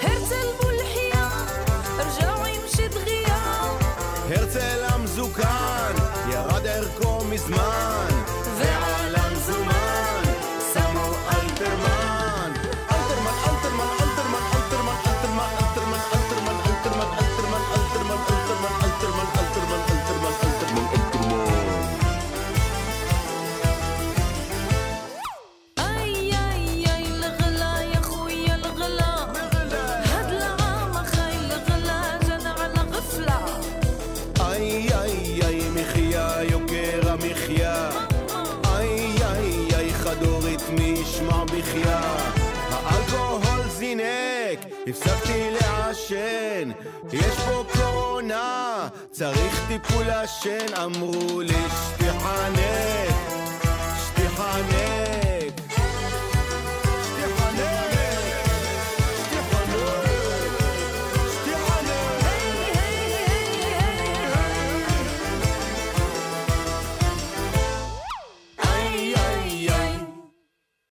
הרצל בולחיה, רג'עו עם שדריה. הרצל המזוקן, ירד ערכו מזמן. כולה שן אמרו לי שתיחנק, שתיחנק